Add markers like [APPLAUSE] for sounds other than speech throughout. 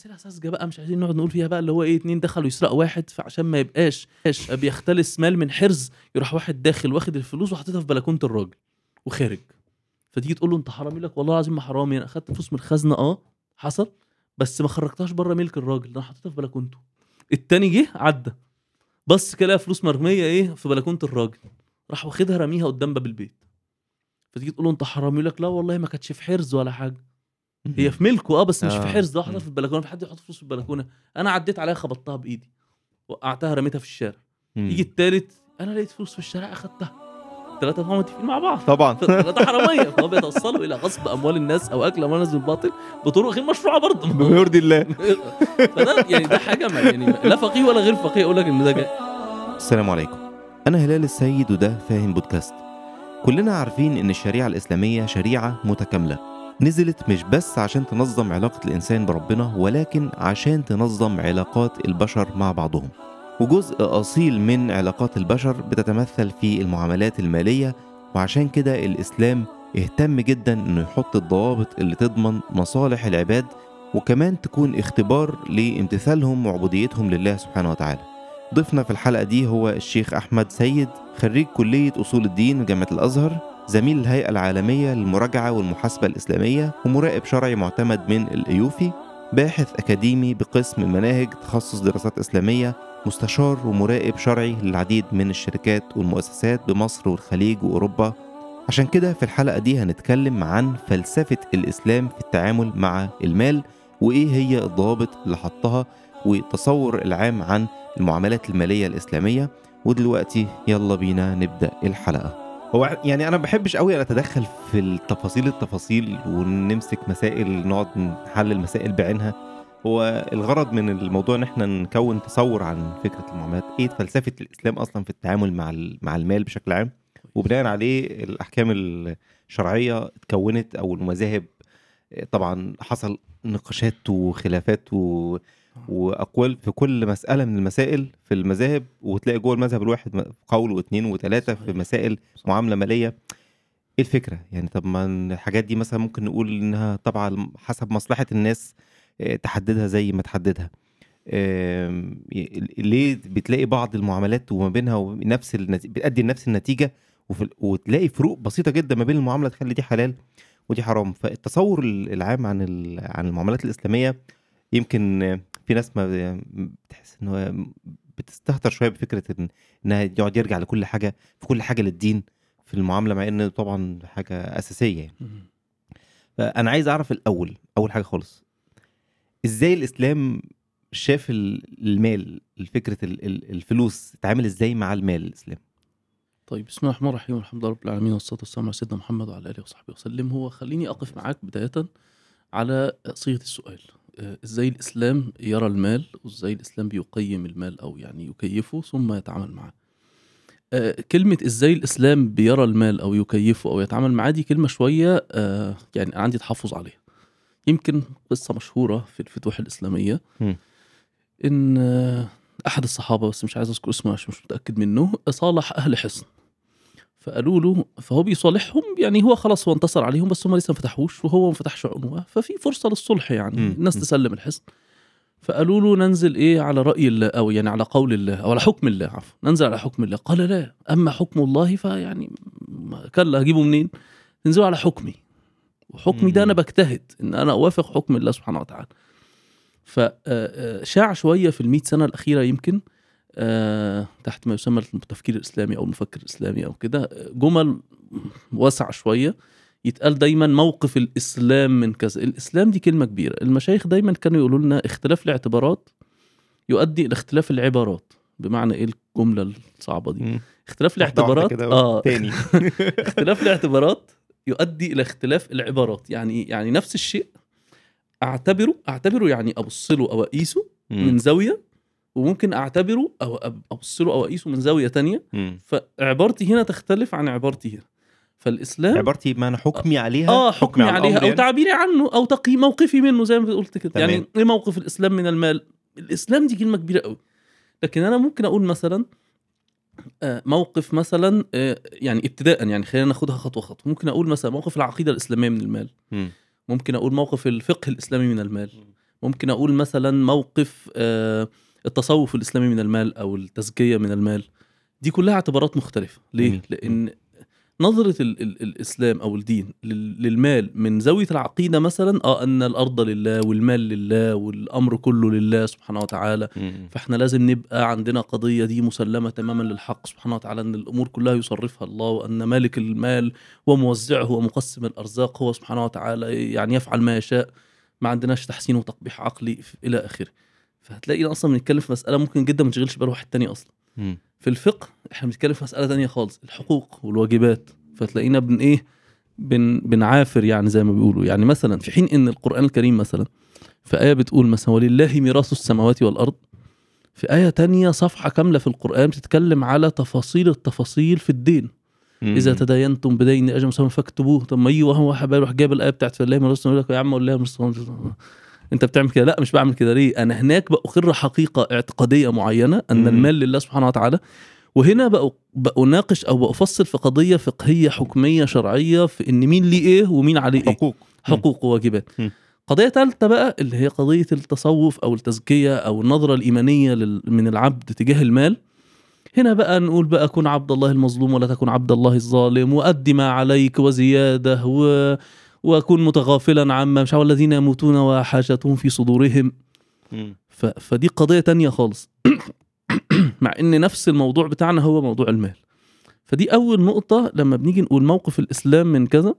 أمثلة ساذجة بقى مش عايزين نقعد نقول فيها بقى اللي هو إيه اتنين دخلوا يسرقوا واحد فعشان ما يبقاش بيختلس مال من حرز يروح واحد داخل واخد الفلوس وحاططها في بلكونة الراجل وخارج. فتيجي تقول له أنت حرامي؟ يقول لك والله العظيم ما حرامي أنا أخدت فلوس من الخزنة آه حصل بس ما خرجتهاش بره ملك الراجل أنا حطيتها في بلكونته. التاني جه عدى بص كده فلوس مرمية إيه في بلكونة الراجل راح واخدها رميها قدام باب البيت. فتيجي تقول له أنت حرامي؟ يقول لك لا والله ما كانتش في حرز ولا حاجة. هي في ملكه آه بس مش في آه. حرز ده. في البلكونة في حد يحط فلوس في البلكونة. أنا عديت عليها خبطتها بإيدي وقعتها رميتها في الشارع. يجي التالت أنا لقيت فلوس في الشارع أخدتها. ثلاثة هم متفقين مع بعض. طبعا. [LAUGHS] ثلاثة حرامية. فهم بيتوصلوا إلى غصب أموال الناس أو أكل أموال الناس بالباطل بطرق غير مشروعة برضه. [LAUGHS] بما يرضي الله. [LAUGHS] فده يعني ده حاجة ما يعني لا فقيه ولا غير فقيه يقول لك إن ده جاي. السلام عليكم. أنا هلال السيد وده فاهم بودكاست. كلنا عارفين إن الشريعة الإسلامية شريعة متكاملة. نزلت مش بس عشان تنظم علاقة الإنسان بربنا ولكن عشان تنظم علاقات البشر مع بعضهم. وجزء أصيل من علاقات البشر بتتمثل في المعاملات المالية وعشان كده الإسلام اهتم جدا إنه يحط الضوابط اللي تضمن مصالح العباد وكمان تكون اختبار لامتثالهم وعبوديتهم لله سبحانه وتعالى. ضيفنا في الحلقة دي هو الشيخ أحمد سيد خريج كلية أصول الدين جامعة الأزهر. زميل الهيئة العالمية للمراجعة والمحاسبة الإسلامية ومراقب شرعي معتمد من الأيوفي باحث أكاديمي بقسم المناهج تخصص دراسات إسلامية مستشار ومراقب شرعي للعديد من الشركات والمؤسسات بمصر والخليج وأوروبا. عشان كده في الحلقة دي هنتكلم عن فلسفة الإسلام في التعامل مع المال وإيه هي الضوابط اللي حطها والتصور العام عن المعاملات المالية الإسلامية. ودلوقتي يلا بينا نبدأ الحلقة. هو يعني أنا بحبش قوي أتدخل في التفاصيل التفاصيل ونمسك مسائل نقعد نحلل مسائل بعينها. هو الغرض من الموضوع إن إحنا نكون تصور عن فكرة المعاملات. إيه فلسفة الإسلام أصلا في التعامل مع مع المال بشكل عام؟ وبناء عليه الأحكام الشرعية اتكونت أو المذاهب طبعا حصل نقاشات وخلافات و... وأقوال في كل مسألة من المسائل في المذاهب وتلاقي جوه المذهب الواحد قول واثنين وثلاثه في. مسائل. معاملة مالية إيه الفكرة يعني طب ما الحاجات دي مثلا ممكن نقول إنها طبعا حسب مصلحة الناس آه، تحددها زي ما تحددها ليه بتلاقي بعض المعاملات وما بينها نفس النتيجة بتأدي لنفس النتيجة وفي ال- وتلاقي فروق بسيطة جدا ما بين المعاملة تخلي دي حلال ودي حرام فالتصور ال- العام عن ال- عن المعاملات الإسلامية يمكن في ناس ما بتحس إن هو بتستهتر شوية بفكرة إن إنها يقعد يرجع لكل حاجة في كل حاجة للدين في المعاملة مع إن طبعا حاجة أساسية يعني. فأنا عايز أعرف الأول أول حاجة خالص إزاي الإسلام شاف ال- المال ال- الفلوس اتعامل إزاي مع المال الإسلام؟ طيب بسم الله الرحمن الرحيم الحمد لله رب العالمين والصلاة والسلام على سيدنا محمد وعلى آله وصحبه وسلم. هو خليني أقف معاك بداية على صيغة السؤال. آه، إزاي الإسلام يرى المال وإزاي الإسلام بيقيم المال أو يعني يكيفه ثم يتعامل معه آه، كلمة إزاي الإسلام بيرى المال أو يكيفه أو يتعامل معاه دي كلمة شوية آه، يعني عندي تحفظ عليها. يمكن قصة مشهورة في الفتوح الإسلامية مم. إن آه، أحد الصحابة بس مش عايز أذكر اسمه عشان مش متأكد منه صالح أهل حصن. فقالوا له فهو بيصالحهم يعني هو خلاص هو انتصر عليهم بس هم لسه ما فتحوش وهو ما فتحش عنوه ففي فرصة للصلح يعني مم. الناس. تسلم الحصن فقالوا له ننزل إيه على رأي الله أو يعني على قول الله أو على حكم الله عفوا ننزل على حكم الله قال لا أما حكم الله فيعني كلا هجيبه منين تنزلوا على حكمي وحكمي ده. أنا بجتهد إن أنا أوافق حكم الله سبحانه وتعالى فشاع شوية في المئة سنة الأخيرة يمكن آه، تحت ما يسمى التفكير الإسلامي أو المفكر الإسلامي أو كده آه، جمل واسعه شوية. يتقال دايما موقف الإسلام من كذا. الإسلام دي كلمة كبيرة. المشايخ دايما كانوا يقولوا لنا اختلاف الاعتبارات يؤدي إلى اختلاف العبارات بمعنى إيه الجملة الصعبة دي؟ مم. اختلاف الاعتبارات آه. تاني. [LAUGHS] اختلاف الاعتبارات يؤدي إلى اختلاف العبارات. يعني يعني نفس الشيء أعتبره أعتبره يعني ابص له أو أقيسه من. زاوية وممكن أعتبره أو ابص له أو أقيسه من زاوية تانية. مم. فعبارتي هنا تختلف عن عبارتي هنا. فالإسلام عبارتي بمعنى حكمي عليها؟ آه حكمي على عليها أو يعني؟ تعبيري عنه أو تقي موقفي منه زي ما قلت كده. يعني إيه موقف الإسلام من المال؟ الإسلام دي كلمة كبيرة قوي لكن أنا ممكن أقول مثلا آه، موقف مثلا آه، يعني ابتداء يعني خلينا ناخدها خطوة خطوة. ممكن أقول مثلا موقف العقيدة الإسلامية من المال. مم. ممكن أقول موقف الفقه الإسلامي من المال. ممكن أقول مثلا موقف آه، التصوف الإسلامي من المال أو التزكية من المال دي كلها اعتبارات مختلفة ليه جميل. لأن نظرة ال ال الإسلام أو الدين لل- للمال من زاوية العقيدة مثلا آه أن الأرض لله والمال لله والأمر كله لله سبحانه وتعالى مم. فإحنا لازم نبقى عندنا قضية دي مسلمة تماما للحق سبحانه وتعالى إن الأمور كلها يصرفها الله وأن مالك المال وموزعه ومقسم الأرزاق هو سبحانه وتعالى يعني يفعل ما يشاء ما عندناش تحسين وتقبيح عقلي إلى آخره فهتلاقينا أصلا بنتكلم في مسألة ممكن جدا ما تشغلش بال واحد تاني أصلا. في الفقه إحنا بنتكلم في مسألة تانية خالص الحقوق والواجبات. فتلاقينا بن إيه بن بنعافر يعني زي ما بيقولوا. يعني مثلا في حين إن القرآن الكريم مثلا في آية بتقول مثلا ولله ميراث السماوات والأرض في آية تانية صفحة كاملة في القرآن بتتكلم على تفاصيل التفاصيل في الدين. مم. إذا تداينتم بدين أجل مسمى فاكتبوه. طب ما يجي وهو حبايب يروح جايب الآية بتاعت فالله ميراث يقول لك يا عم والله ميراث انت بتعمل كده؟ لا مش بعمل كده. ليه؟ أنا هناك بأقر حقيقة اعتقادية معينة أن. المال لله سبحانه وتعالى وهنا بقى بأناقش أو بأفصل في قضية فقهية حكمية شرعية في إن مين ليه إيه ومين عليه إيه. حقوق. حقوق وواجبات. قضية ثالثة بقى اللي هي قضية التصوف أو التزكية أو النظرة الإيمانية من العبد تجاه المال. هنا بقى نقول بقى كن عبد الله المظلوم ولا تكن عبد الله الظالم وأد ما عليك وزيادة و... وكن متغافلا عما مش عارف الذين يموتون وحاجتهم في صدورهم. ف... فدي قضية تانية خالص. [COUGHS] مع إن نفس الموضوع بتاعنا هو موضوع المال. فدي أول نقطة لما بنيجي نقول موقف الإسلام من كذا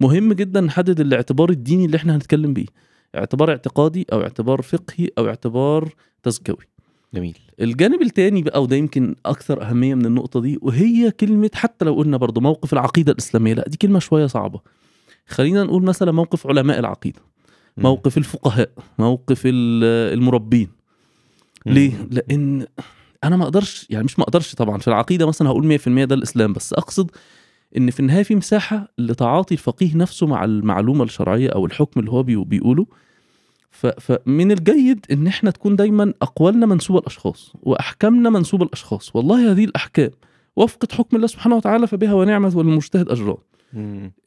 مهم جدا نحدد الاعتبار الديني اللي إحنا هنتكلم بيه. اعتبار اعتقادي أو اعتبار فقهي أو اعتبار تزكوي. جميل. الجانب التاني بقى وده يمكن أكثر أهمية من النقطة دي وهي كلمة حتى لو قلنا برضو موقف العقيدة الإسلامية لا دي كلمة شوية صعبة. خلينا نقول مثلا موقف علماء العقيدة. موقف الفقهاء موقف ال- المربين. ليه لأن أنا ما أقدرش يعني مش ما أقدرش طبعا في العقيدة مثلا هقول 100% ده الإسلام بس أقصد إن في النهاية في مساحة لتعاطي الفقيه نفسه مع المعلومة الشرعية أو الحكم اللي هو بي- بيقوله فمن الجيد إن إحنا تكون دايما أقوالنا منسوبة الاشخاص وأحكامنا منسوبة الاشخاص والله هذه الأحكام وفقت حكم الله سبحانه وتعالى فبها ونعمت وللمجتهد أجران.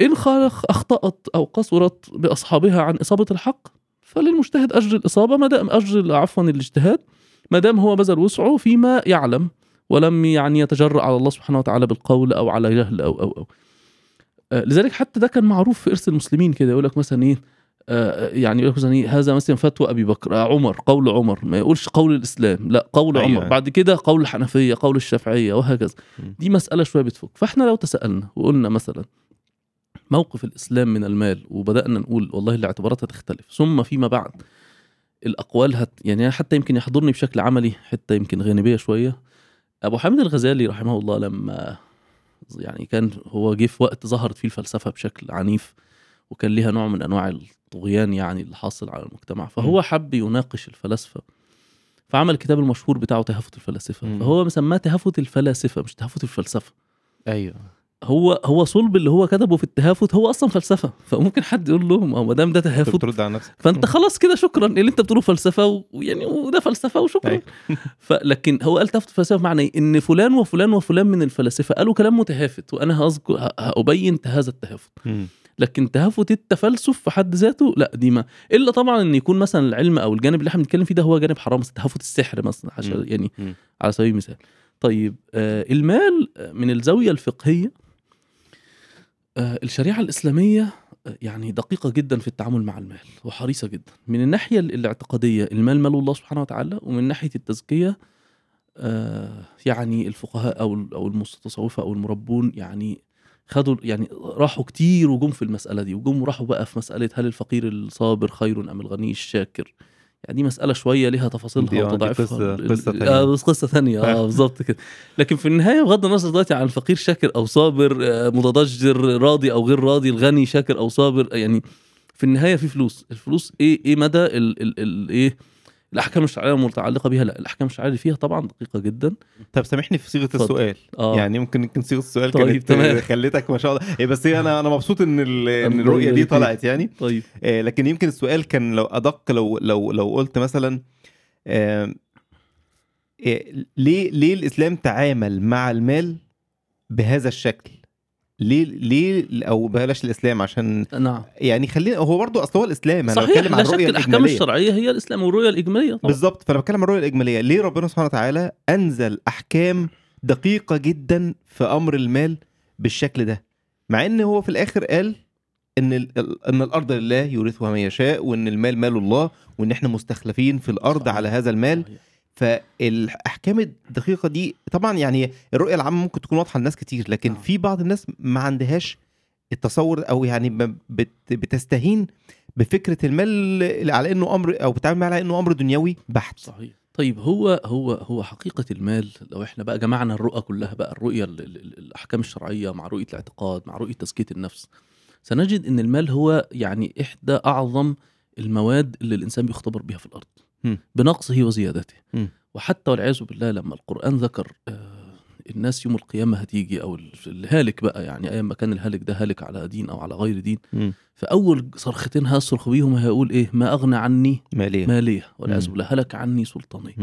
إن خالق أخطأت أو قصرت بأصحابها عن إصابة الحق فللمجتهد أجر الإصابة ما دام أجر عفوا الاجتهاد ما دام هو بذل وسعه فيما يعلم ولم يعني يتجرأ على الله سبحانه وتعالى بالقول أو على جهل أو أو أو آه، لذلك حتى ده كان معروف في إرث المسلمين كده يقول لك مثلا إيه آه، يعني يقول لك مثلا إيه هذا مثلا فتوى أبي بكر آه، عمر قول عمر ما يقولش قول الإسلام لا قول أيوة. عمر بعد كده قول الحنفية قول الشافعية وهكذا. دي مسألة شوية بتفك فإحنا لو تسألنا وقلنا مثلا موقف الإسلام من المال وبدأنا نقول والله الاعتبارات هتختلف. ثم فيما بعد الأقوال هت يعني حتى يمكن يحضرني بشكل عملي حتى يمكن غانبيه شوية. أبو حامد الغزالي رحمه الله لما يعني كان هو جه في وقت ظهرت فيه الفلسفة بشكل عنيف وكان ليها نوع من أنواع الطغيان يعني اللي حاصل على المجتمع. فهو حب يناقش الفلاسفة فعمل الكتاب المشهور بتاعه تهافت الفلاسفة. فهو مسماه تهافت الفلاسفة مش تهافت الفلسفة. أيوه. هو هو صلب اللي هو كتبه في التهافت هو أصلا فلسفة فممكن حد يقول له ما دام ده تهافت بترد على نفسك فأنت خلاص كده شكرا اللي أنت بتقوله فلسفة ويعني وده فلسفة وشكرا [LAUGHS] أيوة. فلكن هو قال تهافت الفلسفه بمعنى إيه؟ إن فلان وفلان وفلان من الفلاسفة قالوا كلام متهافت وأنا هذكر هأبين هذا التهافت. لكن تهافت التفلسف في حد ذاته لا دي ما إلا طبعا إن يكون مثلا العلم أو الجانب اللي إحنا بنتكلم فيه ده هو جانب حرام تهافت السحر مثلا عشان. يعني. على سبيل المثال طيب آه المال من الزاوية الفقهية آه الشريعة الإسلامية آه، يعني دقيقة جدا في التعامل مع المال وحريصة جدا. من الناحية ال- الاعتقادية المال مال الله سبحانه وتعالى ومن ناحية التزكية آه يعني الفقهاء أو ال- أو المتصوفة أو المربون يعني خدوا يعني راحوا كتير وجم في المسألة دي وجم راحوا بقى في مسألة هل الفقير الصابر خير أم الغني الشاكر. يعني دي مسألة شوية ليها تفاصيلها دي وتضعيفها قصة ال- تانية. آه بس قصة ثانية آه [LAUGHS] بالظبط كده. لكن في النهاية بغض النظر دلوقتي عن الفقير شاكر أو صابر آه، متضجر راضي أو غير راضي الغني شاكر أو صابر آه، يعني في النهاية في فلوس. الفلوس إيه إيه مدى ال ال ال إيه الأحكام الشرعيه المتعلقة بيها لا الأحكام الشرعيه فيها طبعا دقيقة جدا. طب سامحني في صيغة. السؤال. آه. يعني يمكن يمكن صيغة السؤال طيب، كانت تمام. خليتك ما شاء الله. إيه بس هي أنا أنا مبسوط إن إن الرؤية دي. طلعت يعني. طيب. آه، لكن يمكن السؤال كان لو أدق لو لو لو قلت مثلا آه، آه، ليه ليه الإسلام تعامل مع المال بهذا الشكل؟ ليه ليه أو بلاش الإسلام عشان نعم. يعني خلينا هو برضه أصل هو الإسلام أنا بتكلم عن الرؤية الأحكام الشرعية هي الإسلام والرؤية الإجمالية طبعا. بالظبط فأنا بتكلم عن الرؤية الإجمالية. ليه ربنا سبحانه وتعالى أنزل أحكام دقيقة جدا في أمر المال بالشكل ده؟ مع إن هو في الآخر قال إن إن الأرض لله يورثها من يشاء وإن المال مال الله وإن إحنا مستخلفين في الأرض صحيح. على هذا المال. صحيح. فالأحكام الدقيقة دي طبعا يعني الرؤية العامة ممكن تكون واضحة لناس كتير لكن نعم. في بعض الناس ما عندهاش التصور أو يعني بتستهين بفكرة المال على إنه أمر أو بتعامل معاه على إنه أمر دنيوي بحت. صحيح. طيب هو هو هو حقيقة المال لو إحنا بقى جمعنا الرؤى كلها بقى الرؤية ال- ال- ال- الأحكام الشرعية مع رؤية الاعتقاد مع رؤية تزكية النفس سنجد أن المال هو يعني إحدى أعظم المواد اللي الإنسان بيختبر بها في الأرض. بنقصه وزيادته. وحتى والعياذ بالله لما القرآن ذكر آه، الناس يوم القيامة هتيجي أو ال- الهالك بقى يعني أيام ما كان الهالك ده هالك على دين أو على غير دين فأول صرختين هيصرخ بيهم هيقول إيه؟ ما أغنى عني مالية. مالية. والعياذ. بالله هلك عني سلطاني.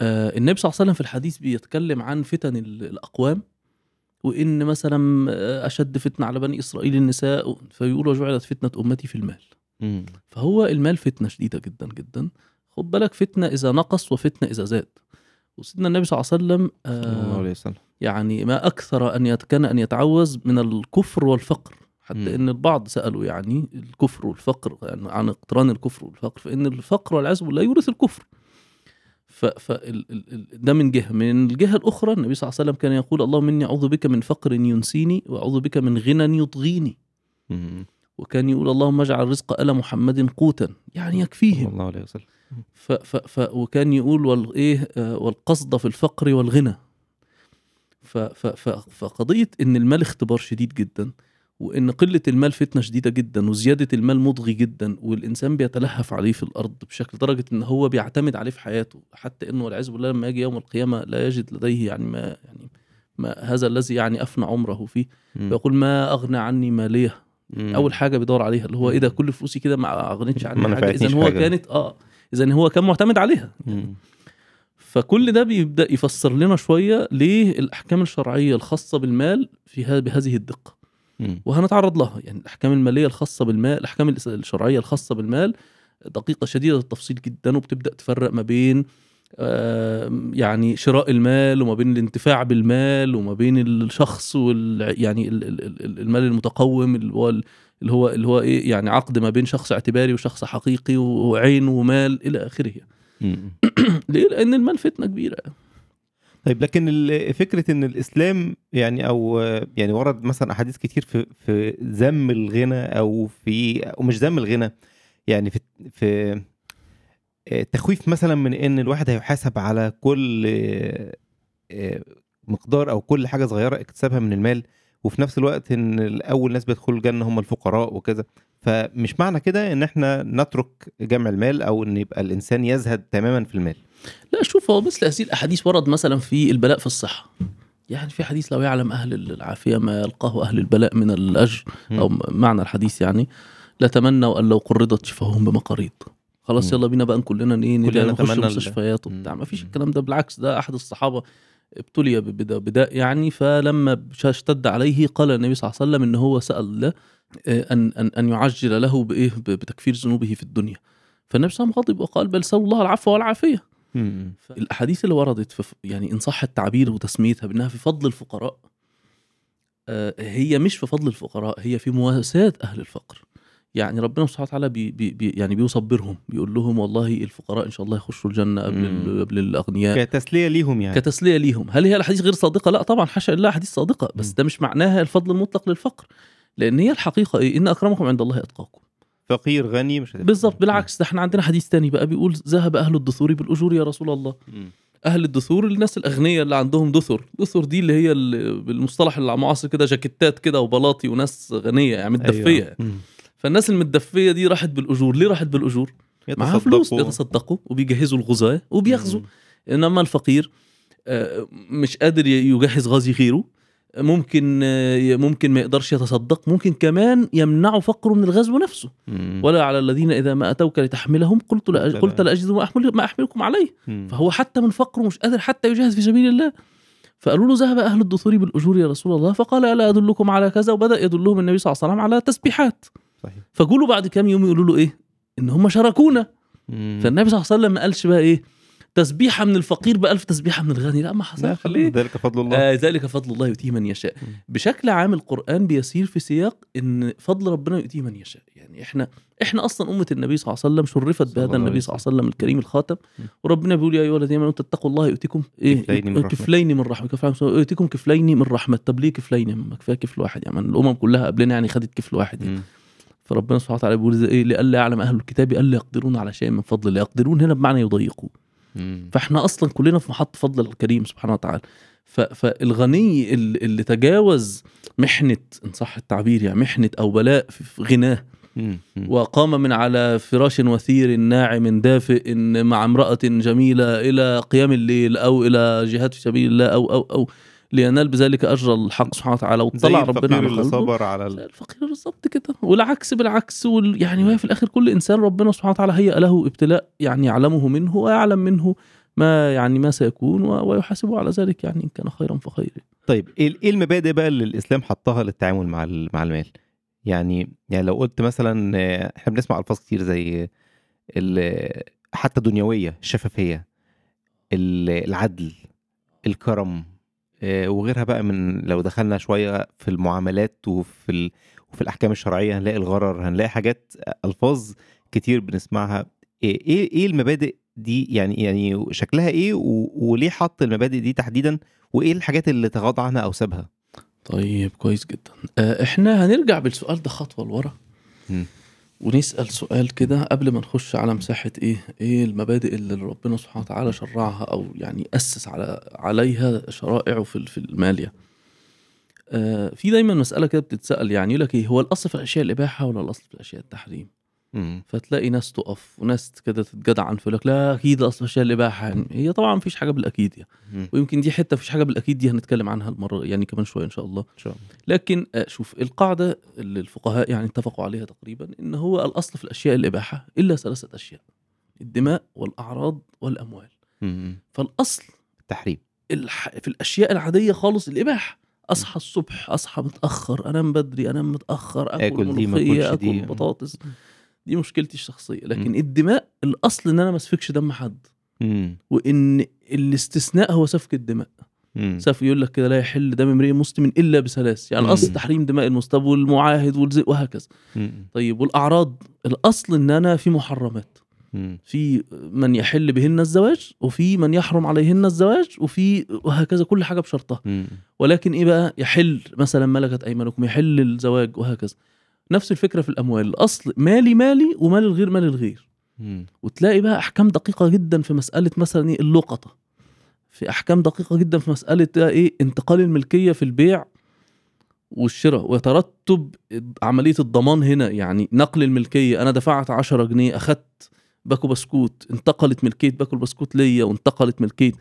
آه النبي صلى الله عليه وسلم في الحديث بيتكلم عن فتن ال- الأقوام وإن مثلا آه، أشد فتنة على بني إسرائيل النساء فيقول وجعلت فتنة أمتي في المال. فهو المال فتنة شديدة جدا جدا. خد بالك فتنة إذا نقص وفتنة إذا زاد. وسيدنا النبي صلى الله عليه وسلم آه يعني ما أكثر أن يت- كان أن يتعوذ من الكفر والفقر. حتى مم. إن البعض سألوا يعني الكفر والفقر يعني عن اقتران الكفر والفقر فإن الفقر والعياذ بالله يورث الكفر. ف ده من جهة. من الجهة الأخرى النبي صلى الله عليه وسلم كان يقول اللهم إني أعوذ بك من فقر ينسيني وأعوذ بك من غنى يطغيني. مم. وكان يقول اللهم اجعل رزق ال محمد قوتا. يعني يكفيهم. الله عليه وسلم. ف ف ف وكان يقول والايه آه، والقصد في الفقر والغنى ف ف ف فقضية إن المال اختبار شديد جدا وإن قلة المال فتنة شديدة جدا وزيادة المال مضغي جدا والإنسان بيتلهف عليه في الأرض بشكل درجة إن هو بيعتمد عليه في حياته حتى إنه والعياذ بالله لما يجي يوم القيامة لا يجد لديه يعني ما يعني ما هذا الذي يعني أفنى عمره فيه مم. فيقول ما أغنى عني ماليه. أول حاجة بيدور عليها اللي هو إيه ده كل فلوسي كده ما اغنتش ما عني حاجة نفعتنيش إذا هو. كانت آه اذا هو كان معتمد عليها مم. فكل ده بيبدأ يفسر لنا شوية ليه الأحكام الشرعية الخاصة بالمال في ه- بهذه الدقة مم. وهنتعرض لها يعني الأحكام المالية الخاصة بالمال الأحكام الشرعية الخاصة بالمال دقيقة شديدة التفصيل جدا وبتبدأ تفرق ما بين يعني شراء المال وما بين الانتفاع بالمال وما بين الشخص وال يعني ال- ال- ال- المال المتقوم اللي هو اللي هو اللي هو إيه يعني عقد ما بين شخص اعتباري وشخص حقيقي وعين ومال إلى آخره. [CLEARS THROAT] ليه؟ لأن المال فتنة كبيرة. طيب لكن فكرة إن الإسلام يعني أو يعني ورد مثلا أحاديث كتير في في ذم الغنى أو في أو مش ذم الغنى يعني في في تخويف مثلا من إن الواحد هيحاسب على كل آه، مقدار أو كل حاجة صغيرة اكتسبها من المال. وفي نفس الوقت إن اول ناس بيدخلوا الجنة هم الفقراء وكذا فمش معنى كده إن إحنا نترك جمع المال أو إن يبقى الإنسان يزهد تماما في المال لا شوف هو مثل هذه الأحاديث ورد مثلا في البلاء في الصحة يعني في حديث لو يعلم أهل العافية ما يلقاه أهل البلاء من الأجر أو. معنى الحديث يعني لتمنوا أن لو قرضت شفاههم بمقاريض خلاص. يلا بينا بقى كلنا إيه كلنا نخش نتمنى ال- مستشفيات وبتاع. ما فيش. الكلام ده بالعكس ده أحد الصحابة ابتلي ببداء بداء يعني فلما اشتد عليه قال النبي صلى الله عليه وسلم ان هو سأل الله آه، ان ان أن يعجل له بإيه؟ بتكفير ذنوبه في الدنيا. فالنبي صلى الله عليه وسلم غضب وقال بل سأل الله العفو والعافية. الأحاديث اللي وردت في يعني إن صح التعبير وتسميتها بأنها في فضل الفقراء آه، هي مش في فضل الفقراء هي في مواساة أهل الفقر. يعني ربنا سبحانه وتعالى بي بي بي يعني بيصبرهم بيقول لهم والله الفقراء إن شاء الله يخشوا الجنة قبل. قبل الأغنياء. كتسلية ليهم يعني. كتسلية ليهم. هل هي الاحاديث غير صادقة؟ لا طبعا حاشا لله احاديث صادقة بس. ده مش معناها الفضل المطلق للفقر لأن هي الحقيقة إيه؟ إن أكرمكم عند الله أتقاكم. فقير غني مش. بالظبط بالعكس ده إحنا عندنا حديث تاني بقى بيقول ذهب أهل الدثور بالأجور يا رسول الله. أهل الدثور الناس الأغنياء اللي عندهم دثر. دثر دي اللي هي ال- بالمصطلح المعاصر كده جاكيتات كده وبلاطي وناس غنية يعني متدفية. أيوة. فالناس المتدفية دي راحت بالأجور. ليه راحت بالأجور؟ معاها فلوس. يتصدقوا. بيتصدقوا وبيجهزوا الغزاة وبيغزوا. إنما الفقير آه، مش قادر يجهز غازي غيره ممكن آه، ممكن ما يقدرش يتصدق. ممكن كمان يمنعه فقره من الغزو نفسه. مم. ولا على الذين إذا ما أتوك لتحملهم قلت لا قلت قلت لا. لا أجد ما احمل ما أحملكم عليه. مم. فهو حتى من فقره مش قادر حتى يجاهد في سبيل الله. فقالوا له ذهب أهل الدثور بالأجور يا رسول الله. فقال ألا أدلكم على كذا؟ وبدأ يدلهم النبي صلى الله عليه وسلم على تسبيحات. صحيح. فقولوا بعد كام يوم يقولوا له إيه؟ إن هم شاركونا. فالنبي صلى الله عليه وسلم ما قالش بقى إيه؟ تسبيحة من الفقير بألف تسبيحة من الغني. لا ما حصلش. ليه؟ ذلك فضل الله. آه ذلك فضل الله يؤتيه من يشاء. مم. بشكل عام القرآن بيسير في سياق إن فضل ربنا يؤتيه من يشاء. يعني إحنا إحنا أصلا أمة النبي صلى الله عليه وسلم شرفت بهذا النبي صلى الله عليه وسلم الكريم الخاتم. وربنا بيقول يا أيها الذين آمنوا اتقوا الله يؤتكم إيه؟ كفلين من رحمة. كفلين من كفلين يؤتكم كفلين من رحمة. طب ليه كفلين ما كفاية كفل واحد يعني الأمم كلها قبلنا يعني خدت كفل واحد يعني. فربنا سبحانه وتعالى بيقول إيه؟ لئلا يعلم أهل الكتاب الا يقدرون على شيء من فضل الله يقدرون هنا بمعنى يضيقوا. فإحنا أصلا كلنا في محط فضل الكريم سبحانه وتعالى. فالغني اللي تجاوز محنة إن صح التعبير يعني محنة أو بلاء في غناه. وقام من على فراش وثير ناعم دافئ مع امرأة جميلة إلى قيام الليل أو إلى جهاد في سبيل الله أو أو أو لينال بذلك اجر الحق سبحانه وتعالى زي واطلع ربنا على اللي صبر على ال... الفقير بالظبط كده. والعكس بالعكس وال... يعني وهي في الآخر كل إنسان ربنا سبحانه وتعالى هيأ له ابتلاء يعني يعلمه منه ويعلم منه ما يعني ما سيكون و... ويحاسبه على ذلك يعني إن كان خيرا فخير طيب إيه إيه المبادئ بقى اللي الإسلام حطها للتعامل مع مع المال؟ يعني يعني لو قلت مثلا آه، إحنا بنسمع ألفاظ كتير زي ال- حتى دنيوية الشفافية ال- العدل الكرم وغيرها بقى من لو دخلنا شوية في المعاملات وفي ال... وفي الأحكام الشرعية هنلاقي الغرر هنلاقي حاجات ألفاظ كتير بنسمعها. إيه إيه إيه المبادئ دي؟ يعني يعني شكلها إيه؟ و... وليه حط المبادئ دي تحديدا؟ وإيه الحاجات اللي تغاضى عنها أو سابها؟ طيب كويس جدا. آه، إحنا هنرجع بالسؤال ده خطوة لورا. مم. ونسأل سؤال كده قبل ما نخش على مساحة إيه إيه المبادئ اللي ربنا سبحانه وتعالى شرعها أو يعني أسس على عليها شرائعه في في المال يعني. آه، في دايما مسألة كده بتتسأل يعني يقول لك إيه هو الأصل في الأشياء الإباحة ولا الأصل في الأشياء التحريم مم. فتلاقي ناس تقف وناس كده تتجدعن فيقول لك لا أكيد في الاشياء الاباحه يعني هي طبعا مفيش حاجة بالأكيد يعني. مم. ويمكن دي حتة مفيش حاجة بالأكيد دي هنتكلم عنها المرة يعني كمان شوية إن شاء الله إن شاء الله لكن آه، شوف القاعدة اللي الفقهاء يعني اتفقوا عليها تقريبا إن هو الأصل في الأشياء الاباحه إلا ثلاثة أشياء الدماء والأعراض والأموال مم. فالأصل التحريم الح... في الأشياء العادية خالص الاباحه أصحى الصبح أصحى متأخر أنام بدري أنام متأخر أكل ما ملوخية. أكل بطاطس دي مشكلتي الشخصية لكن الدماء الأصل إن أنا ما أسفكش دم حد مم. وإن الاستثناء هو سفك الدماء. سف يقول لك كده لا يحل دم امرئ مسلم إلا بثلاث يعني. الأصل تحريم دماء المصطاب والمعاهد والزي وهكذا مم. طيب والأعراض الأصل إن أنا في محرمات. في من يحل بهن الزواج وفي من يحرم عليهن الزواج وفي وهكذا كل حاجة بشرطها. ولكن إيه بقى يحل مثلا ملكت أيمانكم يحل الزواج وهكذا نفس الفكرة في الأموال. الأصل مالي مالي ومال الغير مال الغير. مم. وتلاقي بقى أحكام دقيقة جدا في مسألة مثلا إيه؟ اللقطة. في أحكام دقيقة جدا في مسألة إيه؟ انتقال الملكية في البيع والشراء. ويترتب عملية الضمان هنا. يعني نقل الملكية. أنا دفعت 10 جنيه أخدت باكو بسكوت. انتقلت ملكية باكو البسكوت ليا وانتقلت ملكية.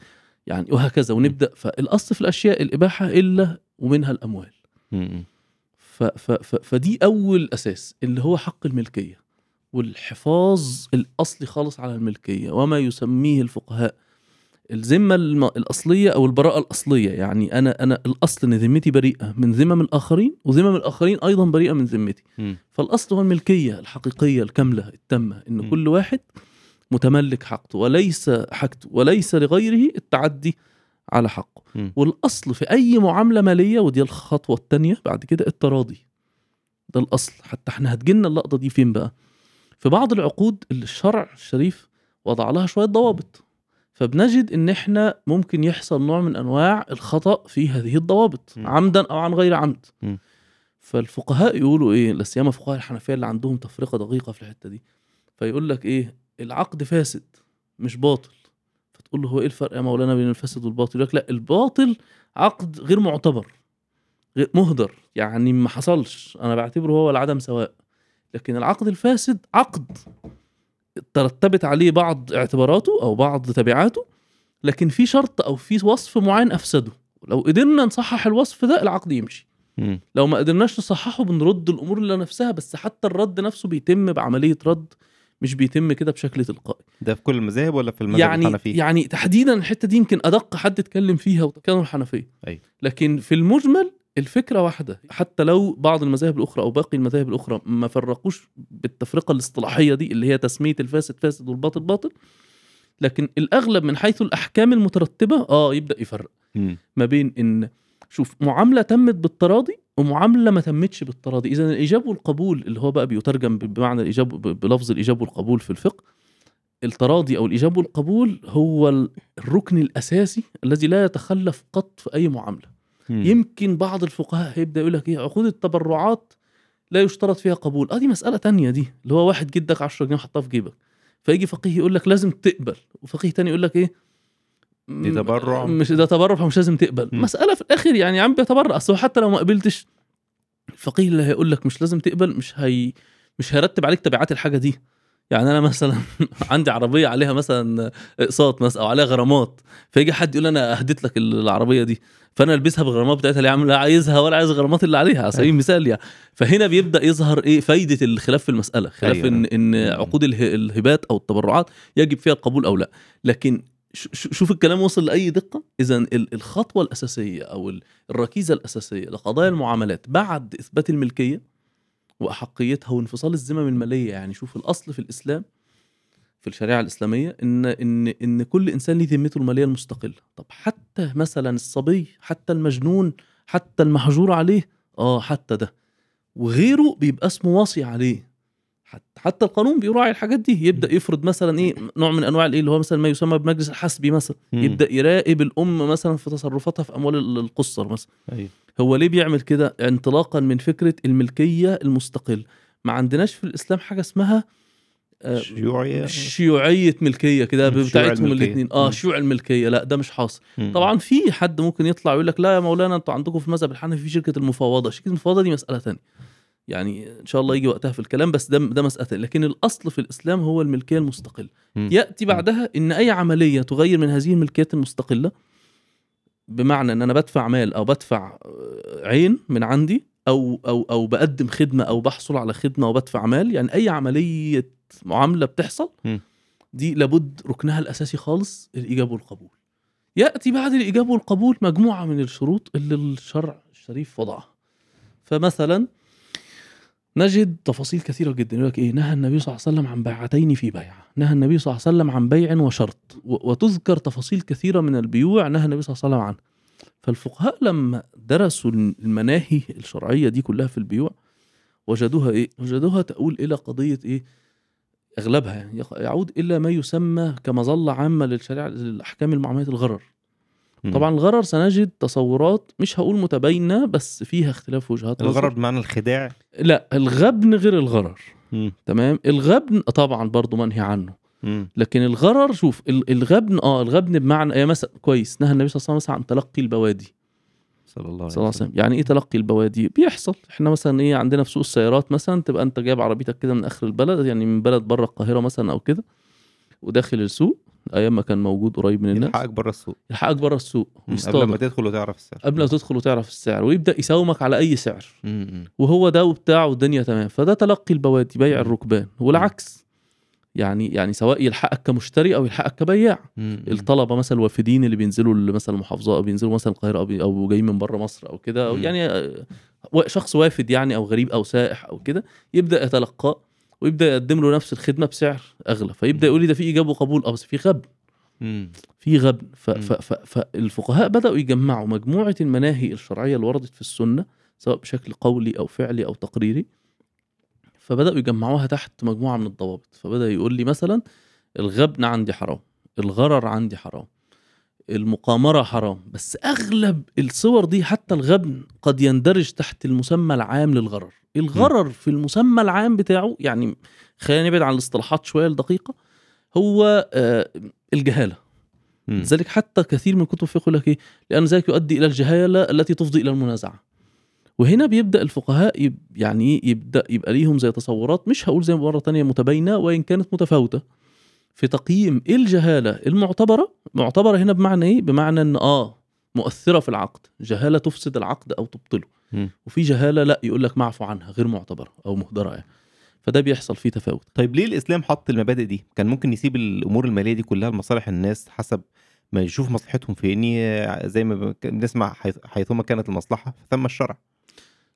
يعني وهكذا. ونبدأ. فالأصل في الأشياء الإباحة إلا ومنها الأموال. مم. ف ف ف فدي أول أساس اللي هو حق الملكية والحفاظ الأصلي خالص على الملكية وما يسميه الفقهاء الذمة الأصلية أو البراءة الأصلية يعني أنا أنا الأصل إن ذمتي بريئة من ذمم الآخرين وذمم الآخرين أيضا بريئة من ذمتي. فالأصل هو الملكية الحقيقية الكاملة التامة إن م. كل واحد متملك حقته وليس حاجته وليس لغيره التعدي على حقه. م. والأصل في أي معاملة مالية ودي الخطوة الثانية بعد كده التراضي. ده الأصل. حتى إحنا هتجينا اللقطة دي فين بقى؟ في بعض العقود اللي الشرع الشريف وضع لها شوية ضوابط. فبنجد إن إحنا ممكن يحصل نوع من أنواع الخطأ في هذه الضوابط م. عمدا أو عن غير عمد. م. فالفقهاء يقولوا إيه؟ لا سيما فقهاء الحنفية اللي عندهم تفرقة دقيقة في الحتة دي. فيقول لك إيه؟ العقد فاسد مش باطل. فتقول له هو إيه الفرق يا مولانا بين الفاسد والباطل؟ يقول لك لا الباطل عقد غير معتبر غير مهدر يعني ما حصلش. أنا بعتبره هو العدم سواء. لكن العقد الفاسد عقد. ترتبت عليه بعض اعتباراته أو بعض تبعاته لكن في شرط أو في وصف معين أفسده. لو قدرنا نصحح الوصف ده العقد يمشي. لو ما قدرناش نصححه بنرد الأمور اللي نفسها بس حتى الرد نفسه بيتم بعملية رد مش بيتم كده بشكل تلقائي ده في كل المذاهب ولا في المذهب يعني الحنفي يعني تحديدا الحتة دي يمكن أدق حد اتكلم فيها وكانوا الحنفية أيوة. لكن في المجمل الفكرة واحدة حتى لو بعض المذاهب الأخرى أو باقي المذاهب الأخرى ما فرقوش بالتفرقة الاصطلاحية دي اللي هي تسمية الفاسد فاسد والباطل باطل لكن الأغلب من حيث الأحكام المترتبة آه يبدأ يفرق مم. ما بين إن شوف معاملة تمت بالتراضي ومعاملة ما تمتش بالتراضي إذا الإيجاب والقبول اللي هو بقى بيترجم بمعنى الإيجاب بلفظ الإيجاب والقبول في الفقه التراضي أو الإيجاب والقبول هو ال- الركن الأساسي الذي لا يتخلف قط في أي معاملة. مم. يمكن بعض الفقهاء هيبدأ يقول لك إيه عقود التبرعات لا يشترط فيها قبول. آه دي مسألة تانية دي اللي هو واحد جدك 10 جنيه حطها في جيبك فيجي فقيه يقول لك لازم تقبل وفقيه تاني يقول لك إيه دي تبرع. مش ده تبرع فمش لازم تقبل مم. مسألة في الآخر يعني يا عم بيتبرع أصل حتى لو ما قبلتش الفقيه اللي هيقول لك مش لازم تقبل مش هي مش هيرتب عليك تبعات الحاجة دي يعني أنا مثلا [LAUGHS] عندي عربية عليها مثلا أقساط مثلا أو عليها غرامات فيجي حد يقول أنا أهديت لك العربية دي فأنا ألبسها بالغرامات بتاعتها يا عم لا عايزها ولا عايز الغرامات اللي عليها على سبيل المثال يعني فهنا بيبدأ يظهر إيه فايدة الخلاف في المسألة خلاف أيوة. إن إن. عقود اله- الهبات أو التبرعات يجب فيها القبول أو لا لكن شوف الكلام وصل لأي دقة؟ إذا ال- الخطوة الأساسية أو ال- الركيزة الأساسية لقضايا المعاملات بعد إثبات الملكية وأحقيتها وانفصال الذمم المالية يعني شوف الأصل في الإسلام في الشريعة الإسلامية ان ان إن كل إنسان ليه ذمته المالية المستقلة. طب حتى مثلا الصبي حتى المجنون حتى المحجور عليه آه حتى ده. وغيره بيبقى اسمه واصي عليه. حتى حتى القانون بيراعي الحاجات دي. يبدأ يفرض مثلا إيه نوع من أنواع الإيه اللي هو مثلا ما يسمى بمجلس الحسبي مثلا. مم. يبدأ يراقب الأم مثلا في تصرفاتها في أموال ال- القصر مثلا. أيوة. هو ليه بيعمل كده؟ انطلاقا من فكرة الملكية المستقلة. ما عندناش في الإسلام حاجة اسمها آه، شيوعية. شيوعية ملكية كده بتاعتهم. الاثنين آه. شيوع الملكية. لا ده مش حاصل. مم. طبعا في حد ممكن يطلع ويقول لك لا يا مولانا أنتوا عندكم في المذهب الحنفي في شركة المفاوضة. شركة المفاوضة دي مسألة ثانية يعني إن شاء الله يجي وقتها في الكلام بس ده ده مساله. لكن الأصل في الإسلام هو الملكية المستقلة مم. يأتي بعدها إن أي عملية تغير من هذه الملكيات المستقلة بمعنى إن أنا بدفع مال أو بدفع آه، عين من عندي أو أو أو بقدم خدمة أو بحصل على خدمة وبدفع مال يعني أي عملية معاملة بتحصل. دي لابد ركنها الأساسي خالص الإيجاب والقبول يأتي بعد الإيجاب والقبول مجموعة من الشروط اللي الشرع الشريف وضعها فمثلا نجد تفاصيل كثيرة جدا. يقول لك إيه؟ نهى النبي صلى الله عليه وسلم عن بيعتين في بيعه نهى النبي صلى الله عليه وسلم عن بيع وشرط. وتذكر تفاصيل كثيرة من البيوع نهى النبي صلى الله عليه وسلم عنها. فالفقهاء لما درسوا المناهي الشرعية دي كلها في البيوع وجدوها إيه؟ وجدوها تؤول إلى قضية إيه؟ أغلبها يعني. يعود إلى ما يسمى كمظله عامه للشريعة للأحكام المعاملات الغرر. طبعا الغرر سنجد تصورات مش هقول متباينة بس فيها اختلاف وجهات نظر. الغرض بمعنى الخداع؟ لا الغبن غير الغرر. مم. تمام؟ الغبن طبعا برضو منهي عنه. مم. لكن الغرر شوف ال- الغبن آه الغبن بمعنى يا مثلا كويس نهى النبي صلى الله عليه وسلم عن تلقي البوادي. صلى الله عليه وسلم. يعني إيه تلقي البوادي؟ بيحصل. إحنا مثلا إيه عندنا في سوق السيارات مثلا تبقى أنت جايب عربيتك كده من آخر البلد يعني من بلد بره القاهرة مثلا أو كده وداخل السوق أيام ما كان موجود قريب من الناس يلحقك بره السوق يلحقك بره السوق. قبل ما تدخل وتعرف السعر قبل ما تدخل وتعرف السعر ويبدأ يساومك على أي سعر مم. وهو ده وبتاع والدنيا تمام فده تلقي البوادي بيع. الركبان والعكس يعني يعني سواء يلحقك كمشتري أو يلحقك كبياع مم. الطلبة مثلا الوافدين اللي بينزلوا مثلا المحافظات أو بينزلوا مثلا القاهرة أو جايين من بره مصر أو كده. يعني آه، شخص وافد يعني أو غريب أو سائح أو كده يبدأ يتلقاه ويبدأ يقدم له نفس الخدمة بسعر أغلى. فيبدأ يقول لي ده في إيجاب وقبول. أه بس في غبن. في غبن. فالفقهاء بدأوا يجمعوا مجموعة المناهي الشرعية اللي وردت في السنة سواء بشكل قولي أو فعلي أو تقريري. فبدأوا يجمعوها تحت مجموعة من الضوابط. فبدأ يقول لي مثلا الغبن عندي حرام الغرر عندي حرام المقامرة حرام بس أغلب الصور دي حتى الغبن قد يندرج تحت المسمى العام للغرر الغرر في المسمى العام بتاعه يعني خلينا نبعد عن الاصطلاحات شوية الدقيقة هو آه، الجهالة. لذلك حتى كثير من كتب الفقه يقول لك إيه لأن ذلك يؤدي إلى الجهالة التي تفضي إلى المنازعة وهنا بيبدأ الفقهاء يب يعني إيه؟ يبدأ يبقى ليهم زي تصورات مش هقول زي مرة تانية متباينة وإن كانت متفاوتة في تقييم إيه الجهالة المعتبرة معتبرة هنا بمعنى إيه؟ بمعنى إن آه مؤثرة في العقد. جهالة تفسد العقد أو تبطله. مم. وفي جهالة لا يقول لك معفو عنها غير معتبرة أو مهدرة يعني. فده بيحصل فيه تفاوت. طيب ليه الإسلام حط المبادئ دي؟ كان ممكن يسيب الأمور المالية دي كلها لمصالح الناس حسب ما يشوف مصلحتهم فين. ي- زي ما بنسمع حيث- حيثما كانت المصلحة ثم الشرع.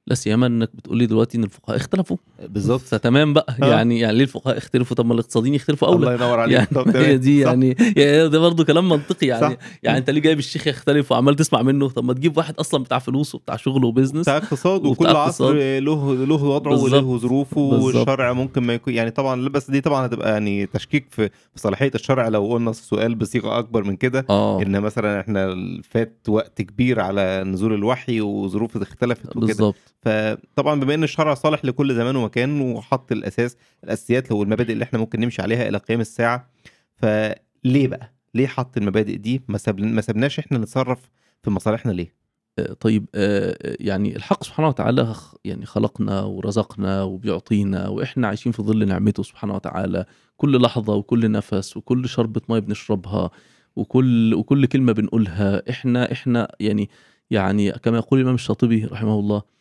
لا سيما إنك بتقول لي دلوقتي إن الفقهاء اختلفوا بالظبط [LAUGHS] فتمام بقى آه. يعني يعني ليه الفقهاء اختلفوا طب ما الاقتصاديين يختلفوا اولى الله ينور عليك يعني طب هي. دي صح. يعني يعني ده برضه كلام منطقي يعني صح. يعني انت ليه جايب الشيخ يختلف وعمال تسمع منه طب ما تجيب واحد أصلا بتاع فلوس وبتاع شغل وبزنس بتاع اقتصاد وكل. عصر له له وضعه. وله ظروفه. والشرع ممكن ما يكون يعني طبعا بس دي طبعا هتبقى يعني تشكيك في صلاحية الشرع لو قلنا السؤال بصيغة أكبر من كده آه إن مثلا إحنا فات وقت كبير على نزول الوحي وظروف اختلفت وكده بالظبط فطبعا بما إن الشرع صالح لكل زمان ومكان وحط الأساس الأساسيات أو المبادئ اللي إحنا ممكن نمشي عليها إلى قيام الساعة فليه بقى؟ ليه حط المبادئ دي؟ ما ما سبناش إحنا نتصرف في مصالحنا ليه؟ آه، طيب آه، آه، يعني الحق سبحانه وتعالى يعني خلقنا ورزقنا وبيعطينا وإحنا عايشين في ظل نعمته سبحانه وتعالى كل لحظة وكل نفس وكل شربة مية بنشربها وكل وكل كلمة بنقولها إحنا إحنا يعني يعني كما يقول الإمام الشاطبي رحمه الله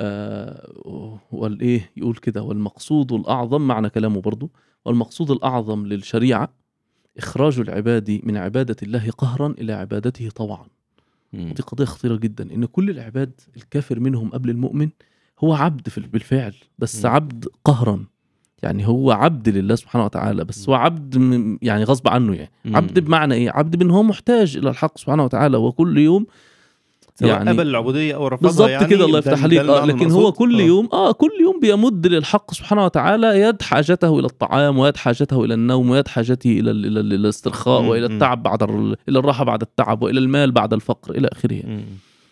آه والايه يقول كده والمقصود الأعظم معنى كلامه برضو والمقصود الأعظم للشريعة إخراج العباد من عبادة الله قهرا إلى عبادته طوعا دي قضية خطيرة جدا إن كل العباد الكافر منهم قبل المؤمن هو عبد في بالفعل بس م. عبد قهرا يعني هو عبد لله سبحانه وتعالى بس. هو عبد يعني غصب عنه يعني. عبد بمعنى إيه عبد بان هو محتاج إلى الحق سبحانه وتعالى وكل يوم سواء يعني- قبل العبودية أو رفضها بالظبط يعني كده الله يفتح عليك آه لكن هو. كل آه. يوم آه كل يوم بيمد للحق سبحانه وتعالى يد حاجته إلى الطعام ويد حاجته إلى النوم ويد حاجته إلى ال- إلى ال- الاسترخاء وإلى. التعب بعد ال- إلى الراحة بعد التعب وإلى المال بعد الفقر إلى آخره مم.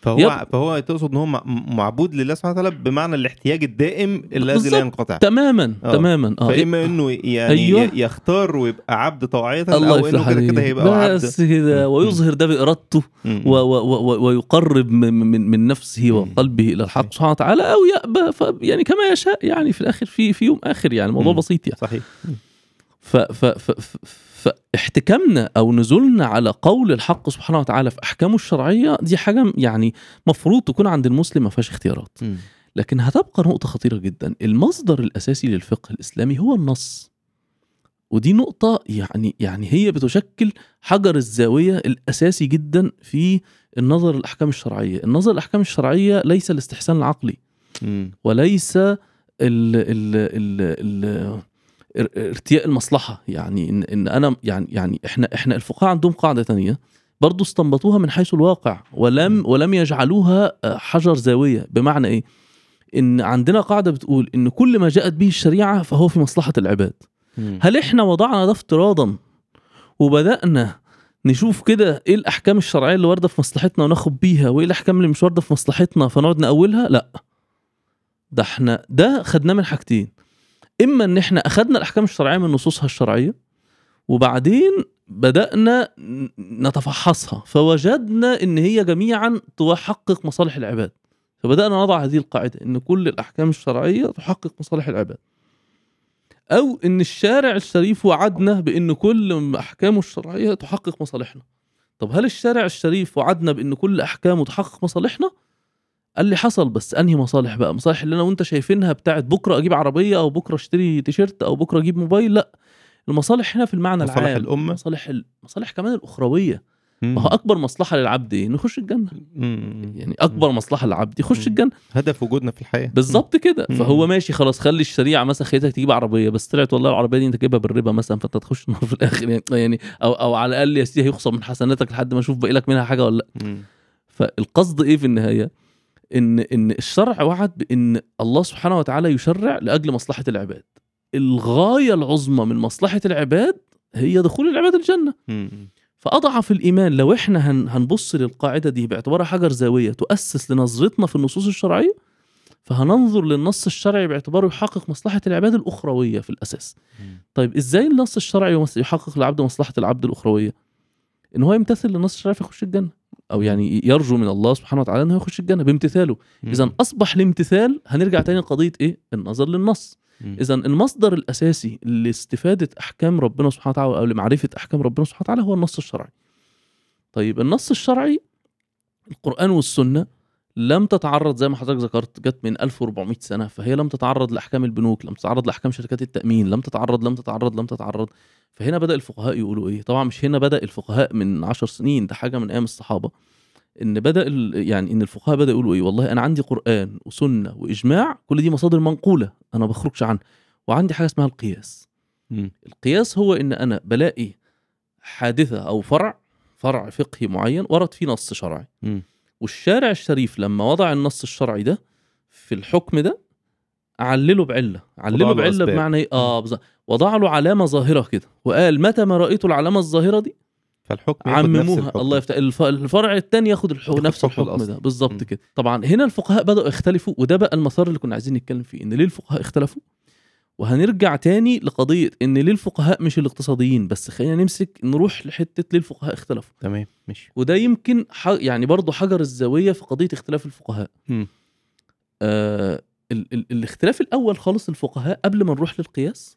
فهو يب- فهو تقصد إن هو مع- معبود لله سبحانه وتعالى بمعنى الاحتياج الدائم الذي. لا ينقطع تماما آه. تماما آه فإما إنه يعني أيوة. أيوة. يختار ويبقى عبد الله أو إنه كده كده. هيبقى عبد بس كده. ويظهر ده بإرادته. و و و ويقرب من, من, من نفسه. وقلبه إلى الحق. سبحانه وتعالى أو يأبى ف يعني كما يشاء يعني في الآخر في في يوم آخر يعني الموضوع. بسيط يعني صحيح ف ف ف ف فاحتكامنا أو نزولنا على قول الحق سبحانه وتعالى في أحكامه الشرعية دي حاجة يعني مفروض تكون عند المسلم ما فيهاش اختيارات. مم. لكن هتبقى نقطة خطيرة جدا. المصدر الأساسي للفقه الإسلامي هو النص. ودي نقطة يعني يعني هي بتشكل حجر الزاوية الأساسي جدا في النظر الأحكام الشرعية. النظر الأحكام الشرعية ليس الاستحسان العقلي. مم. وليس ال ال ال ال ارتياء المصلحة. يعني إن, إن أنا يعني يعني إحنا إحنا الفقهاء عندهم قاعدة تانية برضو استنبطوها من حيث الواقع ولم ولم يجعلوها حجر زاوية. بمعنى إيه؟ إن عندنا قاعدة بتقول إن كل ما جاءت به الشريعة فهو في مصلحة العباد. هل إحنا وضعنا ده افتراضا وبدأنا نشوف كده إيه الأحكام الشرعية اللي واردة في مصلحتنا وناخد بيها وإيه الأحكام اللي مش واردة في مصلحتنا فنقعد نأولها؟ لأ. ده إحنا ده خدناه من حاجتين. إما إن إحنا اخدنا الأحكام الشرعية من نصوصها الشرعية وبعدين بدأنا نتفحصها فوجدنا إن هي جميعا تحقق مصالح العباد. فبدأنا نضع هذه القاعدة إن كل الأحكام الشرعية تحقق مصالح العباد. أو إن الشارع الشريف وعدنا بإن كل أحكامه الشرعية تحقق مصالحنا. طب هل الشارع الشريف وعدنا بإن كل أحكامه تحقق مصالحنا؟ قال لي حصل بس أنهي مصالح بقى مصالح اللي أنا وأنت شايفينها بتاعت بكرة أجيب عربية أو بكرة أشتري تيشيرت أو بكرة أجيب موبايل لأ المصالح هنا في المعنى مصالح العام الأمة؟ مصالح ال... مصالح كمان الأخروية مم. ما هو أكبر مصلحة للعبد إيه إنه يخش الجنة مم. يعني أكبر مصلحة للعبد يخش مم. الجنة هدف وجودنا في الحياة بالظبط كده مم. فهو ماشي خلاص خلي الشريعة مثلا خليتك تجيب عربية بس طلعت والله العربية دي أنت جايبها بالربا مثلا فأنت تخش النار [LAUGHS] في الآخر يعني, يعني أو أو على الأقل يا سيدي هيخصم من حسناتك لحد ما أشوف باقي لك منها حاجة ولا لأ مم. فالقصد إيه في النهاية إن إن الشرع وعد بإن الله سبحانه وتعالى يشرع لأجل مصلحة العباد الغاية العظمى من مصلحة العباد هي دخول العباد الجنة. فأضعف الإيمان لو إحنا هن هنبص للقاعدة دي باعتبارها حجر زاوية تؤسس لنظرتنا في النصوص الشرعية فهننظر للنص الشرعي باعتباره يحقق مصلحة العباد الأخروية في الأساس. طيب إزاي النص الشرعي يحقق للعبد مصلحة العبد الأخروية إن هو يمتثل للنص الشرعي فيخش الجنة. أو يعني يرجو من الله سبحانه وتعالى انه يخش الجنة بامتثاله. اذا أصبح الامتثال هنرجع تاني لقضية إيه؟ النظر للنص. اذا المصدر الأساسي لاستفادة أحكام ربنا سبحانه وتعالى أو لمعرفة أحكام ربنا سبحانه وتعالى هو النص الشرعي. طيب النص الشرعي القرآن والسنة لم تتعرض زي ما حضرتك ذكرت جت من 1400 سنة فهي لم تتعرض لأحكام البنوك لم تتعرض لأحكام شركات التأمين لم تتعرض لم تتعرض لم تتعرض. فهنا بدأ الفقهاء يقولوا إيه؟ طبعا مش هنا بدأ الفقهاء من عشر سنين ده حاجة من أيام الصحابة. إن بدأ يعني إن الفقهاء بدا يقولوا إيه؟ والله أنا عندي قرآن وسنة وإجماع كل دي مصادر منقولة أنا ما بخرجش عنها. وعندي حاجة اسمها القياس. القياس هو إن أنا بلاقي حادثة أو فرع فرع فقهي معين ورد فيه نص شرعي. مم. والشارع الشريف لما وضع النص الشرعي ده في الحكم ده علله بعلة علله له بعلة أسباب. بمعنى إيه آه بالظبط وضع له علامة ظاهرة كده وقال متى ما رأيت العلامة الظاهرة دي فالحكم عمموها الحكم. الله يفتح الف- الفرع الثاني ياخد. ياخد نفس حكم الحكم الأصل. ده بالظبط. كده طبعا هنا الفقهاء بدأوا يختلفوا وده بقى المسار اللي كنا عايزين نتكلم فيه إن ليه الفقهاء اختلفوا وهنرجع تاني لقضية إن ليه الفقهاء مش الاقتصاديين بس خلينا نمسك نروح لحتة ليه الفقهاء اختلفوا. تمام ماشي. وده يمكن ح... يعني برضه حجر الزاوية في قضية اختلاف الفقهاء. آه ال... ال... الاختلاف الأول خالص الفقهاء قبل ما نروح للقياس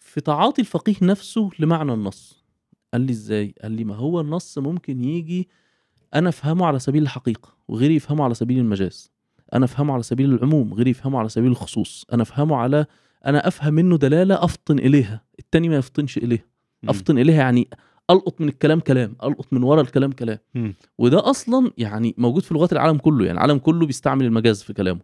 في تعاطي الفقيه نفسه لمعنى النص. قال لي إزاي؟ قال لي ما هو النص ممكن يجي أنا أفهمه على سبيل الحقيقة وغيري يفهمه على سبيل المجاز. أنا أفهمه على سبيل العموم غيري يفهمه على سبيل الخصوص. أنا أفهمه على أنا أفهم منه دلالة أفطن إليها التاني ما يفطنش إليها. أفطن إليها يعني ألقط من الكلام كلام ألقط من ورا الكلام كلام. وده أصلا يعني موجود في لغات العالم كله يعني العالم كله بيستعمل المجاز في كلامه.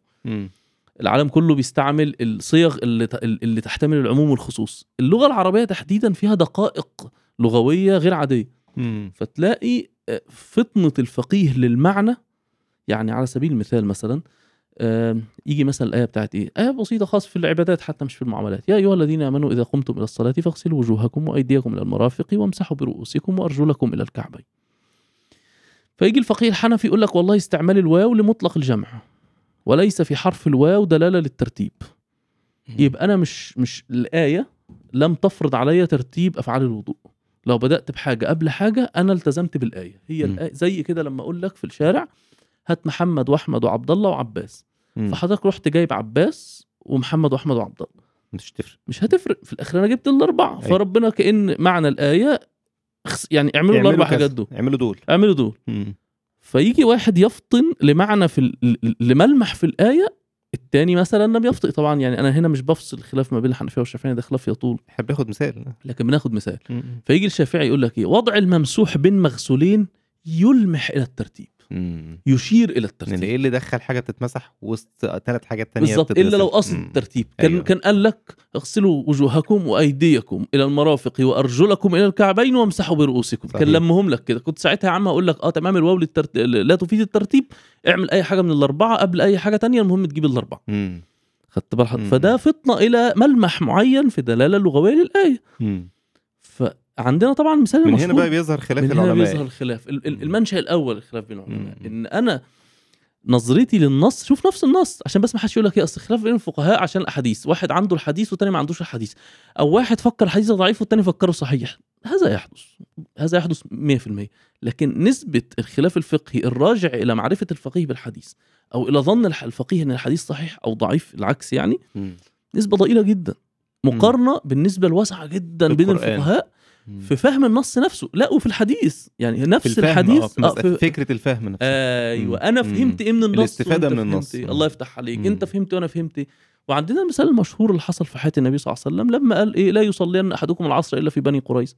العالم كله بيستعمل الصيغ اللي اللي تحتمل العموم والخصوص اللغة العربية تحديدا فيها دقائق لغوية غير عادية. فتلاقي آه، فطنة الفقيه للمعنى يعني على سبيل المثال مثلا يجي مثلا الآية بتاعت إيه؟ آية بسيطة خاص في العبادات حتى مش في المعاملات، يا أيها الذين آمنوا إذا قمتم إلى الصلاة فاغسلوا وجوهكم وأيديكم إلى المرافق وامسحوا برؤوسكم وأرجلكم إلى الكعبين. فيجي الفقيه الحنفي يقول لك والله استعمال الواو لمطلق الجمع وليس في حرف الواو دلالة للترتيب. يبقى أنا مش مش الآية لم تفرض علي ترتيب أفعال الوضوء لو بدأت بحاجة قبل حاجة أنا التزمت بالآية هي. الآية زي كده لما أقول لك في الشارع هات محمد واحمد وعبد الله وعباس. مم. فحضرتك رحت جايب عباس ومحمد واحمد وعبد الله مش تفرق مش هتفرق. في الآخر أنا جبت الأربعة. أيوة. فربنا كأن معنى الآية يعني اعملوا الأربع. حاجات دول. اعملوا دول. اعملوا دول. مم. فيجي واحد يفطن لمعنى في لملمح في الآية التاني مثلا لم يفطن. طبعا يعني أنا هنا مش بفصل الخلاف ما بين الحنفية والشافعية ده خلاف يطول. يحب ياخد مثال. لكن بناخد مثال. مم. فيجي الشافعي يقول لك إيه؟ وضع الممسوح بين مغسولين يلمح إلى الترتيب. مم. يشير إلى الترتيب إيه اللي دخل حاجة تتمسح وسط ثلاث حاجات تانية بالظبط؟ إلا لو قصد. الترتيب كان أيوة. كان قال لك اغسلوا وجوهكم وأيديكم إلى المرافق وأرجلكم إلى الكعبين وامسحوا برؤوسكم صحيح. كان لمهم لك كده كنت ساعتها يا عم أقول لك آه تمام الواو للترت... لا تفيد الترتيب اعمل أي حاجة من الأربعة قبل أي حاجة تانية المهم تجيب الأربعة. خدت بال حضرتك؟ مم. فده فطنة إلى ملمح معين في دلالة لغوية للآية مم. فعندنا طبعا مثال من هنا بقى بيظهر خلاف من هنا العلماء بيظهر الخلاف ال- ال- مم. المنشأ الأول الخلاف بين العلماء. إن أنا نظرتي للنص شوف نفس النص عشان بس ما حدش يقول لك إيه أصل خلاف بين الفقهاء عشان الأحاديث واحد عنده الحديث والتاني ما عندوش الحديث أو واحد فكر الحديث ضعيف والتاني فكره صحيح هذا يحدث هذا يحدث 100% لكن نسبة الخلاف الفقهي الراجع إلى معرفة الفقيه بالحديث أو إلى ظن الفقيه أن الحديث صحيح أو ضعيف العكس يعني. نسبة ضئيلة جدا مقارنة بالنسبة الواسعة جدا بين. الفقهاء. في فهم النص نفسه لا وفي الحديث يعني في نفس الفهم الحديث آه في فكرة الفهم نفسه أيوه مم. أنا. فهمت إيه من النص الاستفادة وأنت من النص. إيه. الله يفتح عليك مم. أنت فهمت وأنا فهمت إيه. وعندنا المثال المشهور اللي حصل في حياة النبي صلى الله عليه وسلم لما قال إيه لا يصلين أحدكم العصر إلا في بني قريظه.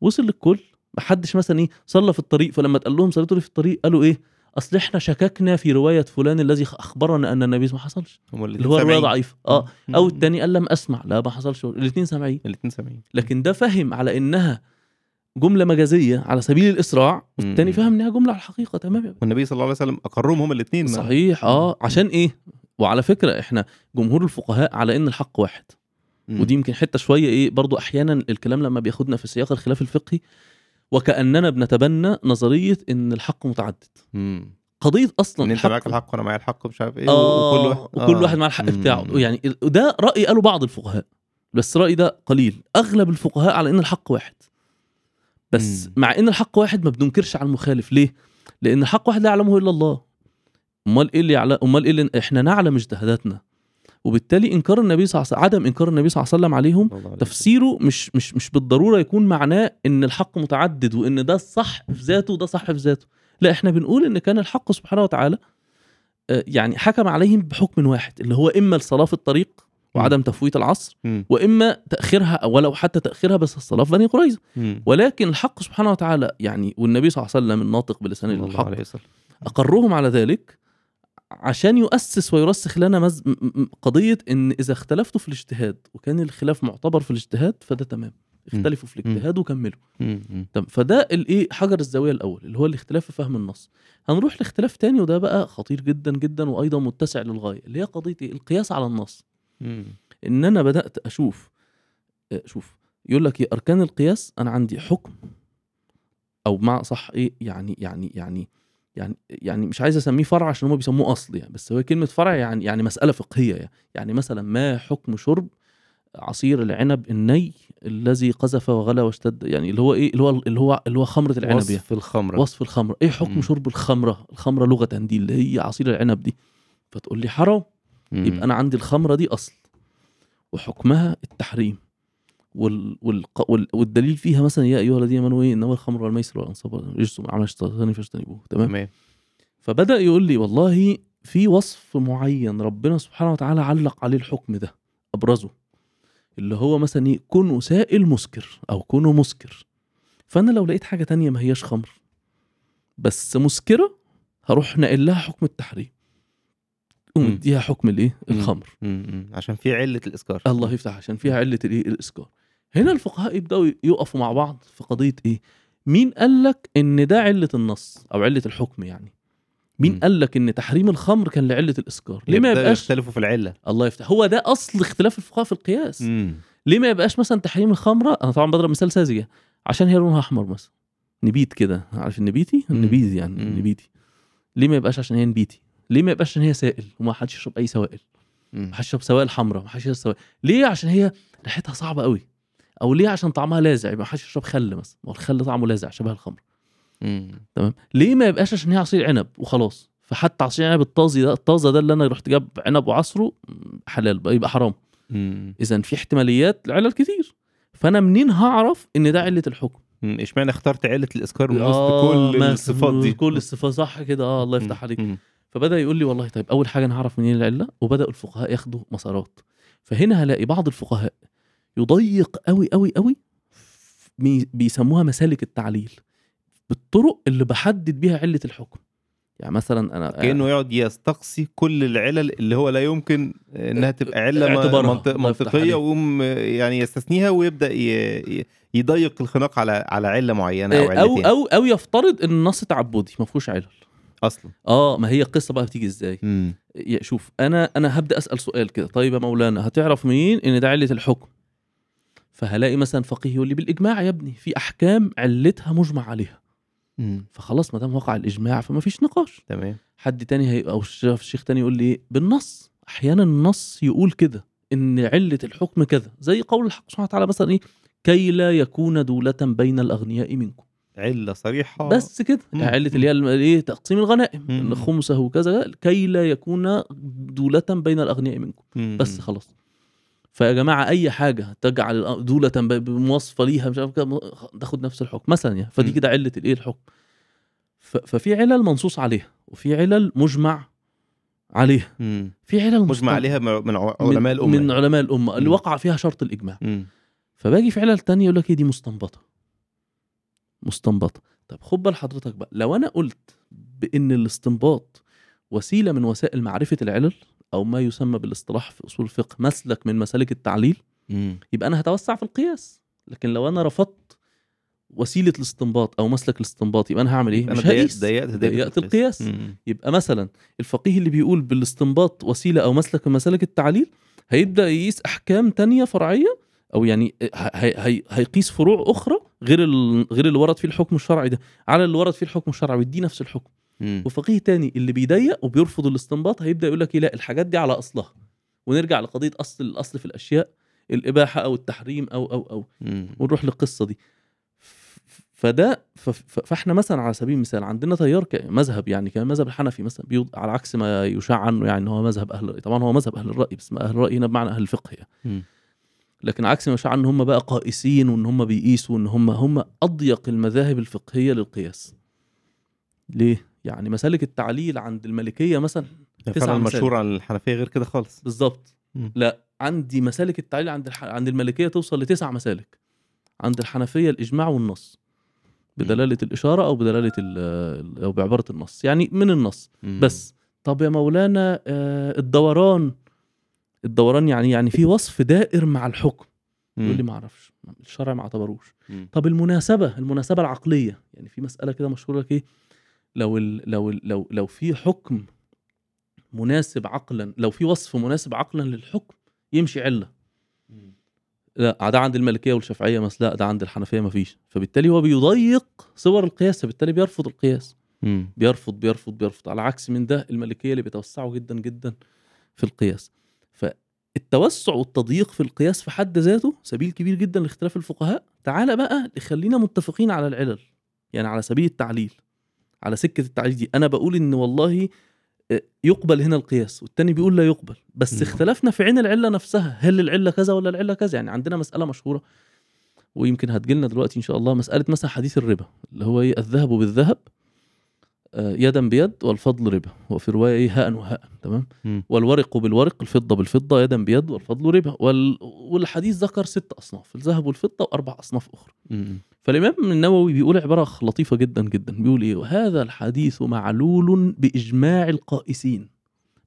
وصل للكل ما حدش مثلا إيه صلى في الطريق فلما اتقال لهم صليتوا لي في الطريق قالوا إيه أصل إحنا شككنا في رواية فلان الذي أخبرنا أن النبي ما حصلش. هم اللي هو رواية ضعيفه آه. أو التاني قال لم أسمع. لا ما حصلش. الاثنين سامعين. الاثنين سامعين. لكن ده فهم على إنها جملة مجازية على سبيل الإسراع والتاني. فهم إنها جملة على الحقيقة. تمام يا باشا. والنبي صلى الله عليه وسلم أقرهم هم الاثنين صحيح. آه. عشان إيه؟ وعلى فكرة إحنا جمهور الفقهاء على إن الحق واحد. ودي يمكن حتة شوية إيه برضو أحيانا الكلام لما بياخدنا في سياق الخلاف الفقهي وكأننا بنتبنى نظرية إن الحق متعدد. قضية أصلا إن أنت معاك الحق وأنا معايا الحق مش عارف إيه آه وكل واحد وكل واحد مع الحق مم. بتاعه. يعني ده رأي قاله بعض الفقهاء بس رايي ده قليل. أغلب الفقهاء على إن الحق واحد. بس مم. مع إن الحق واحد ما بننكرش على المخالف. ليه؟ لأن الحق واحد لا يعلمه إلا الله. أمال إيه اللي يعلم أمال إيه اللي إحنا نعلم اجتهاداتنا؟ وبالتالي إنكار النبي صلى الله عليه وسلم عدم إنكار النبي صلى الله عليه وسلم عليهم. تفسيره مش مش مش بالضرورة يكون معناه إن الحق متعدد وإن ده الصح في ذاته وده صح في ذاته لا إحنا بنقول إن كان الحق سبحانه وتعالى آه، يعني حكم عليهم بحكم واحد اللي هو إما الصلاه في الطريق وعدم تفويت العصر. وإما تأخيرها ولو حتى تأخيرها بس الصلاة في بني قريظة. ولكن الحق سبحانه وتعالى يعني والنبي صلى الله عليه وسلم الناطق بلسان الحق أقرهم على ذلك عشان يؤسس ويرسخ لنا مز... قضية إن إذا اختلفتوا في الاجتهاد وكان الخلاف معتبر في الاجتهاد فده تمام. اختلفوا في الاجتهاد وكملوا. تمام. فده الايه حجر الزاوية الأول اللي هو الاختلاف في فهم النص. هنروح لاختلاف تاني وده بقى خطير جدا جدا وأيضا متسع للغاية اللي هي قضية إيه؟ القياس على النص. إن أنا بدأت أشوف آه، شوف يقول لك إيه أركان القياس أنا عندي حكم أو مع صح إيه يعني يعني يعني يعني يعني مش عايز أسميه فرع عشان هم بيسموه أصل يعني بس هو كلمة فرع يعني يعني مسألة فقهية يعني. يعني مثلا ما حكم شرب عصير العنب الني الذي قذف وغلى واشتد؟ يعني اللي هو إيه؟ اللي هو اللي هو اللي هو خمرة العنب يعني. وصف الخمرة. وصف الخمر إيه حكم مم. شرب الخمرة؟ الخمرة لغة دي اللي هي عصير العنب دي. فتقول لي حرام. يبقى أنا عندي الخمرة دي أصل. وحكمها التحريم. وال... وال... وال... والدليل فيها مثلا يا أيها الذين آمنوا إيه؟ إنما الخمر والميسر والأنصاب رجس من عمل الشيطان فاجتنبوه. تمام؟ تمام. فبدأ يقول لي والله في وصف معين ربنا سبحانه وتعالى علق عليه الحكم ده أبرزه اللي هو مثلا إيه؟ كونه سائل مسكر أو كونه مسكر. فأنا لو لقيت حاجة تانية ما هياش خمر بس مسكرة هروح ناقل لها حكم التحريم. ومديها حكم الإيه. الخمر. مم. مم. عشان في علة الإسكار الله يفتح عشان فيها علة الإيه؟ الاسكار هنا الفقهاء يبدأوا يقفوا مع بعض في قضية إيه؟ مين قال لك إن ده علة النص أو علة الحكم يعني؟ مين. قال لك إن تحريم الخمر كان لعلة الإسكار؟ ليه ما يبقاش يختلفوا في العلة. الله يفتح. هو ده أصل اختلاف الفقهاء في القياس. مم. ليه ما يبقاش مثلا تحريم الخمرة؟ أنا طبعا بضرب مثال ساذجة. عشان هي لونها أحمر مثلا. نبيت كده. عارف النبيتي. النبيذ يعني مم. النبيتي. ليه ما يبقاش عشان هي نبيتي؟ ليه ما يبقاش عشان هي سائل وما حدش يشرب أي سوائل. ما حدش يشرب سوائل حمراء ما حدش يشرب سوائل. ليه؟ عشان هي ريحتها صعبة قوي. أو ليه؟ عشان طعمها لاذع. يبقى ما حدش يشرب خل مثلا. ما الخل طعمه لاذع شبه الخمر. تمام؟ ليه ما يبقاش؟ عشان هي عصير عنب وخلاص. فحتى عصير العنب الطازي ده الطازة ده اللي أنا رحت جاب عنب وعصره حلال بقى يبقى حرام. اذا في احتماليات لعلل كتير. فأنا منين هعرف إن ده عله الحكم. إشمعنى اخترت علة الإسكار من وسط آه، كل الصفات دي؟ كل الصفات. صح كده. آه الله يفتح عليك. فبدأ يقول لي والله طيب أول حاجة أنا هعرف منين العلة؟ وبدأوا الفقهاء ياخدوا مسارات. فهنا هلاقي بعض الفقهاء يضيق قوي قوي قوي بي- بيسموها مسالك التعليل بالطرق اللي بحدد بيها علة الحكم. يعني مثلا أنا كأنه يقعد يستقصي كل العلل اللي هو لا يمكن إنها تبقى اعتبارها. منطق عليك. ويقوم يعني يستثنيها ي- يضيق الخناق على على علة معينة أو أو علتين. أو أو يفترض إن النص تعبدي ما فيهوش علل. أصلا. آه ما هي القصة بقى بتيجي إزاي؟ شوف أنا أنا هبدأ أسأل سؤال كده. طيب يا مولانا هتعرف منين إن ده علة الحكم؟ فهلاقي مثلا فقيه يقول لي بالإجماع يا ابني في أحكام علتها مجمع عليها. مم. فخلاص ما دام وقع الإجماع فما فيش نقاش. تمام. حد تاني هي أو الشيخ تاني يقول لي؟ بالنص. أحيانا النص يقول كده إن علة الحكم كذا. زي قول الحق سبحانه وتعالى مثلا إيه؟ كي لا يكون دولة بين الأغنياء منكم. علة صريحة. بس كده. علة اللي هي إيه؟ تقسيم الغنائم. إن خمسه وكذا كي لا يكون دولة بين الأغنياء منكم. مم. بس خلاص. فيا جماعة أي حاجة تجعل دولة بمواصفة ليها مش عارف كده تاخد نفس الحكم مثلا يعني فدي. كده علة الإيه الحكم ففي علل منصوص عليها وفي علل مجمع عليها مم. في علل مجمع عليها من علماء الأمة من علماء الأمة اللي. وقع فيها شرط الإجماع مم. فباجي في علل تانية يقول لك إيه دي مستنبطة مستنبطة طب خد بال حضرتك بقى لو أنا قلت بإن الاستنباط وسيلة من وسائل معرفة العلل أو ما يسمى بالإصطلاح في أصول الفقه مسلك من مسالك التعليل مم. يبقى أنا هتوسع في القياس. لكن لو أنا رفضت وسيلة الاستنباط أو مسلك الاستنباط يبقى أنا هعمل إيه؟ مش هقيس. ضيقت ضيقت القياس. مم. يبقى مثلا الفقيه اللي بيقول بالاستنباط وسيلة أو مسلك من مسالك التعليل هيبدأ يقيس أحكام تانية فرعية أو يعني هي هي هيقيس فروع أخرى غير غير اللي ورد فيه الحكم الشرعي ده. على اللي ورد فيه الحكم الشرعي ويديه نفس الحكم. مم. وفقيه تاني اللي بيضيق وبيرفض الاستنباط هيبدأ يقول لك إيه، لا الحاجات دي على أصلها. ونرجع لقضية أصل الأصل في الأشياء الإباحة أو التحريم أو أو أو. مم. ونروح للقصة دي. فده فاحنا مثلا على سبيل المثال عندنا تيار مذهب يعني كان مذهب الحنفي مثلا بيوض على عكس ما يشاع عنه يعني إن هو مذهب أهل الرأي. طبعا هو مذهب أهل الرأي بس ما أهل الرأي هنا بمعنى أهل الفقه يعني. لكن عكس ما يشاع ان هم بقى قائسين وإن هم بيقيسوا وإن هم هم أضيق المذاهب الفقهية للقياس. ليه؟ يعني مسالك التعليل عند المالكيه مثلا تسع فعلا مسالك. المشهور عن الحنفية غير كده خالص. بالظبط. لا عندي مسالك التعليل عند الح... عند المالكيه توصل لتسع مسالك. عند الحنفية الإجماع والنص. بدلالة الإشارة أو بدلالة ال... أو بعبارة النص. يعني من النص. مم. بس. طب يا مولانا آه، الدوران. الدوران يعني يعني في وصف دائر مع الحكم. يقول لي ما أعرفش الشرع ما اعتبروش. طب المناسبة المناسبة العقلية. يعني في مسألة كده مشهورة لك إيه؟ لو ال لو ال لو لو في حكم مناسب عقلا لو في وصف مناسب عقلا للحكم يمشي علة. لا ده عند المالكيه والشافعية مثلا لا ده عند الحنفية ما فيش. فبالتالي هو بيضيق صور القياس فبالتالي بيرفض القياس. مم. بيرفض بيرفض بيرفض على عكس من ده المالكيه اللي بيتوسعوا جدا جدا في القياس. فالتوسع والتضييق في القياس في حد ذاته سبيل كبير جدا لاختلاف الفقهاء. تعالى بقى خلينا متفقين على العلل يعني على سبيل التعليل. على سكة التعليل دي. أنا بقول إن والله آه، يقبل هنا القياس والتاني بيقول لا يقبل. بس. اختلفنا في عين العلة نفسها. هل العلة كذا ولا العلة كذا؟ يعني عندنا مسألة مشهورة ويمكن هتجيلنا دلوقتي إن شاء الله مسألة مثلا حديث الربا اللي هو إيه الذهب بالذهب آه، يدا بيد والفضل ربا وفي رواية إيه هاء وهاء تمام. والورق بالورق الفضة بالفضة يدا بيد والفضل ربا. وال... والحديث ذكر ست أصناف الذهب والفضة وأربع أصناف أخرى. مم. فالإمام النووي بيقول عبارة لطيفة جدا جدا. بيقول إيه؟ وهذا الحديث معلول بإجماع القائسين.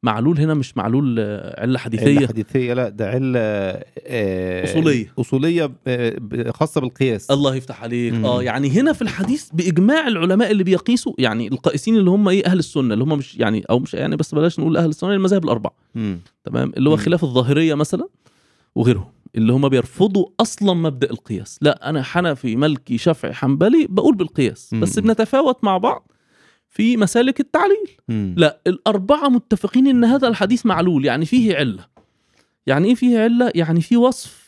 معلول هنا مش معلول آه، علة حديثية. علة حديثية لا ده علة آه، أصولية. أصولية ب- ب- خاصة بالقياس. الله يفتح عليك. مم. آه يعني هنا في الحديث بإجماع العلماء اللي بيقيسوا يعني القائسين اللي هم إيه؟ أهل السنة اللي هم مش يعني أو مش يعني بس بلاش نقول أهل السنة المذاهب الأربعة. تمام؟ اللي هو. خلاف الظاهرية مثلا وغيرهم. اللي هم بيرفضوا أصلا مبدأ القياس. لا أنا حنفي مالكي شافعي حنبلي بقول بالقياس. بس. بنتفاوت مع بعض في مسالك التعليل. مم. لا الأربعة متفقين إن هذا الحديث معلول يعني فيه علة. يعني إيه فيه علة؟ يعني في وصف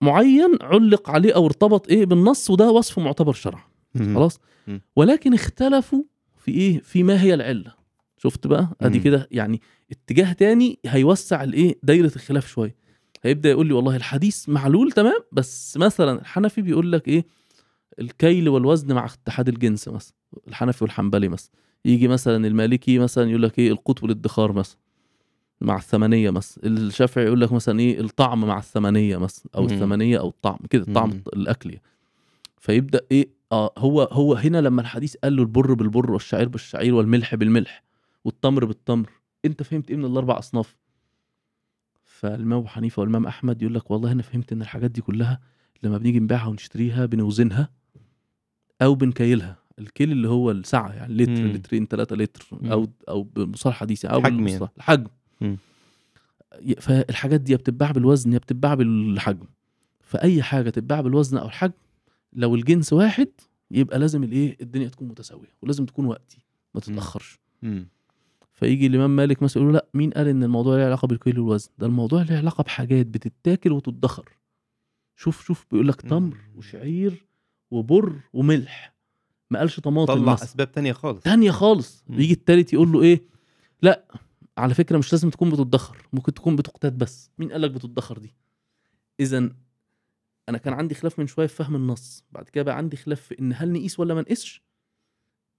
معين علق عليه أو ارتبط إيه بالنص وده وصف معتبر شرعا. خلاص؟ مم. ولكن اختلفوا في إيه؟ في ما هي العلة. شفت بقى؟ أدي. كده يعني اتجاه تاني هيوسع الإيه؟ دايرة الخلاف شوية. هيبدأ يقول لي والله الحديث معلول تمام؟ بس مثلا الحنفي بيقول لك إيه؟ الكيل والوزن مع اتحاد الجنس مثلا الحنفي والحنبلي مثلا. يجي مثلا المالكي مثلا يقول لك إيه؟ القوت والادخار مثلا مع الثمنية مثلا. الشافعي يقول لك مثلا إيه؟ الطعم مع الثمنية مثلا أو مم. الثمنية أو الطعم كده طعم مم. الأكل يعني. فيبدأ إيه؟ آه هو هو هنا لما الحديث قال له البر بالبر والشعير بالشعير والملح بالملح والتمر بالتمر أنت فهمت إيه من الأربع أصناف؟ فالإمام أبو حنيفة والإمام أحمد يقول لك والله أنا فهمت إن الحاجات دي كلها لما بنيجي نبيعها ونشتريها بنوزنها أو بنكيلها الكيل اللي هو السعه يعني لتر مم. لترين ثلاثة لتر مم. أو أو بمصطلح حديث أو حجم بالمصطلح الحجم مم. فالحاجات دي بتتباع بالوزن يا بتتباع بالحجم فأي حاجة تتباع بالوزن أو الحجم لو الجنس واحد يبقى لازم الإيه الدنيا تكون متساوية ولازم تكون وقتي ما تتأخرش مم. فيجي الإمام مالك مثلا يقول لأ مين قال إن الموضوع له علاقة بالكيل والوزن؟ ده الموضوع له علاقة بحاجات بتتاكل وتدخر شوف شوف بيقول لك تمر. وشعير وبر وملح. ما قالش طماطم طلع مثلا. أسباب تانية خالص. تانية خالص. مم. يجي التالت يقول له إيه؟ لأ على فكرة مش لازم تكون بتدخر ممكن تكون بتقتات بس. مين قال لك بتدخر دي؟ اذا أنا كان عندي خلاف من شوية في فهم النص. بعد كده بقى عندي خلاف في إن هل نقيس ولا ما نقيسش؟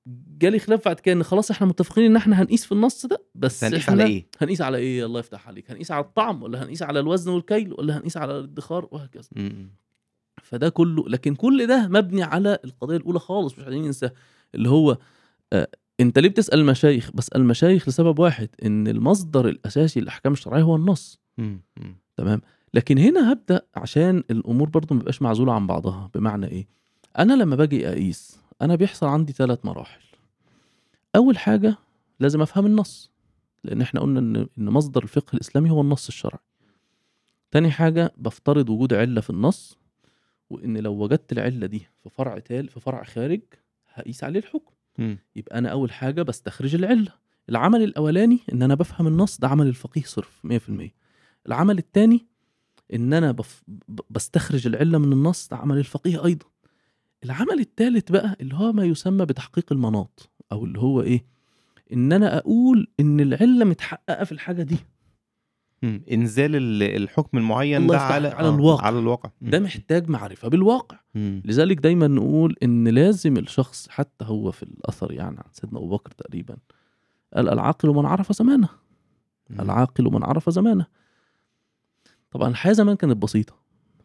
جالي خلاف بعد كده إن خلاص إحنا متفقين إن إحنا هنقيس في النص ده بس هنقيس على إيه؟ هنقيس على إيه الله يفتح عليك هنقيس على الطعم ولا هنقيس على الوزن والكيل ولا هنقيس على الادخار وهكذا مم. فده كله لكن كل ده مبني على القضية الأولى خالص مش عايزين ننسى اللي هو آه أنت ليه بتسأل المشايخ بسال المشايخ لسبب واحد إن المصدر الأساسي للاحكام الشرعية هو النص مم. مم. تمام لكن هنا هبدأ عشان الأمور برضو ما معزولة عن بعضها بمعنى إيه أنا لما باجي أقيس أنا بيحصل عندي ثلاث مراحل. أول حاجة لازم أفهم النص لأن إحنا قلنا إن إن مصدر الفقه الإسلامي هو النص الشرعي. تاني حاجة بفترض وجود علة في النص وإن لو وجدت العلة دي في فرع تال في فرع خارج هقيس عليه الحكم. مم. يبقى أنا أول حاجة بستخرج العلة. العمل الأولاني إن أنا بفهم النص ده عمل الفقيه صرف 100% العمل الثاني إن أنا بف... بستخرج العلة من النص ده عمل الفقيه أيضا. العمل الثالث بقى اللي هو ما يسمى بتحقيق المناط أو اللي هو إيه إن أنا أقول إن العلة متحققة في الحاجة دي مم. إنزال ال- الحكم المعين ده على على آه، الواقع. على الواقع مم. ده محتاج معرفة بالواقع مم. لذلك دايما نقول إن لازم الشخص حتى هو في الأثر يعني عن سيدنا أبو بكر تقريبا قال العاقل من عرف زمانه. العاقل من عرف زمانه طبعا الحياة زمان كانت بسيطة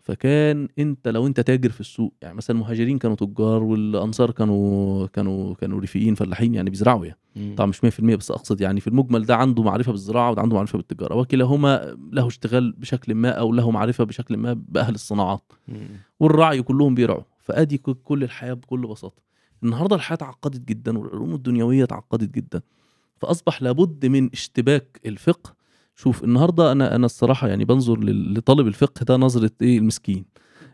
فكان انت لو انت تاجر في السوق يعني مثلا المهاجرين كانوا تجار والأنصار كانوا كانوا كانوا ريفيين فلاحين يعني بيزرعوا يعني. طبعا مش 100% بس أقصد يعني في المجمل ده عنده معرفة بالزراعة وده عنده معرفة بالتجارة. وكلاهما له اشتغال بشكل ما أو له معرفة بشكل ما بأهل الصناعات. والرعي كلهم بيرعوا. فأدي كل الحياة بكل بساطة. النهارده الحياة اتعقدت جدا والعلوم الدنيوية اتعقدت جدا. فأصبح لابد من اشتباك الفقه شوف النهارده أنا أنا الصراحة يعني بنظر لطالب الفقه ده نظرة إيه؟ المسكين.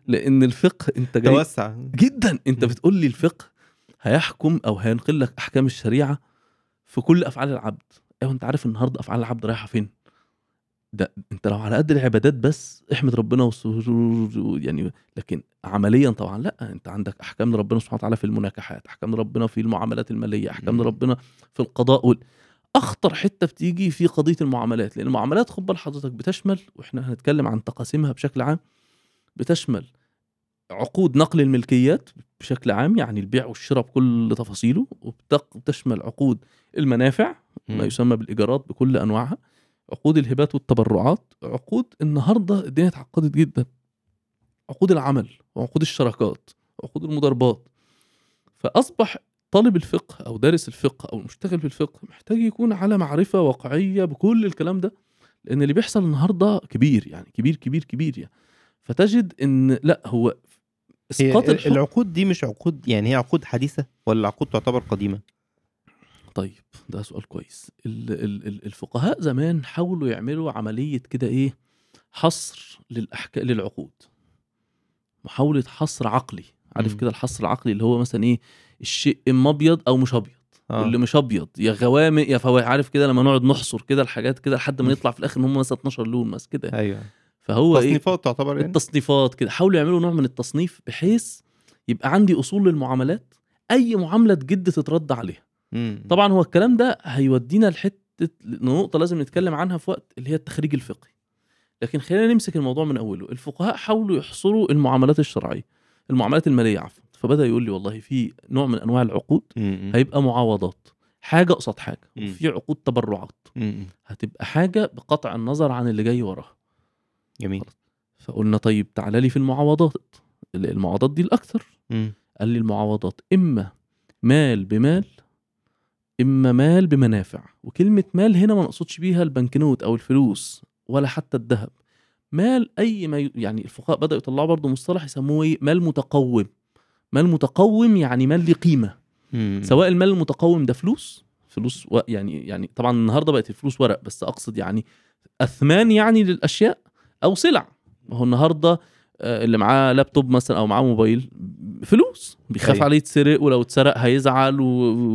لأن الفقه أنت جاي توسع. جدا. أنت. بتقول لي الفقه هيحكم أو هينقل لك أحكام الشريعة في كل أفعال العبد. أيوه أنت عارف النهارده أفعال العبد رايحة فين؟ ده أنت لو على قد العبادات بس احمد ربنا وس- يعني لكن عمليا طبعا لأ. أنت عندك أحكام ربنا سبحانه وتعالى في المناكحات أحكام ربنا في المعاملات المالية أحكام. ربنا في القضاء وال... أخطر حتة بتيجي في قضية المعاملات لأن المعاملات خد بال حضرتك بتشمل وإحنا هنتكلم عن تقاسيمها بشكل عام بتشمل عقود نقل الملكيات بشكل عام يعني البيع والشراء بكل تفاصيله وبتشمل عقود المنافع ما. يسمى بالإيجارات بكل أنواعها عقود الهبات والتبرعات عقود النهارده الدنيا اتعقدت جدا عقود العمل وعقود الشراكات وعقود المضاربات فأصبح طالب الفقه أو دارس الفقه أو المشتغل في الفقه محتاج يكون على معرفة واقعية بكل الكلام ده لأن اللي بيحصل النهارده كبير يعني كبير كبير كبير يعني. فتجد إن لأ هو إسقاط العقود دي مش عقود يعني هي عقود حديثة ولا العقود تعتبر قديمة؟ طيب ده سؤال كويس. ال- ال- ال- الفقهاء زمان حاولوا يعملوا عملية كده إيه حصر للأحكام للعقود. محاولة حصر عقلي عارف. كده الحصر العقلي اللي هو مثلا إيه الشيء اما ابيض أو مش أبيض. آه. واللي مش أبيض يا غوامق يا فواكه عارف كده لما نقعد نحصر كده الحاجات كده لحد ما. يطلع في الآخر إن هم مثلا 12 لون مثلا كده. أيوه. فهو إيه؟ تصنيفات تعتبر يعني؟ التصنيفات كده. حاولوا يعملوا نوع من التصنيف بحيث يبقى عندي أصول للمعاملات أي معاملة تجد تترد عليها. مم. طبعا هو الكلام ده هيودينا لحتة نقطة لازم نتكلم عنها في وقت اللي هي التخريج الفقهي. لكن خلينا نمسك الموضوع من أوله. الفقهاء حاولوا يحصروا المعاملات الشرعية المعاملات المالية عفوا. فبدأ يقول لي والله في نوع من أنواع العقود. هيبقى معاوضات حاجة قصاد حاجة. وفي عقود تبرعات. هتبقى حاجة بقطع النظر عن اللي جاي وراها جميل فقلنا طيب تعالى لي في المعاوضات المعاوضات دي الأكثر. قال لي المعاوضات إما مال بمال إما مال بمنافع وكلمة مال هنا ما نقصدش بيها البنكنوت أو الفلوس ولا حتى الذهب مال أي ما. يعني الفقهاء بدأوا يطلعوا برضه مصطلح يسموه إيه مال متقوم مال متقوم يعني مال ليه قيمة مم. سواء المال المتقوم ده فلوس فلوس و... يعني يعني طبعا النهارده بقت الفلوس ورق بس أقصد يعني أثمان يعني للأشياء أو سلع ما هو النهارده آه، اللي معاه لابتوب مثلا أو معاه موبايل فلوس بيخاف أيوة. عليه يتسرق ولو اتسرق هيزعل و...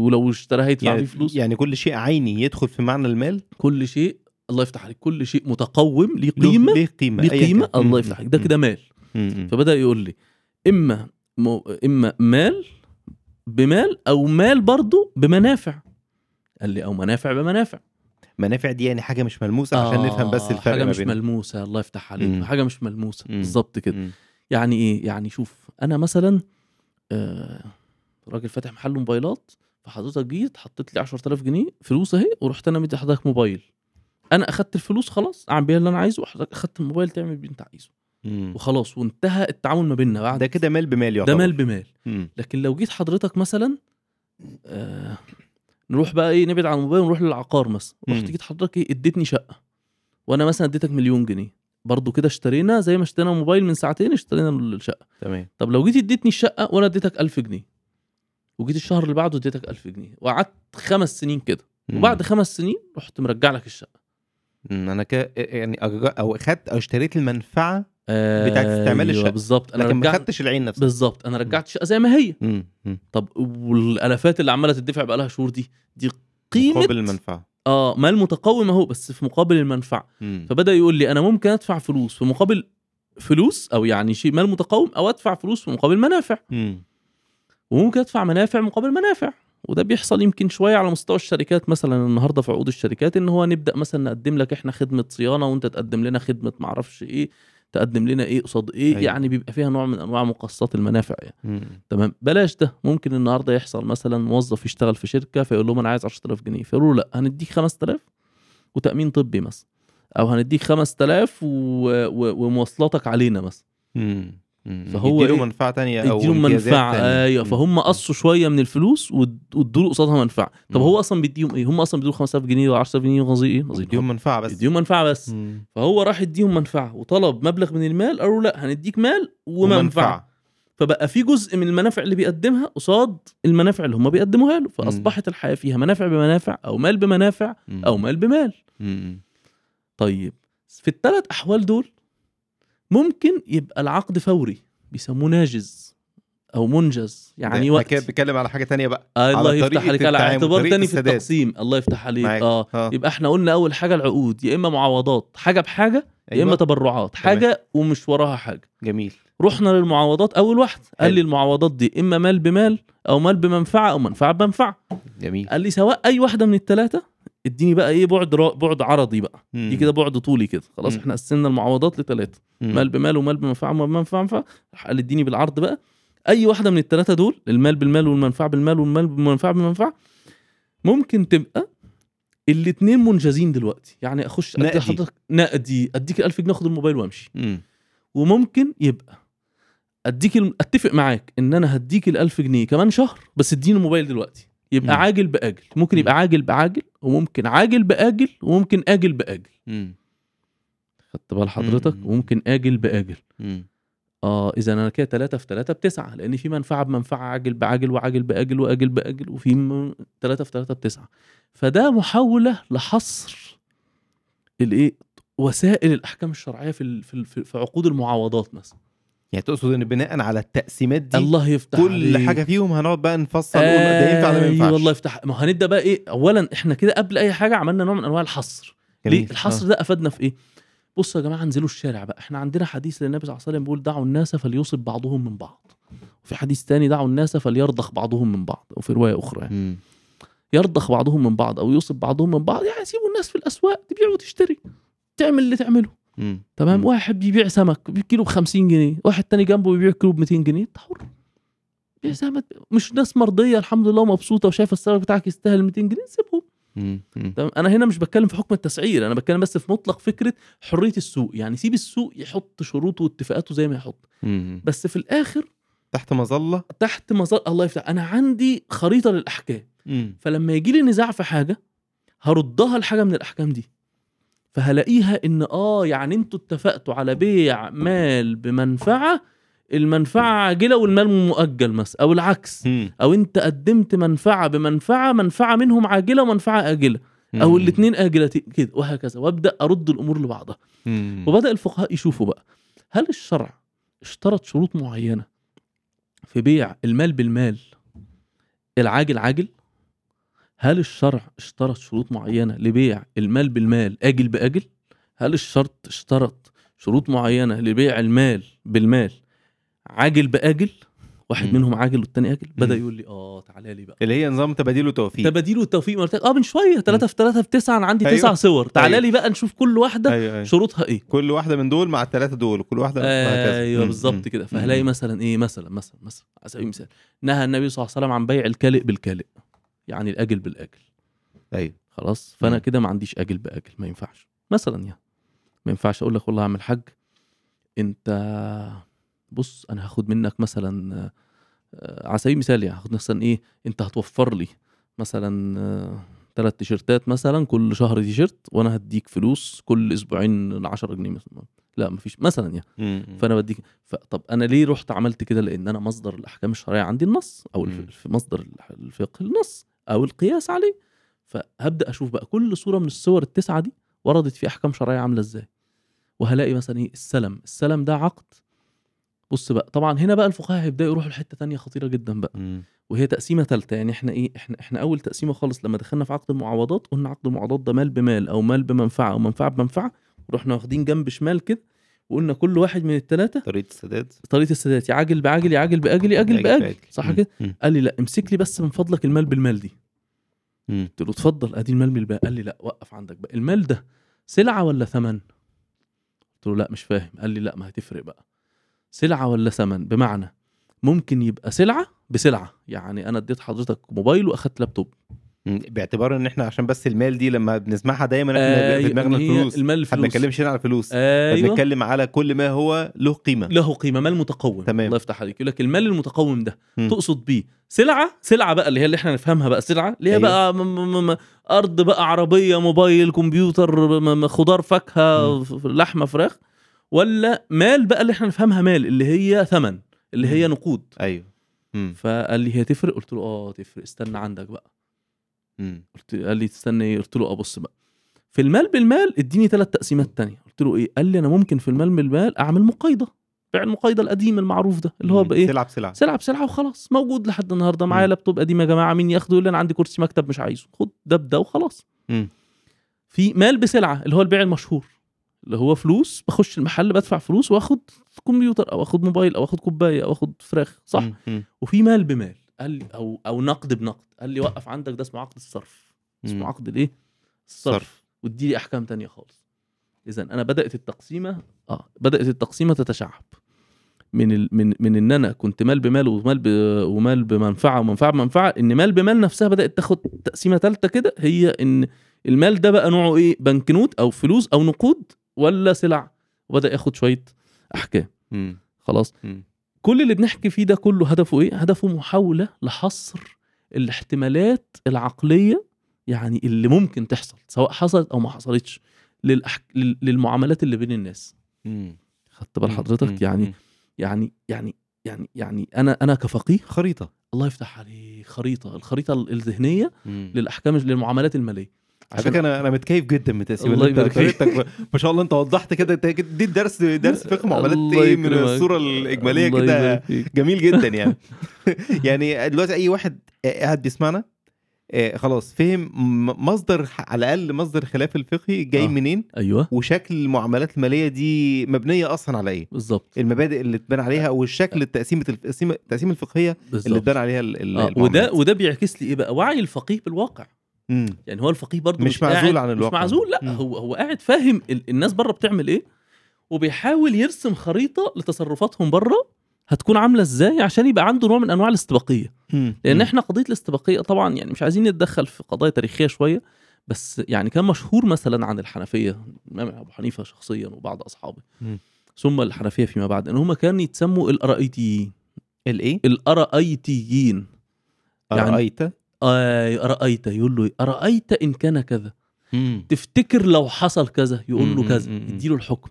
ولو اشتراه هيدفع يعني فيه فلوس يعني كل شيء عيني يدخل في معنى المال كل شيء الله يفتح عليك كل شيء متقوم ليه قيمة ليه قيمة ليه قيمة. الله. يفتح عليك ده. كده مال. فبدأ يقول لي إما إما مال بمال أو مال برضه بمنافع. قال لي أو منافع بمنافع. منافع دي يعني حاجة مش ملموسة عشان نفهم بس آه، الفرق حاجة مش ملموسة الله يفتح عليك. مم. حاجة مش ملموسة. بالظبط كده. مم. يعني إيه؟ يعني شوف أنا مثلا آه راجل فاتح محل موبايلات فحضرتك جيت حطيت لي 10000 جنيه فلوس أهي ورحت أنا مدي حضرتك موبايل. أنا أخدت الفلوس خلاص أعمل بيها اللي أنا عايزه وحضرتك أخدت الموبايل تعمل بيه أنت عايزه. مم. وخلاص وانتهى التعامل ما بيننا بعد ده كده مال بمال يعتبر ده مال بمال مم. لكن لو جيت حضرتك مثلا آه نروح بقى إيه نبعد عن الموبايل ونروح للعقار مثلا رحت. جيت حضرتك إيه اديتني شقة وأنا مثلا اديتك مليون جنيه برضو كده اشترينا زي ما اشترينا موبايل من ساعتين اشترينا الشقة تمام طب لو جيت اديتني الشقة وأنا اديتك 1000 جنيه وجيت الشهر اللي بعده اديتك 1000 جنيه وقعدت خمس سنين كده. وبعد خمس سنين رحت مرجع لك الشقة. أنا كده يعني أو خدت أو اشتريت المنفعة آه بتاعت استعمال الشقة. بالظبط. أنا لكن ما رجعت خدتش العين نفسها. بالظبط. أنا رجعت الشقة زي ما هي. مم. مم. طب والآلافات اللي عمالة تدفع بقى لها شهور دي دي قيمة مقابل المنفعة. آه مال متقوم أهو بس في مقابل المنفعة. مم. فبدأ يقول لي أنا ممكن أدفع فلوس في مقابل فلوس؟ أو يعني شيء مال متقوم أو أدفع فلوس في مقابل منافع. مم. وممكن أدفع منافع مقابل منافع. وده بيحصل يمكن شوية على مستوى الشركات. مثلا النهارده في عقود الشركات إن هو نبدأ مثلا نقدم لك إحنا خدمة صيانة وأنت تقدم لنا خدمة معرفش إيه. تقدم لنا إيه قصاد إيه أيوة. يعني بيبقى فيها نوع من أنواع مقاصات المنافع يعني مم. تمام بلاش ده ممكن النهارده يحصل مثلا موظف يشتغل في شركة فيقول لهم أنا عايز 10000 جنيه فيقولوا لأ هنديك 5000 وتأمين طبي مثلا أو هنديك 5000 و... و... ومواصلاتك علينا مثلا. فهو يديله إيه؟ منفعة تانية أو يديله منفعة. أيوه. فهم قصوا شوية من الفلوس واد- وادوا له قصادها منفعة طب. هو أصلا بيديهم إيه هم أصلا بيدوا 5000 جنيه و 10000 جنيه وغزي إيه غزي يديهم منفعة بس يديهم منفعة بس مم. فهو راح يديهم منفعة وطلب مبلغ من المال قالوا لا هنديك مال ومنفعة فبقى في جزء من المنافع اللي بيقدمها قصاد المنافع اللي هم بيقدموها له فأصبحت الحياة فيها منافع بمنافع أو مال بمنافع. أو مال بمال مم. طيب في الثلاث أحوال دول ممكن يبقى العقد فوري بيسموه ناجز أو منجز يعني ده وقت. كده بيتكلم على حاجة تانية بقى آه الله على يفتح عليك على اعتبار تاني في. التقسيم. الله يفتح عليك. معاك. آه يبقى إحنا قلنا أول حاجة العقود يا إما معوضات حاجة بحاجة يا إما أيوة. تبرعات حاجة ومش وراها حاجة. جميل. رحنا للمعوضات أول واحد قال حلو. لي المعوضات دي إما مال بمال أو مال بمنفعة أو منفعة بمنفعة. جميل. قال لي سواء أي واحدة من الثلاثه اديني بقى إيه بعد را... بعد عرضي بقى دي كده بعد طولي كده خلاص مم. إحنا قسمنا المعوضات لثلاثه. مال بمال ومال بمنفعة ومال بمنفعة قال اديني بالعرض بقى أي واحدة من الثلاثه دول المال بالمال والمنفعة بالمال والمال بالمنفعه بالمنفعه ممكن تبقى الاثنين منجزين دلوقتي يعني أخش نقدي. حضرتك نقدي أديك ال1000 جنيه آخد الموبايل وأمشي مم. وممكن يبقى أديك. أتفق معاك إن أنا هديك ال1000 جنيه كمان شهر بس اديني الموبايل دلوقتي يبقى مم. عاجل بآجل ممكن يبقى عاجل بعاجل وممكن عاجل بآجل وممكن آجل بآجل. خدت بال حضرتك مم. وممكن آجل بآجل مم. آه إذا أنا كده 3 في 3 بتسعة لأن في منفعة بمنفعة عاجل بعاجل وعاجل بآجل وآجل بآجل وفي 3 في 3 بتسعة فده محاولة لحصر الإيه وسائل الأحكام الشرعية في في في عقود المعاوضات مثلا يعني تقصد إن بناء على التقسيمات دي الله يفتح كل عليك. حاجة فيهم هنقعد بقى نفصل نقول ده ينفع ولا ما ينفعش. أيوه الله يفتح. ما هنبدأ بقى إيه؟ اولا إحنا كده قبل أي حاجة عملنا نوع من أنواع الحصر. جميل. ليه الحصر ده أفادنا في إيه؟ بصوا يا جماعة انزلوا الشارع بقى. إحنا عندنا حديث للنبي صلى الله عليه وسلم بيقول دعوا الناس فليصب بعضهم من بعض. وفي حديث تاني دعوا الناس فليرضخ بعضهم من بعض. وفي رواية أخرى يعني. يرضخ بعضهم من بعض أو يصب بعضهم من بعض. يعني سيبوا الناس في الأسواق تبيع وتشتري. تعمل اللي تعمله. مم. تمام؟ مم. واحد بيبيع سمك بكيلو ب 50 جنيه. واحد تاني جنبه بيبيع كيلو ب 200 جنيه. انت حر بيع ت- مش ناس مرضية الحمد لله ومبسوطة وشايفة السمك بتاعك يستاهل 200 جنيه. سيبهم. تمام؟ أنا هنا مش بتكلم في حكم التسعير أنا بتكلم بس في مطلق فكرة حرية السوق. يعني سيب السوق يحط شروطه واتفاقاته زي ما يحط. مم. بس في الآخر تحت مظلة؟ تحت مظل الله يفتح. أنا عندي خريطة للأحكام. مم. فلما يجي لي نزاع في حاجة هردها لحاجة من الأحكام دي. فهلاقيها إن آه يعني أنتوا اتفقتوا على بيع مال بمنفعة المنفعة عاجله والمال مؤجل مثلا أو العكس مم. أو أنت قدمت منفعة بمنفعة منفعة منهم عاجلة ومنفعة أجلة أو. الاثنين اجلتين كده وهكذا وأبدأ أرد الأمور لبعضها مم. وبدأ الفقهاء يشوفوا بقى هل الشرع اشترط شروط معينة في بيع المال بالمال العاجل عاجل هل الشرع اشترط شروط معينة لبيع المال بالمال آجل بآجل هل الشرط اشترط شروط معينة لبيع المال بالمال عاجل بآجل واحد مم. منهم عاجل والتاني آجل بدأ. يقول لي آه تعالى لي بقى اللي هي نظام تباديل وتوفيق تباديل قلت لك آه من شوية 3 في 3 في 9 أنا عندي أيوة. تسع صور تعالى أيوة. لي بقى نشوف كل واحدة أيوه أيوه شروطها إيه كل واحدة من دول مع الثلاثه دول وكل واحدة. أيوه. بالظبط. كده فهلاقي. مثلا إيه مثلا مثلا مثلا على سبيل المثال نهى النبي صلى الله عليه وسلم عن بيع الكالئ بالكالئ يعني الأجل بالأجل أيوه خلاص فأنا مم. كده ما عنديش أجل بأجل ما ينفعش مثلا يعني ما ينفعش أقول لك والله يا عم الحاج أنت بص أنا هاخد منك مثلا آه، على سبيل المثال يعني هاخد مثلا إيه أنت هتوفر لي مثلا ثلاث تيشيرتات مثلا كل شهر تيشيرت وأنا هديك فلوس كل أسبوعين 10 جنيه مثلا لا مفيش مثلا يعني مم. فأنا بديك. طب أنا ليه رحت عملت كده لأن أنا مصدر الأحكام الشرعية عندي النص أو مم. الف... في مصدر الفقه النص أو القياس عليه. فهبدأ أشوف بقى كل صورة من الصور التسعة دي وردت في أحكام شرعية عاملة إزاي. وهلاقي مثلا إيه؟ السلم. السلم ده عقد. بص بقى طبعا هنا بقى الفقهاء هيبدأوا يروحوا لحتة تانية خطيرة جدا بقى. مم. وهي تقسيمة ثالثه يعني إحنا إيه؟ إحنا إحنا أول تقسيمة خالص لما دخلنا في عقد المعاوضات قلنا عقد المعاوضات ده مال بمال أو مال بمنفعة أو منفعة بمنفعة. ورحنا واخدين جنب شمال كده وقلنا كل واحد من الثلاثه طريقة السداد. طريقة السداد. يا عاجل بعاجل يا عاجل بآجل يا أجل عاجل بآجل. صح. كده. قال لي لا امسك لي بس من فضلك المال بالمال دي. قلت له اتفضل ادي المال بالمال قال لي لا وقف عندك بقى. المال ده سلعة ولا ثمن؟ قلت له لا مش فاهم. قال لي لا ما هتفرق بقى. سلعة ولا ثمن؟ بمعنى ممكن يبقى سلعة بسلعة. يعني أنا اديت حضرتك موبايل وأخدت لابتوب. باعتبار إن إحنا عشان بس المال دي لما بنسمعها دايما إحنا آه، في دماغنا هي الفلوس. المال الفلوس بنتكلمش هنا على الفلوس. أيوه. بنتكلم على كل ما هو له قيمة. له قيمة مال متقوم. تمام. الله يفتح عليك. يقول لك المال المتقوم ده مم. تقصد بيه سلعة؟ سلعة بقى اللي هي اللي إحنا نفهمها بقى سلعة اللي هي أيوة. بقى م م م أرض بقى عربية موبايل كمبيوتر م م خضار فاكهة لحمة فراخ. ولا مال بقى اللي إحنا نفهمها مال اللي هي ثمن اللي هي. نقود. أيوه. مم. فقال لي هي تفرق؟ قلت له آه تفرق. استنى عندك بقى. قلت قال لي تستنى إيه؟ قلت له ابص بقى. في المال بالمال اديني ثلاث تقسيمات تانية. قلت له إيه؟ قال لي أنا ممكن في المال بالمال أعمل مقايضة. بيع المقايضه القديم المعروف ده اللي هو. بايه سلعة بسلعة. سلعة بسلعة وخلاص موجود لحد النهارده. معايا. لابتوب قديم يا جماعة مين ياخده؟ يقول لي أنا عندي كرسي مكتب مش عايزه. خد ده بده وخلاص. مم. في مال بسلعة اللي هو البيع المشهور اللي هو فلوس بخش المحل بدفع فلوس وآخد كمبيوتر أو آخد موبايل أو آخد كوباية أو آخد فراخ صح. مم. وفي مال بمال. قال لي أو أو نقد بنقد. قال لي وقف عندك ده اسمه عقد الصرف. اسمه عقد الايه الصرف. وادي لي أحكام تانية خالص. اذا أنا بدأت التقسيمة آه بدأت التقسيمة تتشعب. من ال... من من إن أنا كنت مال بمال ومال ب... ومال بمنفعة ومنفعة بمنفعة إن مال بمال نفسها بدأت تاخد تقسيمة ثالثه كده هي إن المال ده بقى نوعه إيه؟ بنكنوت أو فلوس أو نقود ولا سلع. وبدأ ياخد شوية أحكام. مم. خلاص؟ مم. كل اللي بنحكي فيه ده كله هدفه إيه؟ هدفه محاولة لحصر الاحتمالات العقلية يعني اللي ممكن تحصل سواء حصلت أو ما حصلتش للأحك... لل- للمعاملات اللي بين الناس. مم. خدت بال. حضرتك؟ يعني. يعني يعني يعني يعني أنا أنا كفقيه خريطة الله يفتح عليه خريطة، الخريطة الذهنية. للأحكام للمعاملات المالية. على فكرة أنا أنا متكيف جدا من التقسيم الله اللي يبارك ما شاء الله أنت وضحت كده أنت اديت درس درس فقه [LAUGHS] معاملات إيه من. الصورة الإجمالية كده. جميل جدا يعني [LAUGHS] [LAUGHS] يعني دلوقتي أي واحد قاعد بيسمعنا آه، خلاص فهم مصدر على الأقل مصدر خلاف الفقهي جاي آه. منين أيوه وشكل المعاملات المالية دي مبنية أصلا على إيه بالظبط المبادئ اللي تبان عليها أو الشكل التقسيم التقسيم الفقهية اللي بالظبط تبان عليها ال- آه وده. وده بيعكس لي إيه بقى؟ وعي الفقيه بالواقع. مم. يعني هو الفقيه برضه مش معزول قاعد عن الواقع. مش معزول لا مم. هو هو قاعد فاهم ال- الناس بره بتعمل إيه وبيحاول يرسم خريطة لتصرفاتهم بره هتكون عاملة إزاي عشان يبقى عنده نوع من أنواع الاستباقية مم. لأن. إحنا قضية الاستباقية طبعا يعني مش عايزين نتدخل في قضايا تاريخية شوية بس يعني كان مشهور مثلا عن الحنفية الامام أبو حنيفة شخصيا وبعض أصحابه مم. ثم الحنفية فيما بعد إن هم كانوا يتسموا الأرائيتيين الإيه الأرائيتيين يعني- آه أرأيت يقول له؟ أرأيت إن كان كذا مم. تفتكر لو حصل كذا يقول له كذا. يديله الحكم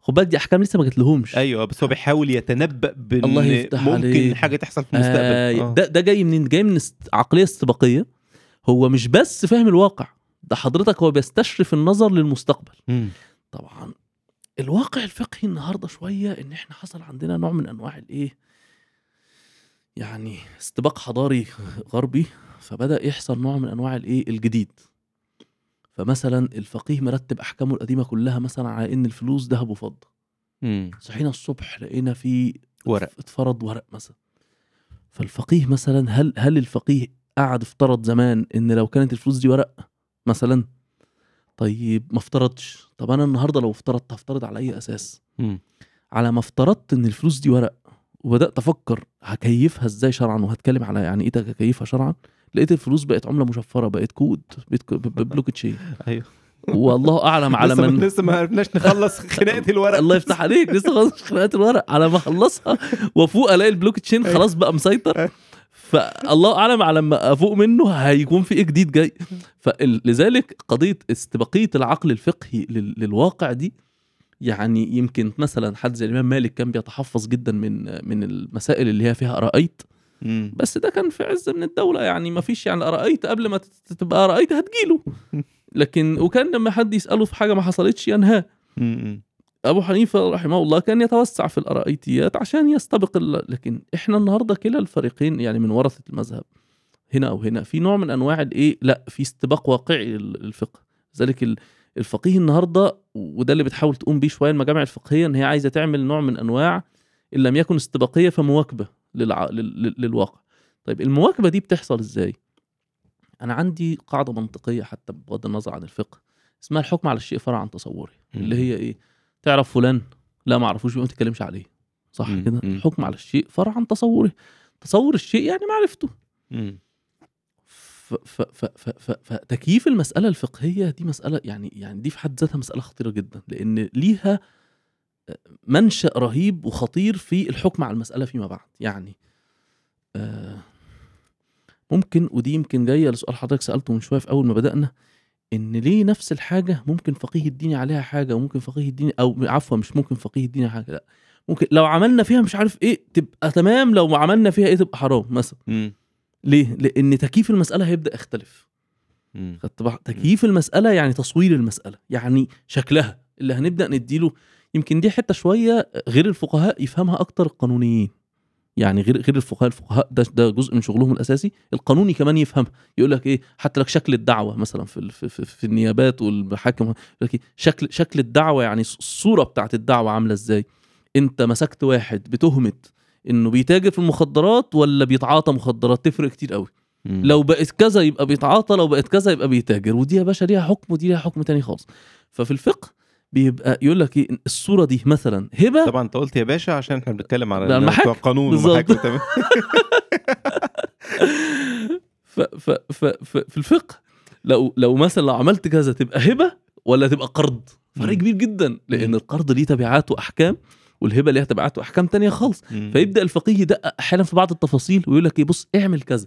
خد بالك دي أحكام لسه ما جت لهمش أيوه بس هو بيحاول يتنبأ بإن الله يفتح ممكن عليك. حاجة تحصل في المستقبل آه آه. ده ده جاي منين جاي من عقلية استباقية هو مش بس فاهم الواقع ده حضرتك هو بيستشرف النظر للمستقبل مم. طبعا الواقع الفقهي النهارده شوية إن إحنا حصل عندنا نوع من أنواع الإيه يعني استباق حضاري غربي فبدأ يحصل نوع من أنواع الإيه؟ الجديد. فمثلا الفقيه مرتب أحكامه القديمة كلها مثلا على إن الفلوس ذهب وفضة. صحينا الصبح لقينا في ورق. اتفرض ورق مثلا. فالفقيه مثلا هل هل الفقيه قعد افترض زمان إن لو كانت الفلوس دي ورق مثلا؟ طيب ما افترضش طب أنا النهارده لو افترضت هفترض على أي أساس؟ مم. على ما افترضت إن الفلوس دي ورق. وبدأت أفكر هكيفها إزاي شرعا وهتكلم على يعني إيه هكيفها شرعا لقيت الفلوس بقت عملة مشفرة بقت code [LAUGHS] blockchain. أيوه. والله أعلم على من لسه ما عرفناش نخلص [LAUGHS] خناقة الورق. الله يفتح عليك لسه خلاص خناقات الورق. على ما أخلصها وأفوق ألاقي البلوك تشين خلاص بقى مسيطر. فالله أعلم على ما أفوق منه هيكون في إيه جديد جاي. [LAUGHS] فلذلك قضية استباقية العقل الفقهي لل- للواقع دي يعني يمكن مثلا حد زي الإمام مالك كان بيتحفظ جدا من من المسائل اللي هي فيها أرأيت مم. بس ده كان في عز من الدولة يعني ما فيش يعني أرأيت قبل ما تبقى أرأيت هتجيله [LAUGHS] لكن وكان لما حد يسأله في حاجة ما حصلتش ينهاه. أبو حنيفة رحمه الله كان يتوسع في الأرأيتيات عشان يستبق. لكن إحنا النهارده كلا الفريقين يعني من ورثة المذهب هنا أو هنا في نوع من أنواع الإيه لا في استباق واقعي لل- للفقه لذلك ال- الفقيه النهارده وده اللي بتحاول تقوم بيه شوية المجامع الفقهية إن هي عايزة تعمل نوع من أنواع إن لم يكن استباقية فمواكبة للع... لل... لل- للواقع. طيب المواكبة دي بتحصل إزاي؟ أنا عندي قاعدة منطقية حتى بغض النظر عن الفقه اسمها الحكم على الشيء فرع عن تصوره اللي هي إيه؟ تعرف فلان لا ما أعرفوش يبقى ما تتكلمش عليه. صح. كده. الحكم على الشيء فرع عن تصوره تصور الشيء يعني معرفته. فتكييف المسألة الفقهية دي مسألة يعني يعني دي في حد ذاتها مسألة خطيرة جدا لأن ليها منشأ رهيب وخطير في الحكم على المسألة فيما بعد يعني آه، ممكن ودي يمكن جاية لسؤال حضرتك سألته من شوية في أول ما بدأنا إن ليه نفس الحاجة ممكن فقيه الديني عليها حاجة وممكن فقيه الديني أو عفوا مش ممكن فقيه الديني عليها حاجة لأ ممكن لو عملنا فيها مش عارف إيه تبقى تمام لو عملنا فيها إيه تبقى حرام مثلا. ليه؟ لأن تكييف المسألة هيبدأ يختلف. خدت تكييف المسألة يعني تصوير المسألة يعني شكلها اللي هنبدأ نديله يمكن دي حتة شوية غير الفقهاء يفهمها أكتر القانونيين. يعني غير غير الفقهاء الفقهاء ده ده جزء من شغلهم الأساسي القانوني كمان يفهمها. يقول لك إيه؟ حتى لك شكل الدعوة مثلا في في, في, في النيابات والمحاكم يقول لك إيه؟ شكل شكل الدعوة يعني الصورة بتاعت الدعوة عاملة إزاي؟ أنت مسكت واحد بتهمه إنه بيتاجر في المخدرات ولا بيتعاطى مخدرات تفرق كتير قوي مم. لو بقت كذا يبقى بيتعاطى لو بقت كذا يبقى بيتاجر ودي يا باشا ليها حكم ودي ليها حكم تاني خالص ففي الفقه بيبقى يقول لك إيه الصورة دي مثلا هبة طبعا أنت قلت يا باشا عشان إحنا بنتكلم على لا، المحاكم. بتوع قانون بالظبط. ومحاكم تمام [LAUGHS] ف ف ف في الفقه لو لو مثلا لو عملت كذا تبقى هبة ولا تبقى قرض فرق. كبير جدا لأن. القرض ليه تبعات وأحكام والهبة ليها تبعات واحكام تانية خالص. فيبدأ الفقيه يدقق أحيانا في بعض التفاصيل ويقول لك إيه بص اعمل كذا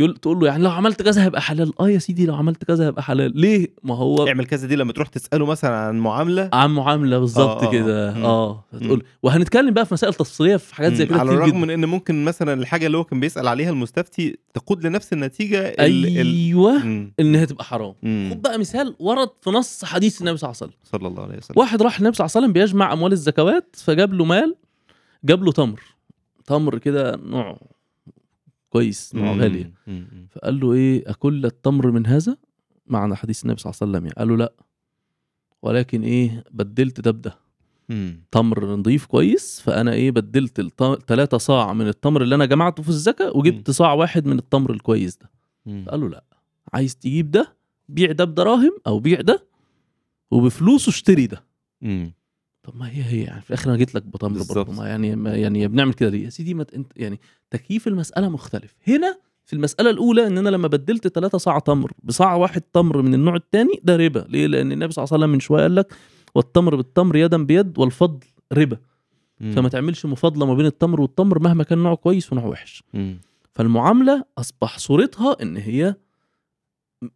يقول تقول له يعني لو عملت كذا هيبقى حلال. آه يا سيدي لو عملت كذا هيبقى حلال. ليه؟ ما هو اعمل كذا دي لما تروح تسأله مثلا عن معاملة. عن معاملة بالظبط آه، آه، كده. مم. آه. تقول وهنتكلم بقى في مسائل تفصيلية في حاجات زي. كده على الرغم من إن ممكن مثلا الحاجة اللي هو كان بيسأل عليها المستفتي تقود لنفس النتيجة ال- ال- أيوه مم. انها تبقى حرام. خد بقى مثال ورد في نص حديث النبي صلى الله عليه وسلم. صلى الله عليه وسلم. واحد راح للنبي صلى الله عليه وسلم بيجمع أموال الزكوات فجاب له مال جاب له تمر. تمر كده نوع كويس نوع. غالي. فقال له إيه اكل التمر من هذا معنى حديث النبي صلى الله عليه وسلم يعني قال له لا ولكن إيه بدلت ده بده. تمر نضيف كويس فأنا إيه بدلت ثلاثة صاع من التمر اللي أنا جمعته في الزكاة وجبت صاع واحد من التمر الكويس ده مم. فقال له لا عايز تجيب ده بيع ده بدراهم أو بيع ده وبفلوسه اشتري ده. طب ما هي هي يعني في الآخر أنا جيت لك بتمر. برضه ما يعني ما يعني بنعمل كده ليه يا سيدي ما أنت يعني تكييف المسألة مختلف هنا في المسألة الأولى إن أنا لما بدلت ثلاثة صاع تمر بصاع واحد تمر من النوع الثاني ده ربا ليه لأن النبي صلى الله عليه وسلم من شوية قال لك والتمر بالتمر يدا بيد والفضل ربا مم. فما تعملش مفاضلة ما بين التمر والتمر مهما كان نوع كويس ونوع وحش مم. فالمعاملة أصبح صورتها إن هي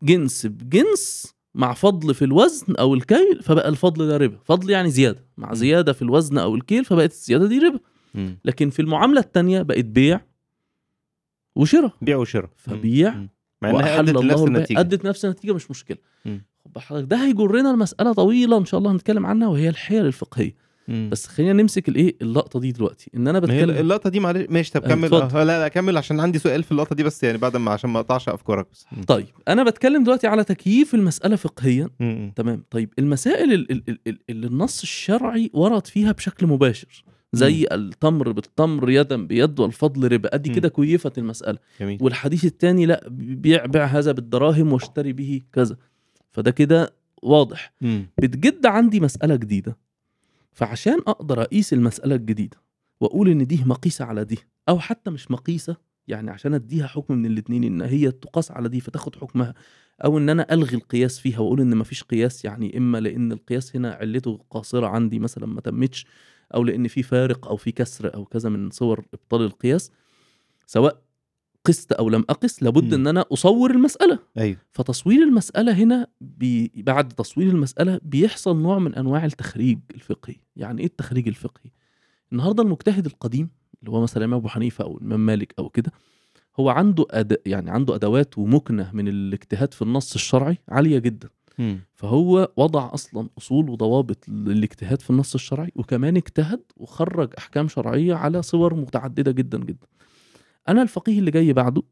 جنس بجنس مع فضل في الوزن أو الكيل فبقى الفضل ده ربا فضل يعني زيادة مع. زيادة في الوزن أو الكيل فبقت الزيادة دي ربا. لكن في المعاملة الثانية بقت بيع وشراء بيع وشراء فبيع. مع إنها أدت البيع. النتيجة أدت نفس النتيجة مش مشكلة. خد حضرتك ده هيجرنا لمسألة طويلة إن شاء الله هنتكلم عنها وهي الحيل الفقهية مم. بس خلينا نمسك الايه اللقطة دي دلوقتي. إن أنا بتكلم اللقطة دي معلش ماشي طب أيوة، كمل. آه لا لا كمل عشان عندي سؤال في اللقطة دي بس يعني بعد ما عشان ما أقطعش أفكارك بس. طيب أنا بتكلم دلوقتي على تكييف المسألة فقهيا. مم. تمام. طيب المسائل ال- ال- ال- ال- اللي النص الشرعي ورد فيها بشكل مباشر زي التمر بالتمر يدا بيد والفضل ربا. أدي مم. كده كيفت المسألة. جميل. والحديث الثاني لا بيع بيع هذا بالدراهم واشتري به كذا. فده كده واضح. مم. بتجد عندي مسألة جديدة. فعشان أقدر أقيس المسألة الجديدة وأقول إن دي مقيسة على دي أو حتى مش مقيسة يعني عشان أديها حكم من الاثنين إن هي تقاس على دي فتاخد حكمها أو إن أنا ألغي القياس فيها وأقول إن مفيش قياس يعني إما لأن القياس هنا علته قاصرة عندي مثلا ما تمتش أو لأن في فارق أو في كسر أو كذا من صور إبطال القياس سواء قست أو لم اقس لابد مم. إن أنا أصور المسألة أيوه فتصوير المسألة هنا بي بعد تصوير المسألة بيحصل نوع من أنواع التخريج الفقهي يعني إيه التخريج الفقهي؟ النهاردة المجتهد القديم اللي هو مثلا الإمام أبو حنيفة أو الإمام مالك أو كده هو عنده أد... يعني عنده أدوات ومكنة من الاجتهاد في النص الشرعي عالية جدا مم. فهو وضع أصلا أصول وضوابط للاجتهاد في النص الشرعي وكمان اجتهد وخرج أحكام شرعية على صور متعددة جدا جدا أنا الفقيه اللي جاي بعده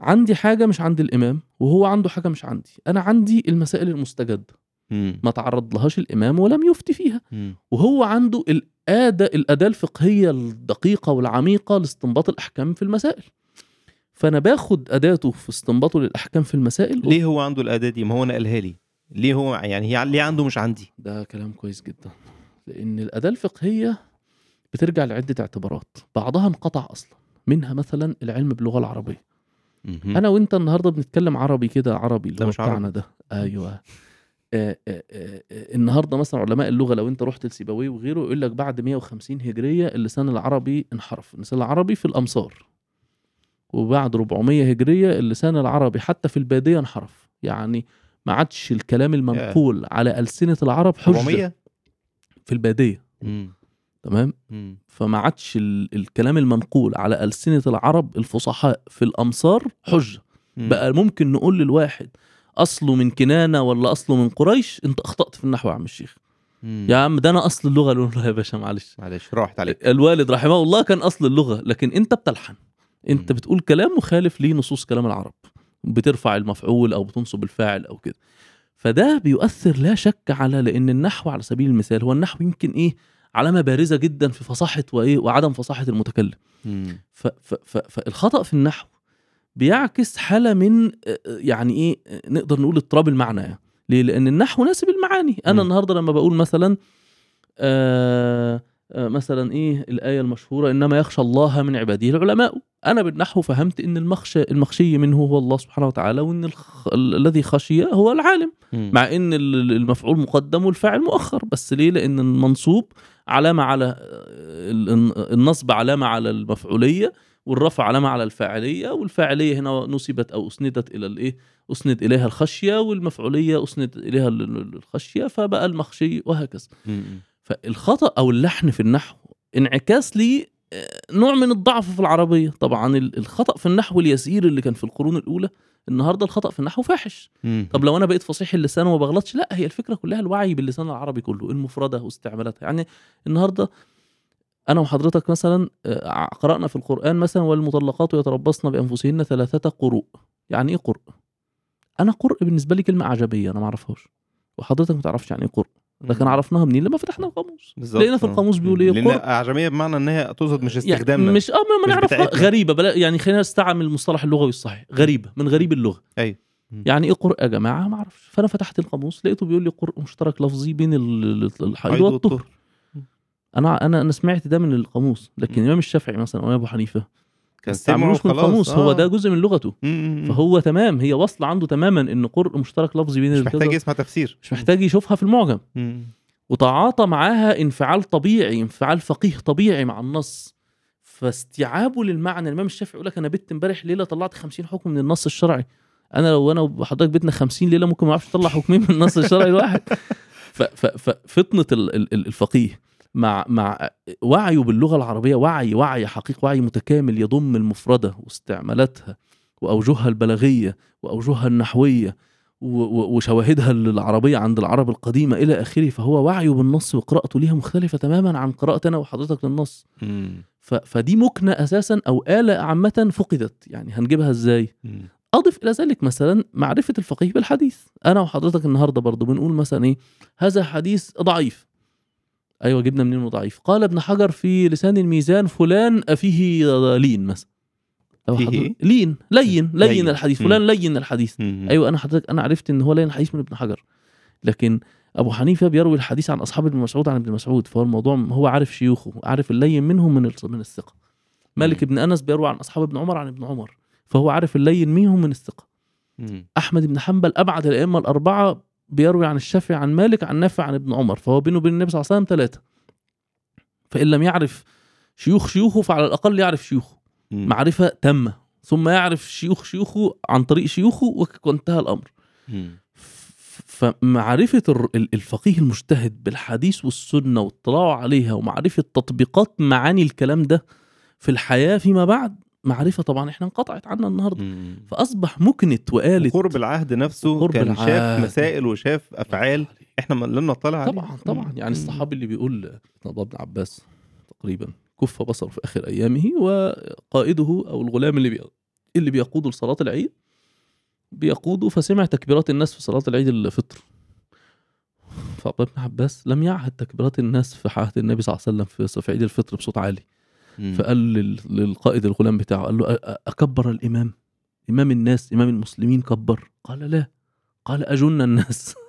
عندي حاجة مش عند الإمام وهو عنده حاجة مش عندي. أنا عندي المسائل المستجدة. مم. ما تعرض لهاش الإمام ولم يفتي فيها. وهو عنده الأداة الأداة الفقهية الدقيقة والعميقة لاستنباط الأحكام في المسائل. فأنا باخد أداته في استنباطه للأحكام في المسائل ليه هو عنده الأداة دي؟ ما هو نقلها لي. ليه هو يعني هي ليه عنده مش عندي؟ ده كلام كويس جدا. لأن الأداة الفقهية بترجع لعدة اعتبارات. بعضها انقطع أصلا. منها مثلا العلم باللغة العربية. أنا وأنت النهارده بنتكلم عربي كده عربي اللي هو مش عربي. بتاعنا ده. أيوه. آه آه آه آه النهارده مثلا علماء اللغة لو أنت رحت لسيبويه وغيره يقول لك بعد 150 هجرية اللسان العربي انحرف. اللسان العربي في الأمصار. وبعد 400 هجرية اللسان العربي حتى في البادية انحرف. يعني ما عادش الكلام المنقول على ألسنة العرب حجة. 400 في البادية. مم. تمام؟ مم. فما عادش ال- الكلام المنقول على ألسنة العرب الفصحاء في الأمصار حجة. مم. بقى ممكن نقول للواحد أصله من كنانة ولا أصله من قريش؟ أنت أخطأت في النحو يا عم الشيخ. مم. يا عم ده أنا أصل اللغة نقول له يا باشا معلش. معلش راحت عليك الوالد رحمه الله كان أصل اللغة لكن أنت بتلحن. أنت مم. بتقول كلام مخالف لنصوص كلام العرب. بترفع المفعول أو بتنصب الفاعل أو كده. فده بيؤثر لا شك على لأن النحو على سبيل المثال هو النحو يمكن إيه؟ علامة بارزة جدا في فصاحة وإيه وعدم فصاحة المتكلم. ف ف ف فالخطأ في النحو بيعكس حالة من آه، يعني إيه آه، نقدر نقول اضطراب المعنى يعني. ليه لأن النحو ناسب المعاني أنا مم. النهارده لما بقول مثلا آه آه مثلا إيه الآية المشهورة إنما يخشى الله من عباده العلماء أنا بالنحو فهمت إن المخشى المخشي منه هو الله سبحانه وتعالى وإن الخ... الذي خشي هو العالم مم. مع إن ال- المفعول مقدم والفاعل مؤخر بس ليه لأن المنصوب علامة على ال- النصب علامة على المفعولية والرفع علامة على الفاعلية والفاعلية هنا نسبت أو أسندت إلى الإيه أسند إليها الخشية والمفعولية أسند إليها ال- ال- الخشية فبقى المخشي وهكذا. فالخطأ أو اللحن في النحو انعكاس لي نوع من الضعف في العربية. طبعا ال- الخطأ في النحو اليسير اللي كان في القرون الأولى النهارده الخطأ في النحو فاحش. مم. طب لو أنا بقيت فصيح اللسان وما بغلطش لا هي الفكرة كلها الوعي باللسان العربي كله المفردة واستعمالاتها. يعني النهارده أنا وحضرتك مثلا آه، قرأنا في القرآن مثلا والمطلقات يتربصن بأنفسهن ثلاثة قروء يعني إيه قرء؟ أنا قرء بالنسبة لي كلمة اعجميه أنا ما أعرفهاش. وحضرتك ما تعرفش يعني إيه قرء. لكن عرفناها منين؟ لما فتحنا القاموس. لقينا في آه. القاموس بيقول إيه؟ لأن أعجمية بمعنى إن هي تقصد مش استخدامنا. يعني مش آه ما نعرفها بتاعتنا. غريبة. بلا يعني خلينا نستعمل المصطلح اللغوي الصحيح. غريبة. من غريب اللغة. أيوه. يعني إيه قرء؟ يا جماعة ما أعرفش. فأنا فتحت القاموس لقيته بيقول لي قرء مشترك لفظي بين ال- ال- الحيض حيض والطهر. أنا أنا أنا سمعت ده من القاموس. لكن. الامام الشافعي مثلا أو أبو حنيفة كان استعملوش من. القاموس هو آه. ده جزء من لغته مم. فهو تمام هي واصلة عنده تماما إن قرء مشترك لفظي بين مش. محتاج يسمع تفسير مش محتاج يشوفها في المعجم مم. وتعاطى معاها انفعال طبيعي انفعال فقيه طبيعي مع النص فاستيعابه للمعنى الإمام الشافعي يقول لك أنا بت امبارح ليلة طلعت 50 حكم من النص الشرعي أنا لو أنا وحضرتك بيتنا 50 ليلة ممكن ما أعرفش اطلع حكمين من النص الشرعي الواحد [LAUGHS] ففطنه ال- ال- ال- الفقيه مع مع وعيه باللغة العربية وعي وعي حقيقي وعي متكامل يضم المفردة واستعمالاتها وأوجهها البلاغية وأوجهها النحوية وشواهدها العربية عند العرب القديمة إلى آخره فهو وعيه بالنص وقراءته ليها مختلفة تماما عن قراءتي أنا وحضرتك للنص. فدي مكنة أساسا أو آلة عامة فقدت يعني هنجيبها إزاي؟ مم. أضف إلى ذلك مثلا معرفة الفقيه بالحديث. أنا وحضرتك النهارده برضو بنقول مثلا إيه؟ هذا حديث ضعيف. أيوه جبنا منين إنه ضعيف قال ابن حجر في لسان الميزان فلان فيه لين مثلا فيه إيه؟ لين لين لين. الحديث. فلان لين الحديث. أيوه أنا حضرتك أنا عرفت إن هو لين الحديث من ابن حجر لكن أبو حنيفة بيروي الحديث عن أصحاب ابن مسعود عن ابن مسعود فهو الموضوع هو عارف شيوخه عارف اللين منهم من من الثقة مالك. بن أنس بيروي عن أصحاب ابن عمر عن ابن عمر فهو عارف اللين منهم من الثقة. أحمد بن حنبل أبعد الأئمة الأربعة بيروي عن الشافعي عن مالك عن نافع عن ابن عمر فهو بينه وبين النبي صلى الله عليه وسلم ثلاثة فإن لم يعرف شيوخ شيوخه فعلى الأقل يعرف شيوخه مم. معرفة تامة ثم يعرف شيوخ شيوخه عن طريق شيوخه وانتهى الأمر مم. ف- فمعرفة الفقيه المجتهد بالحديث والسنة واطلاعه عليها ومعرفة تطبيقات معاني الكلام ده في الحياة فيما بعد معرفة طبعا إحنا انقطعت عنا النهاردة. مم. فأصبح مكنة وآلة قرب العهد نفسه قرب كان شاف العهد. مسائل وشاف أفعال إحنا لم نطلع عليها. طبعا طبعا. يعني. الصحابي اللي بيقول عبد الله بن عباس تقريبا كف بصره في آخر أيامه وقائده أو الغلام اللي بي اللي بيقوده لصلاة العيد بيقوده فسمع تكبيرات الناس في صلاة العيد الفطر. فعبد الله بن عباس لم يعهد تكبيرات الناس في عهد النبي صلى الله عليه وسلم في عيد الفطر بصوت عالي. مم. فقال لل- للقائد الغلام بتاعه قال له أكبر الإمام إمام الناس إمام المسلمين كبر قال لا قال أجن الناس [LAUGHS]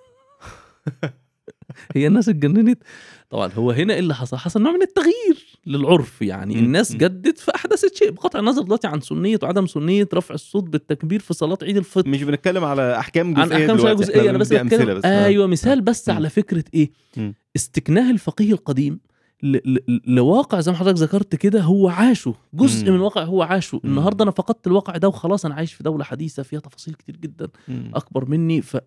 هي الناس اتجننت طبعا هو هنا إيه اللي حصل حصل نوع من التغيير للعرف يعني. الناس. جدت فاحدثت شيء بقطع النظر دلوقتي عن سنية وعدم سنية رفع الصوت بالتكبير في صلاة عيد الفطر مش بنتكلم على أحكام عن جزئية أحكام شوية جزئية أنا بس بتكلم بس. أيوه مثال بس. على فكرة إيه. استكناه الفقيه القديم ل- ل- لواقع زي ما حضرتك ذكرت كده هو عاشه جزء مم. من الواقع هو عاشه مم. النهارده أنا فقدت الواقع ده وخلاص أنا عايش في دولة حديثة فيها تفاصيل كتير جدا مم. أكبر مني ف...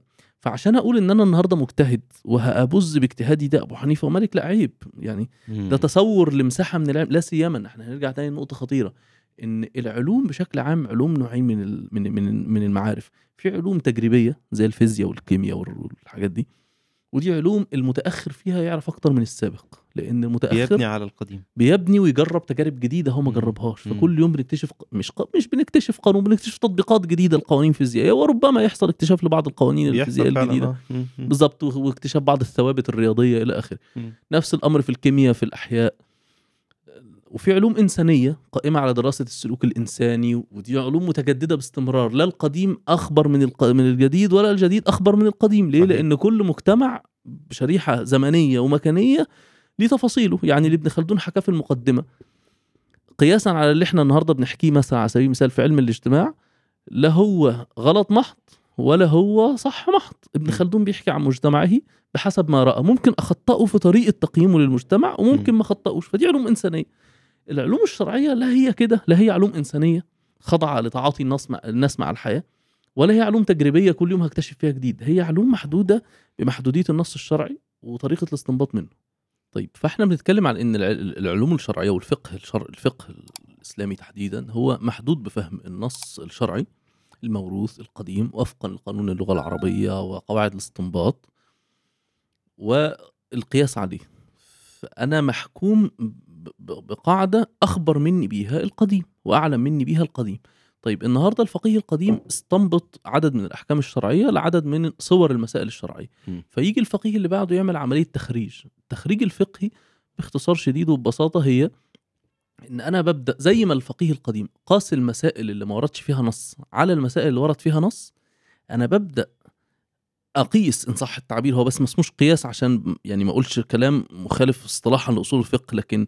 فعشان أقول إن أنا النهارده مجتهد وهابز باجتهادي ده أبو حنيفة ومالك لا عيب يعني مم. ده تصور لمساحة من العلم لا سيما إحنا هنرجع تاني لنقطة خطيرة إن العلوم بشكل عام علوم نوعين من ال- من من من المعارف في علوم تجريبية زي الفيزياء والكيمياء والحاجات دي ودي علوم المتأخر فيها يعرف أكتر من السابق لأن المتأخر بيبني على القديم بيبني ويجرب تجارب جديدة هو ما. جربهاش. فكل يوم بنكتشف مش ق... مش بنكتشف قانون بنكتشف تطبيقات جديدة لقوانين فيزيائية وربما يحصل اكتشاف لبعض القوانين الفيزيائية الجديدة آه. بالظبط واكتشاف بعض الثوابت الرياضية إلى آخره. نفس الأمر في الكيمياء في الأحياء وفي علوم إنسانية قائمة على دراسة السلوك الإنساني ودي علوم متجددة باستمرار. لا القديم أخبر من الق... من الجديد ولا الجديد أخبر من القديم. ليه؟ صحيح. لأن كل مجتمع بشريحة زمنية ومكانية ليه تفاصيله. يعني اللي ابن خلدون حكاه في المقدمة. قياسا على اللي إحنا النهارده بنحكيه مثلا على سبيل المثال في علم الاجتماع لا هو غلط محض ولا هو صح محض. ابن. خلدون بيحكي عن مجتمعه بحسب ما رأى. ممكن اخطئه في طريقة تقييمه للمجتمع وممكن. ما اخطئوش فدي علوم إنسانية. العلوم الشرعية لا هي كده لا هي علوم إنسانية خاضعه لتعاطي الناس مع الناس مع الحياة ولا هي علوم تجريبية كل يوم هكتشف فيها جديد هي علوم محدودة بمحدودية النص الشرعي وطريقة الاستنباط منه. طيب فإحنا بنتكلم عن إن الع- العلوم الشرعية والفقه الشرع الفقه الإسلامي تحديدا هو محدود بفهم النص الشرعي الموروث القديم وفقا لقانون اللغة العربية وقواعد الاستنباط والقياس عليه. فأنا محكوم بقاعدة أخبر مني بيها القديم وأعلم مني بيها القديم. طيب النهارده الفقيه القديم استنبط عدد من الأحكام الشرعية لعدد من صور المسائل الشرعية. م. فيجي الفقيه اللي بعده يعمل عملية تخريج. التخريج الفقهي باختصار شديد وببساطة هي إن أنا ببدأ زي ما الفقيه القديم قاس المسائل اللي ما وردش فيها نص. على المسائل اللي ورد فيها نص أنا ببدأ أقيس إن صح التعبير هو بس ما اسموش قياس عشان يعني ما أقولش كلام مخالف اصطلاحا لأصول الفقه لكن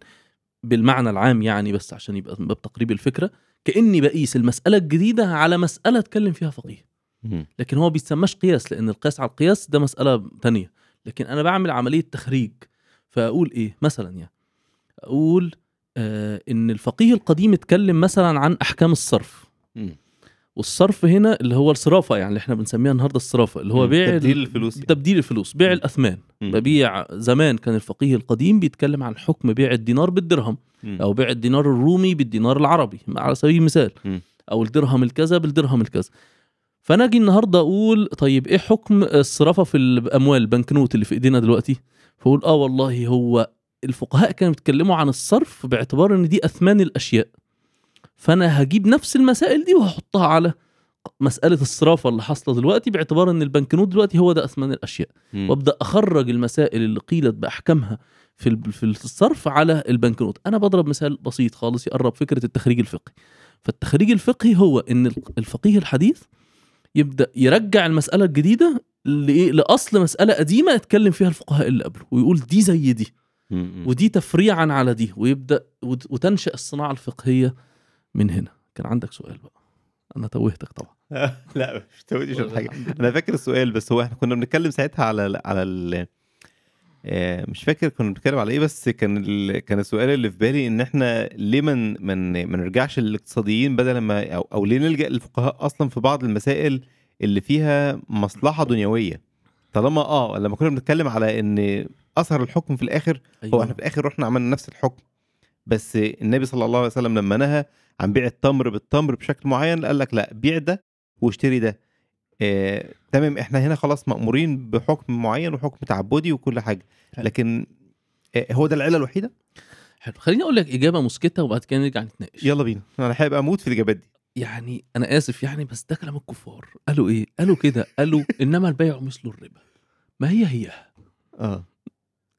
بالمعنى العام يعني بس عشان يبقى باب تقريب الفكرة. كإني بقيس المسألة الجديدة على مسألة أتكلم فيها فقيه. لكن هو بيتسماش قياس لأن القياس على القياس ده مسألة تانية. لكن أنا بعمل عملية تخريج فأقول إيه؟ مثلا يعني أقول آه إن الفقيه القديم اتكلم مثلا عن أحكام الصرف. والصرف هنا اللي هو الصرافة يعني اللي إحنا بنسميها النهارده الصرافة اللي هو. بيع تبديل ال- الفلوس يعني. تبديل الفلوس بيع. الأثمان مم. ببيع زمان كان الفقيه القديم بيتكلم عن حكم بيع الدينار بالدرهم مم. أو بيع الدينار الرومي بالدينار العربي على سبيل المثال مم. أو الدرهم الكذا بالدرهم الكذا فأنا أجي النهارده أقول طيب إيه حكم الصرافة في الاموال البنكنوت اللي في إيدينا دلوقتي فأقول آه والله هو الفقهاء كانوا بيتكلموا عن الصرف باعتبار إن دي أثمان الأشياء فأنا هجيب نفس المسائل دي وهحطها على مسألة الصرافة اللي حاصلة دلوقتي باعتبار إن البنكنوت دلوقتي هو ده اثمان الأشياء. مم. وأبدأ أخرج المسائل اللي قيلت بأحكامها في في الصرف على البنكنوت. أنا بضرب مثال بسيط خالص يقرب فكرة التخريج الفقهي. فالتخريج الفقهي هو إن ال- الفقيه الحديث يبدأ يرجع المسألة الجديدة لإيه؟ لأصل مسألة قديمة اتكلم فيها الفقهاء اللي قبله ويقول دي زي دي. ودي تفريعا على دي. ويبدأ وت- وتنشأ الصناعة الفقهية من هنا. كان عندك سؤال بقى. أنا توهتك طبعا. [LAUGHS] لا مش توتيش ولا حاجة. أنا فاكر السؤال بس هو إحنا كنا بنتكلم ساعتها على على ال... آه، مش فاكر كنا بنتكلم على إيه بس كان ال... كان السؤال اللي في بالي إن إحنا ليه من من ما نرجعش للاقتصاديين بدل ما أو, أو ليه نلجأ للفقهاء أصلا في بعض المسائل اللي فيها مصلحة دنيوية. طالما آه لما كنا بنتكلم على إن أثر الحكم في الآخر هو إحنا في الآخر رحنا عملنا نفس الحكم. بس النبي صلى الله عليه وسلم لما نهى عن بيع التمر بالتمر بشكل معين قال لك لا بيع ده واشتري ده. آه، تمام إحنا هنا خلاص مأمورين بحكم معين وحكم تعبدي وكل حاجة. لكن آه، هو ده العلة الوحيدة؟ حلو. خليني أقول لك إجابة مسكتة وبعد كده نرجع نتناقش. يلا بينا. أنا حابب أموت في الإجابات دي. يعني أنا آسف يعني بس ده كلام الكفار. قالوا إيه؟ قالوا كده. قالوا إنما البيع مثل الربا. ما هي هي آه.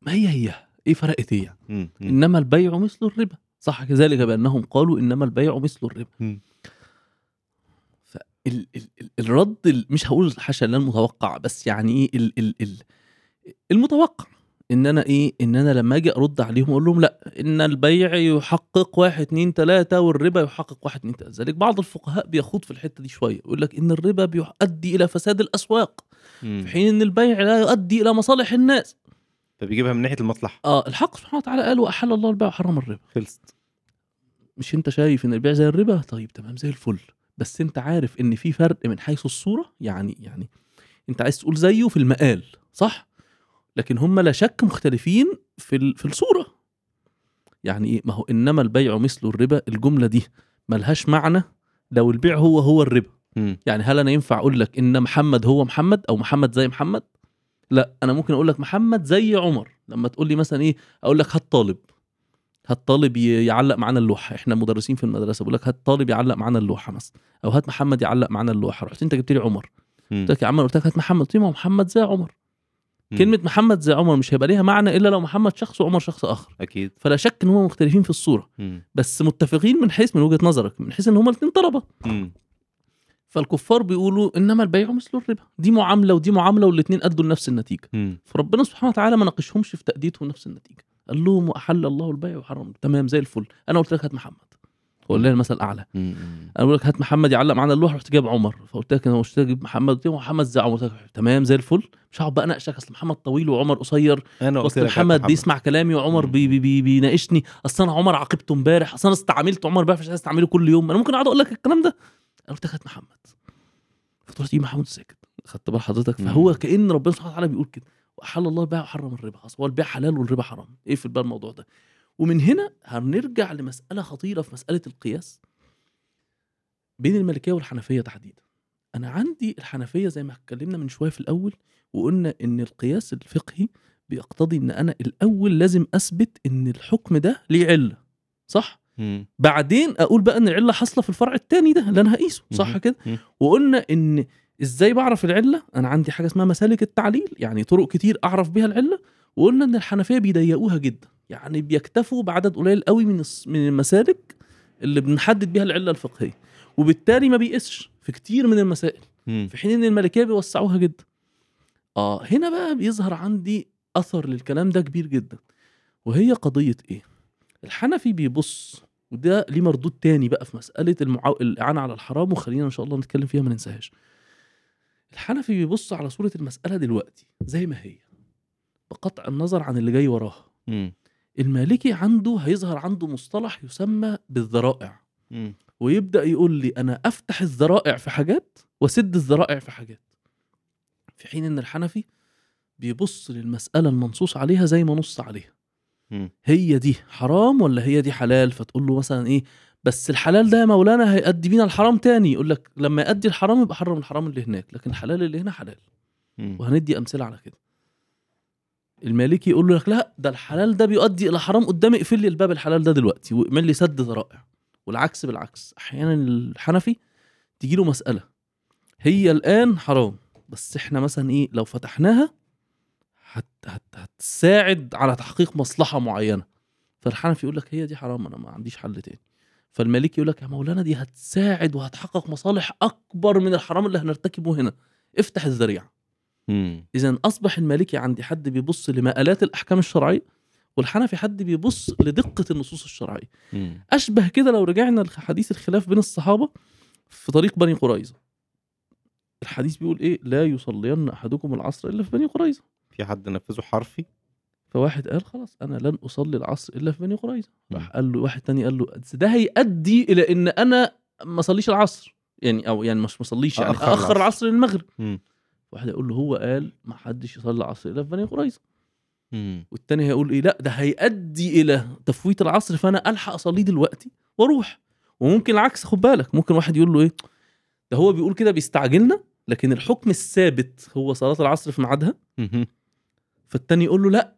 ما هي هي إيه فرقت إيه يعني؟ مم، إنما البيع مثل الربا. صح كذلك بأنهم قالوا إنما البيع مثل الربا. مم. ال ال ال الرد ال- مش هقول حاشا لا المتوقع بس يعني إيه ال ال ال المتوقع. إن أنا إيه إن أنا لما أجي أرد عليهم أقول لهم لا إن البيع يحقق واحد اتنين تلاتة والربا يحقق واحد اتنين تلاتة. ذلك بعض الفقهاء بيخوض في الحتة دي شوية يقول لك إن الربا بيؤدي إلى فساد الأسواق. في حين إن البيع لا يؤدي إلى مصالح الناس. فبيجيبها من ناحية المصلحة. آه الحق سبحانه وتعالى قال وأحل الله البيع وحرم الربا. خلصت. مش أنت شايف إن البيع زي الربا؟ طيب تمام زي الفل. بس أنت عارف إن في فرق من حيث الصورة؟ يعني يعني أنت عايز تقول زيه في المقال صح؟ لكن هم لا شك مختلفين في في الصورة. يعني إيه؟ ما هو إنما البيع مثل الربا الجملة دي ملهاش معنى لو البيع هو هو الربا. يعني هل أنا ينفع أقول لك إن محمد هو محمد أو محمد زي محمد؟ لا أنا ممكن أقول لك محمد زي عمر. لما تقول لي مثلا إيه أقول لك هات طالب. هات طالب يعلق معانا اللوحة. إحنا مدرسين في المدرسة. بقول لك هات طالب يعلق معانا اللوحة مثلا. أو هات محمد يعلق معانا اللوحة. رحت أنت جبت لي عمر. قلت لك يا عم قلت لك هات محمد. قلت لي محمد زي عمر. كلمة محمد زي عمر مش هيبقى ليها معنى إلا لو محمد شخص وعمر شخص آخر. أكيد. فلا شك إن هم مختلفين في الصورة. بس متفقين من حيث من وجهة نظرك من حيث إن هم الاثنين طلبة. فالكفار بيقولوا إنما البيع مثل الربا. دي معاملة ودي معاملة والاثنين أدوا لنفس النتيجة. فربنا سبحانه وتعالى ما ناقشهمش في تاديتهم نفس النتيجة. قال لهم وأحل الله البيع وحرم. تمام زي الفل. أنا قلت لك هات محمد. هو لله المثل الأعلى. أنا بقول لك هات محمد يعلق معانا اللوحه رحت جايب عمر. فقلت لك أنا مش أجيب محمد قلت محمد زي عمر تمام زي الفل. مش هقعد بقى أناقشك. أصل محمد طويل وعمر قصير. أنا قلت هات محمد بيسمع كلامي وعمر. بي بي بي بيناقشني. أصل أنا عمر عاقبته امبارح. أصل أنا استعملت عمر بقى مش عايز أستعمله كل يوم. أنا ممكن أقعد أقول لك الكلام ده. أنا قلت لك هات محمد. فتروح تجيب محمد ساكت خدت بال حضرتك. فهو كأن ربنا سبحانه وتعالى بيقول كده. واحل الله البيع وحرم الربا. هو البيع حلال والربا حرام. إيه في بقى الموضوع ده. ومن هنا هنرجع لمسألة خطيرة في مسألة القياس بين المالكيه والحنفية تحديدا. أنا عندي الحنفية زي ما اتكلمنا من شوية في الأول وقلنا إن القياس الفقهي بيقتضي إن أنا الأول لازم أثبت إن الحكم ده ليه علة. صح؟ مم. بعدين أقول بقى إن العلة حاصلة في الفرع الثاني ده اللي أنا هقيسه صح. كده. وقلنا إن إزاي بعرف العلة أنا عندي حاجة اسمها مسالك التعليل يعني طرق كتير أعرف بيها العلة وقلنا إن الحنفية بيضيقوها جدا يعني بيكتفوا بعدد قليل قوي من من المسالك اللي بنحدد بيها العلة الفقهية وبالتالي ما بيقيسش في كتير من المسائل مم. في حين إن الملكية بيوسعوها جدا آه هنا بقى بيظهر عندي أثر للكلام ده كبير جدا وهي قضية إيه الحنفي بيبص وده ليه مردود تاني بقى في مسألة المعا... الإعانة على الحرام وخلينا إن شاء الله نتكلم فيها ما ننساهاش. الحنفي بيبص على صورة المسألة دلوقتي زي ما هي بقطع النظر عن اللي جاي وراها. مم. المالكي عنده هيظهر عنده مصطلح يسمى بالذرائع. مم. ويبدأ يقول لي أنا أفتح الذرائع في حاجات وأسد الذرائع في حاجات. في حين إن الحنفي بيبص للمسألة المنصوص عليها زي ما نص عليها. هي دي حرام ولا هي دي حلال؟ فتقول له مثلا إيه بس الحلال ده يا مولانا هيؤدي بينا الحرام تاني. يقول لك لما يؤدي الحرام يبقى حرم الحرام اللي هناك لكن الحلال اللي هنا حلال. مم. وهندي أمثلة على كده. المالكي يقول لك لا ده الحلال ده بيؤدي إلى حرام قدامي اقفل لي الباب الحلال ده دلوقتي واعمل لي سد ذرائع والعكس بالعكس. أحيانا الحنفي تيجي له مسألة. هي الآن حرام بس إحنا مثلا إيه لو فتحناها هت هت هتساعد على تحقيق مصلحة معينة. فالحنفي يقول لك هي دي حرام أنا ما عنديش حل تاني. فالمالكي يقول لك يا مولانا دي هتساعد وهتحقق مصالح أكبر من الحرام اللي هنرتكبه هنا. افتح الذريعة. اذا أصبح المالكي عندي حد بيبص لمآلات الأحكام الشرعية والحنفي حد بيبص لدقة النصوص الشرعية. مم. أشبه كده لو رجعنا لحديث الخلاف بين الصحابة في طريق بني قريظة. الحديث بيقول إيه؟ لا يصلين أحدكم العصر إلا في بني قريظة. في حد نفذه حرفي فواحد قال خلاص أنا لن أصلي العصر إلا في بني قريظة. راح قال له واحد تاني قال له "بس ده هيؤدي إلى إن أنا ما أصليش العصر يعني أو يعني مش ما أصليش يعني أخر العصر. العصر للمغرب. واحد يقول له هو قال ما حدش يصلي العصر إلا في بني قريظة. والتاني هيقول إيه لا ده هيؤدي إلى تفويت العصر فأنا ألحق أصليه دلوقتي وأروح وممكن العكس خد بالك ممكن واحد يقول له إيه ده هو بيقول كده بيستعجلنا لكن الحكم الثابت هو صلاة العصر في ميعادها. فالتاني يقول له لا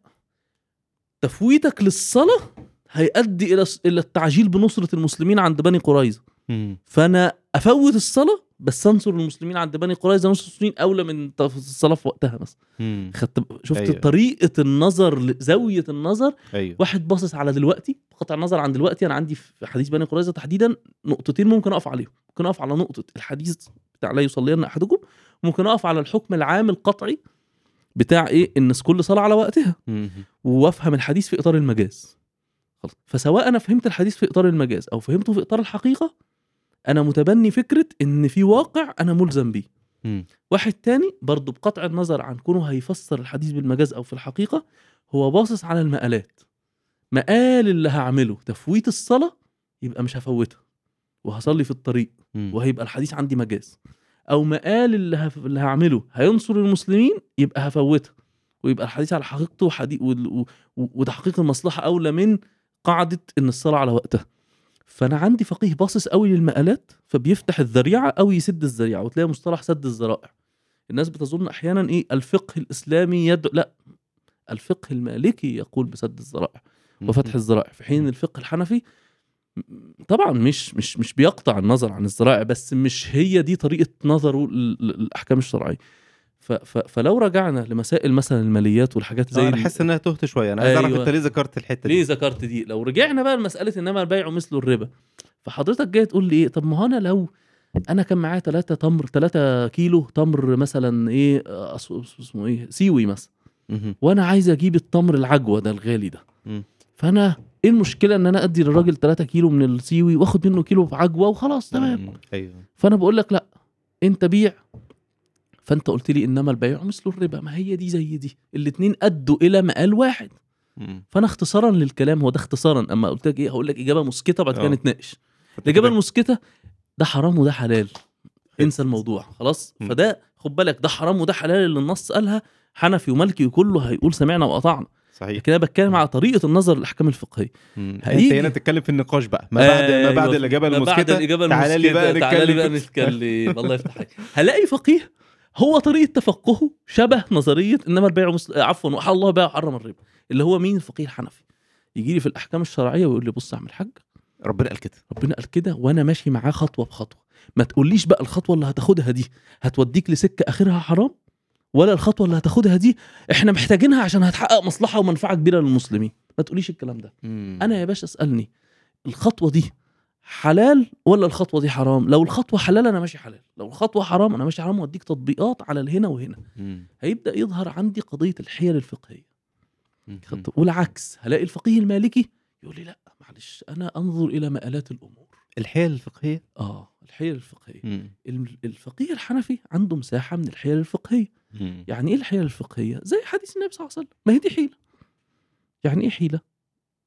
تفويتك للصلاة هيؤدي إلى إلى التعجيل بنصرة المسلمين عند بني قريظة. مم. فأنا أفوت الصلاة بس أنصر المسلمين عند بني قريظة. نصر المسلمين أولى من الصلاة في وقتها مثلا. خدت شفت أيوة. طريقة النظر زاوية النظر. أيوه. واحد باصص على دلوقتي بقطع النظر عن دلوقتي. أنا عندي في حديث بني قريظة تحديدا نقطتين ممكن أقف عليهم. ممكن أقف على نقطة الحديث بتاع لا يصلين أحدكم. وممكن أقف على الحكم العام القطعي. بتاع إيه؟ ان كل صلاة على وقتها. وافهم الحديث في إطار المجاز. خلاص. فسواء أنا فهمت الحديث في إطار المجاز أو فهمته في إطار الحقيقة أنا متبني فكرة إن في واقع أنا ملزم بيه. واحد تاني برضه بقطع النظر عن كونه هيفسر الحديث بالمجاز أو في الحقيقة هو باصص على المقالات مقال اللي هعمله تفويت الصلاة يبقى مش هفوتها. وهصلي في الطريق. وهيبقى الحديث عندي مجاز. أو مقال اللي, هف... اللي هعمله. هينصر المسلمين؟ يبقى هفوتها ويبقى الحديث على حقيقته وحدي... و... و... وتحقيق المصلحة أولى من قاعدة إن الصلاة على وقتها. فأنا عندي فقيه باصص قوي للمقالات فبيفتح الذريعة أو يسد الذريعة وتلاقي مصطلح سد الذرائع. الناس بتظن أحيانا إيه؟ الفقه الإسلامي يدعو لا. الفقه المالكي يقول بسد الذرائع وفتح الذرائع. في حين الفقه الحنفي طبعا مش مش مش بيقطع النظر عن الذرائع بس مش هي دي طريقة نظره لل- للأحكام الشرعية فلو رجعنا لمسائل مثلا الماليات والحاجات زي أنا ال- حاسس إنها تهت شوية أنا عايز أعرف أيوة. أنت ليه ذكرت الحتة ليه دي ذكرت دي لو رجعنا بقى لمسألة إنما البيع مثل الربا فحضرتك جاي تقول لي إيه طب ما هو أنا لو أنا كان معايا 3 تمر 3 كيلو تمر مثلا إيه اسمه إيه سيوي مثلا. وأنا عايز أجيب التمر العجوة ده الغالي ده. فأنا إيه المشكلة إن أنا أدي للراجل 3 كيلو من السيوي وآخد منه كيلو بعجوه وخلاص تمام. أيوه. فأنا بقول لك لا أنت بيع. فأنت قلت لي إنما البيع مثل الربا ما هي دي زي دي. الاتنين أدوا إلى مقال واحد. مم. فأنا اختصارا للكلام هو ده اختصارا. أما قلت لك إيه هقول لك إجابة مسكتة بعد كده آه. نتناقش. الإجابة المسكتة ده حرام وده حلال. انسى الموضوع خلاص. فده خد بالك ده حرام وده حلال اللي النص قالها حنفي ومالكي وكله هيقول سمعنا وأطعنا. صحيح. لكن أنا بتكلم على طريقة النظر للأحكام الفقهية. أنت هنا تتكلم في النقاش بقى. ما بعد ما بعد أيوة. الإجابة المسكتة تعالى لي بقى المسكتة تعالى لي بقى نتكلم. نتكلم. الله يفتح عليك هلاقي فقيه. هو طريقة تفقهه شبه نظرية إنما البيع مسل... عفوا وحل الله بيع وحرم الربا. اللي هو مين؟ الفقيه الحنفي. يجي لي في الأحكام الشرعية ويقول لي بص يا عم الحاج ربنا قال كده. ربنا قال كده وأنا ماشي معاه خطوة بخطوة. ما تقوليش بقى الخطوة اللي هتاخدها دي هتوديك لسكة آخرها حرام؟ ولا الخطوة اللي هتاخدها دي إحنا محتاجينها عشان هتحقق مصلحة ومنفعة كبيرة للمسلمين. ما تقوليش الكلام ده. مم. أنا يا باشا اسألني الخطوة دي حلال ولا الخطوة دي حرام؟ لو الخطوة حلال أنا ماشي حلال لو الخطوة حرام أنا ماشي حرام وأديك تطبيقات على الهنا وهنا. مم. هيبدأ يظهر عندي قضية الحيل الفقهية. خط- والعكس هلاقي الفقيه المالكي يقول لي لا معلش أنا أنظر إلى مآلات الأمور. الحيل الفقهية؟ آه الحيل الفقهية. مم. الفقيه الحنفي عنده مساحة من الحيل الفقهية. مم. يعني إيه الحيل الفقهية؟ زي حديث النبي صلى الله عليه وسلم. ما هي دي حيلة. يعني إيه حيلة؟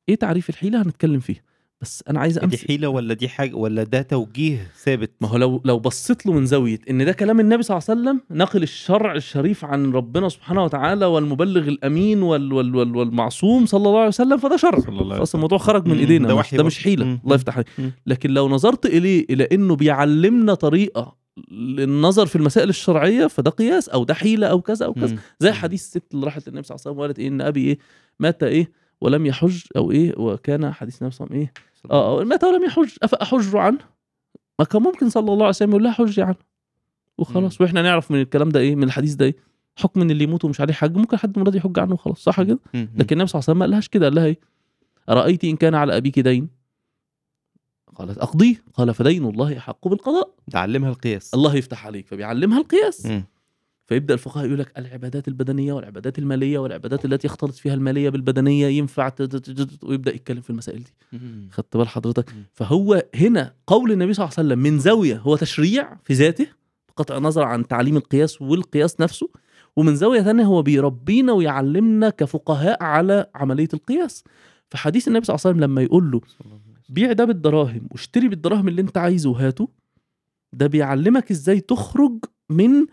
إيه تعريف الحيلة؟ هنتكلم فيه بس أنا عايز دي أمسك. حيلة ولا دي حاجة ولا ده توجيه ثابت؟ ما هو لو لو بصيت له من زاوية إن ده كلام النبي صلى الله عليه وسلم نقل الشرع الشريف عن ربنا سبحانه وتعالى والمبلغ الأمين وال وال وال والمعصوم صلى الله عليه وسلم فده شرع خلاص الموضوع خرج من إيدينا ده مش ده. مش حيلة. الله. يفتح عليك. لكن لو نظرت إليه إلى إنه بيعلمنا طريقة للنظر في المسائل الشرعية فده قياس أو ده حيلة أو كذا أو كذا. زي حديث الست اللي راحت للنبي صلى الله عليه وسلم وقالت إيه إن أبي إيه مات إيه ولم يحج أو إيه وكان حديث النبي صلى الله عليه وسلم إيه آه آه، مات ولم يحج أفأحج عنه؟ ما كان ممكن صلى الله عليه وسلم يقول لها حجي عنه. وخلاص. وإحنا نعرف من الكلام ده إيه من الحديث ده إيه حكم إن اللي يموت ومش عليه حج ممكن حد مراد يحج عنه وخلاص صح كده. لكن النبي صلى الله عليه وسلم ما قالهاش كده قال لها إيه أرأيت إن كان على أبيك دين؟ قالت أقضيه؟ قال فدين الله أحق بالقضاء. تعلمها القياس. الله يفتح عليك فبيعلمها القياس. مم. فيبدأ الفقهاء يقول لك العبادات البدنية والعبادات المالية والعبادات التي يختلط فيها المالية بالبدنية ينفع ويبدأ يتكلم في المسائل دي. خدت بال حضرتك. فهو هنا قول النبي صلى الله عليه وسلم من زاوية هو تشريع في ذاته بقطع النظر عن تعليم القياس والقياس نفسه ومن زاوية ثانية هو بيربينا ويعلمنا كفقهاء على عملية القياس. فحديث النبي صلى الله عليه وسلم لما يقول له بيع ده بالدراهم واشتري بالدراهم اللي انت عايزه وهاته. ده بيعلمك إزاي تخرج من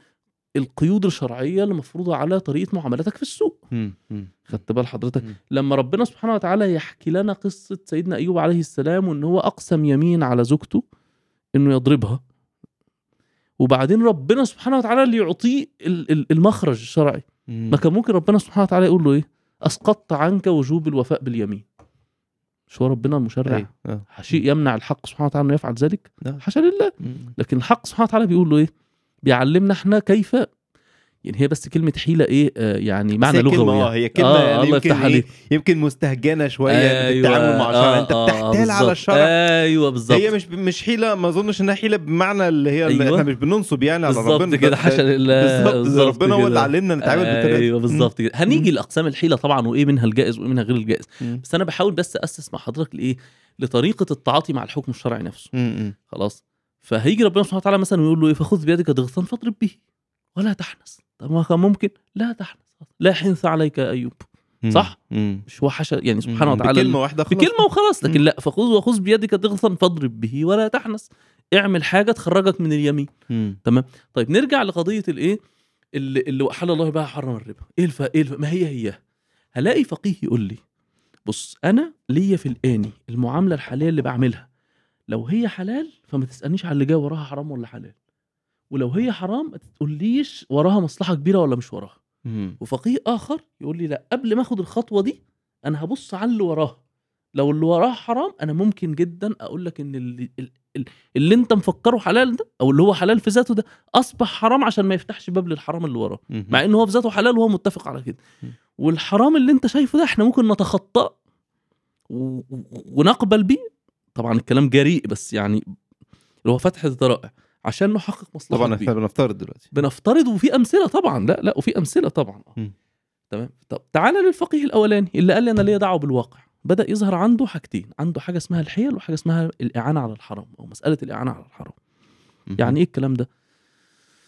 القيود الشرعية اللي مفروضة على طريقة معاملتك في السوق. خدت بال حضرتك. لما ربنا سبحانه وتعالى يحكي لنا قصة سيدنا أيوب عليه السلام وإن هو أقسم يمين على زوجته إنه يضربها. وبعدين ربنا سبحانه وتعالى اللي يعطيه ال- ال- المخرج الشرعي. ما كان ممكن ربنا سبحانه وتعالى يقول له إيه؟ أسقطت عنك وجوب الوفاء باليمين. مش هو ربنا المشرع أيوة. آه. شيء يمنع الحق سبحانه وتعالى إنه يفعل ذلك لا. حاشا لله. لكن الحق سبحانه وتعالى بيقول له إيه بيعلمنا إحنا كيف يعني هي بس كلمة حيلة إيه آه يعني معنى كلمة لغوي يعني. هي كلمة آه يعني الله يمكن يفتح إيه يمكن مستهجنة شوية أيوة، بالتعامل مع الشرع أنت آه، آه، بتحتال على بالظبط. الشرع أيوه بالظبط هي مش مش حيلة ما أظنش إنها حيلة بمعنى اللي هي اللي أيوة. إحنا مش بننصب يعني على بالظبط ربنا كده لله بالظبط ربنا هو اللي. علمنا نتعامل بالطريقة دي. أيوه بالظبط كده هنيجي لأقسام الحيلة طبعا وإيه منها الجائز وإيه منها غير الجائز. بس أنا بحاول بس أسس مع حضرتك لإيه لطريقة التعاطي مع الحكم الشرعي نفسه. خلاص فهيجي ربنا سبحانه وتعالى مثلا ويقول له إيه فخذ بيدك ضغطا فاضرب به ولا تحنث طب ما كان ممكن؟ لا تحنث لا حنث عليك يا أيوب. صح؟ مم. مش هو حشا يعني سبحانه. وتعالى بكلمة واحدة خلاص. بكلمة وخلاص. لكن مم. لا فخذ وخذ بيدك ضغطا فاضرب به ولا تحنث. اعمل حاجة تخرجك من اليمين. مم. طيب نرجع لقضية الإيه؟ اللي, اللي احل الله بها حرم الربا. إيه الف... إيه الف... ما هي هي؟ هلاقي فقيه يقول لي بص أنا ليا في الآني المعاملة الحالية اللي بعملها. لو هي حلال فما تسألنيش على اللي جاي وراها حرام ولا حلال. ولو هي حرام ما تقوليش وراها مصلحة كبيرة ولا مش وراها مم. وفقيه آخر يقول لي لا قبل ما آخد الخطوة دي أنا هبص على اللي وراها لو اللي وراه حرام أنا ممكن جدا أقول لك إن اللي, اللي, اللي أنت مفكره حلال ده أو اللي هو حلال في ذاته ده أصبح حرام عشان ما يفتحش باب للحرام اللي وراه. مع إن هو في ذاته حلال وهو متفق على كده. والحرام اللي أنت شايفه ده إحنا ممكن نتخطاه ونقبل بيه طبعا الكلام جريء بس يعني اللي هو فتح الذرائع عشان نحقق مصلحة طبعا. إحنا بنفترض دلوقتي. بنفترض وفي أمثلة طبعا. لا لا وفي أمثلة طبعا. تمام؟ طب تعالى للفقيه الأولاني اللي قال لي أنا ليا دعوة بالواقع. بدأ يظهر عنده حاجتين عنده حاجة اسمها الحيل وحاجة اسمها الإعانة على الحرام أو مسألة الإعانة على الحرام. مم. يعني إيه الكلام ده؟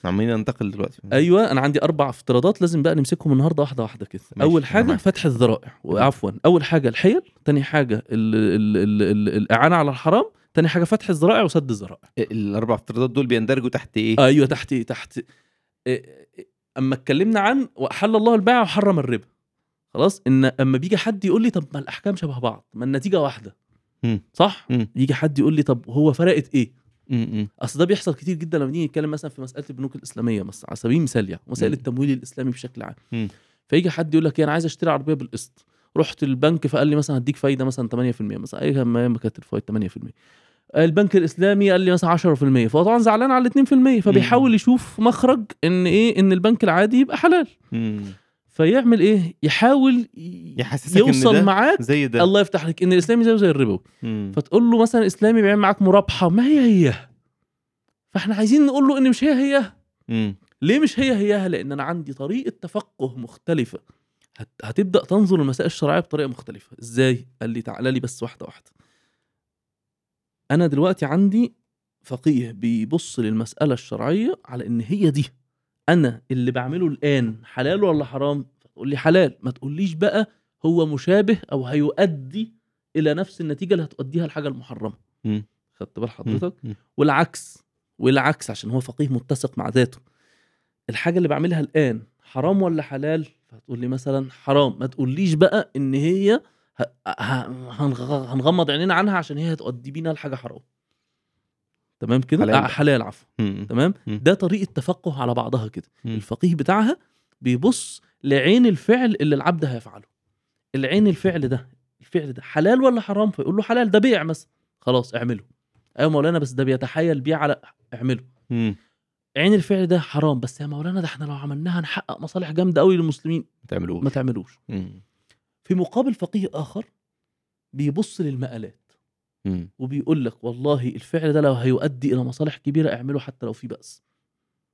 عمالين ننتقل دلوقتي. أيوه أنا عندي أربع افتراضات لازم بقى نمسكهم النهارده واحدة واحدة كده. أول حاجة. فتح الذرائع وعفوا أول حاجة الحيل تاني حاجة ال ال ال ال الإعانة على الحرام تاني حاجة فتح الذرائع وسد الذرائع الأربع افتراضات دول بيندرجوا تحت إيه؟ أيوه تحت تحت إيه- إيه- أما اتكلمنا عن واحل الله البيع وحرم الربا خلاص إن أما بيجي حد يقول لي طب ما الأحكام شبه بعض ما النتيجة واحدة مم. صح مم. يجي حد يقول لي طب هو فرقت إيه. أصل ده بيحصل كتير جدا لما نيجي نتكلم مثلا في مسألة البنوك الإسلامية مثلا على سبيل المثال يعني مسائل. التمويل الإسلامي بشكل عام. فيجي حد يقول لك إيه، أنا عايز أشتري عربية بالقسط رحت البنك فقال لي مثلا هديك فايدة مثلا 8% مثلا أي ما ما كانت الفايدة 8% البنك الإسلامي قال لي مثلا 10% فهو طبعا زعلان على 2% فبيحاول يشوف مخرج إن إيه إن البنك العادي يبقى حلال. مم. فيعمل إيه؟ يحاول يحسسك إن يوصل ده معاك زي ده. الله يفتح عليك إن الإسلامي زيه زي الربوي. فتقول له مثلا الاسلامي بيعمل معاك مرابحه ما هي هي؟ فإحنا عايزين نقول له إن مش هي هي. مم. ليه مش هي هيها؟ لأن أنا عندي طريقة تفقه مختلفة. هت... هتبدأ تنظر المسائل الشرعية بطريقة مختلفة. إزاي؟ قال لي تعالى لي بس واحدة واحدة. أنا دلوقتي عندي فقيه بيبص للمسألة الشرعية على إن هي دي. أنا اللي بعمله الآن حلال ولا حرام؟ تقول لي حلال. ما تقوليش بقى هو مشابه أو هيؤدي إلى نفس النتيجة اللي هتؤديها الحاجة المحرمة. خدت بال حضرتك. والعكس. والعكس عشان هو فقيه متسق مع ذاته. الحاجة اللي بعملها الآن حرام ولا حلال؟ فتقول لي مثلا حرام. ما تقوليش بقى إن هي هنغمض عينينا عنها عشان هي هتؤدي بينا لحاجة حرام. تمام كده؟ حلال آه. حلال عفوا. تمام؟ مم. ده طريقة تفقه على بعضها كده. الفقيه بتاعها بيبص لعين الفعل اللي العبد هيفعله. العين الفعل ده الفعل ده حلال ولا حرام؟ فيقول له حلال. ده بيع مثلا. خلاص اعمله. أيوه مولانا بس ده بيتحايل بيه على اعمله. مم. عين الفعل ده حرام. بس يا مولانا ده إحنا لو عملناها هنحقق مصالح جامدة قوي للمسلمين. ما تعملوش. ما تعملوش. مم. في مقابل فقيه آخر بيبص للمقالات. وبيقول لك والله الفعل ده لو هيؤدي إلى مصالح كبيرة اعمله حتى لو في بأس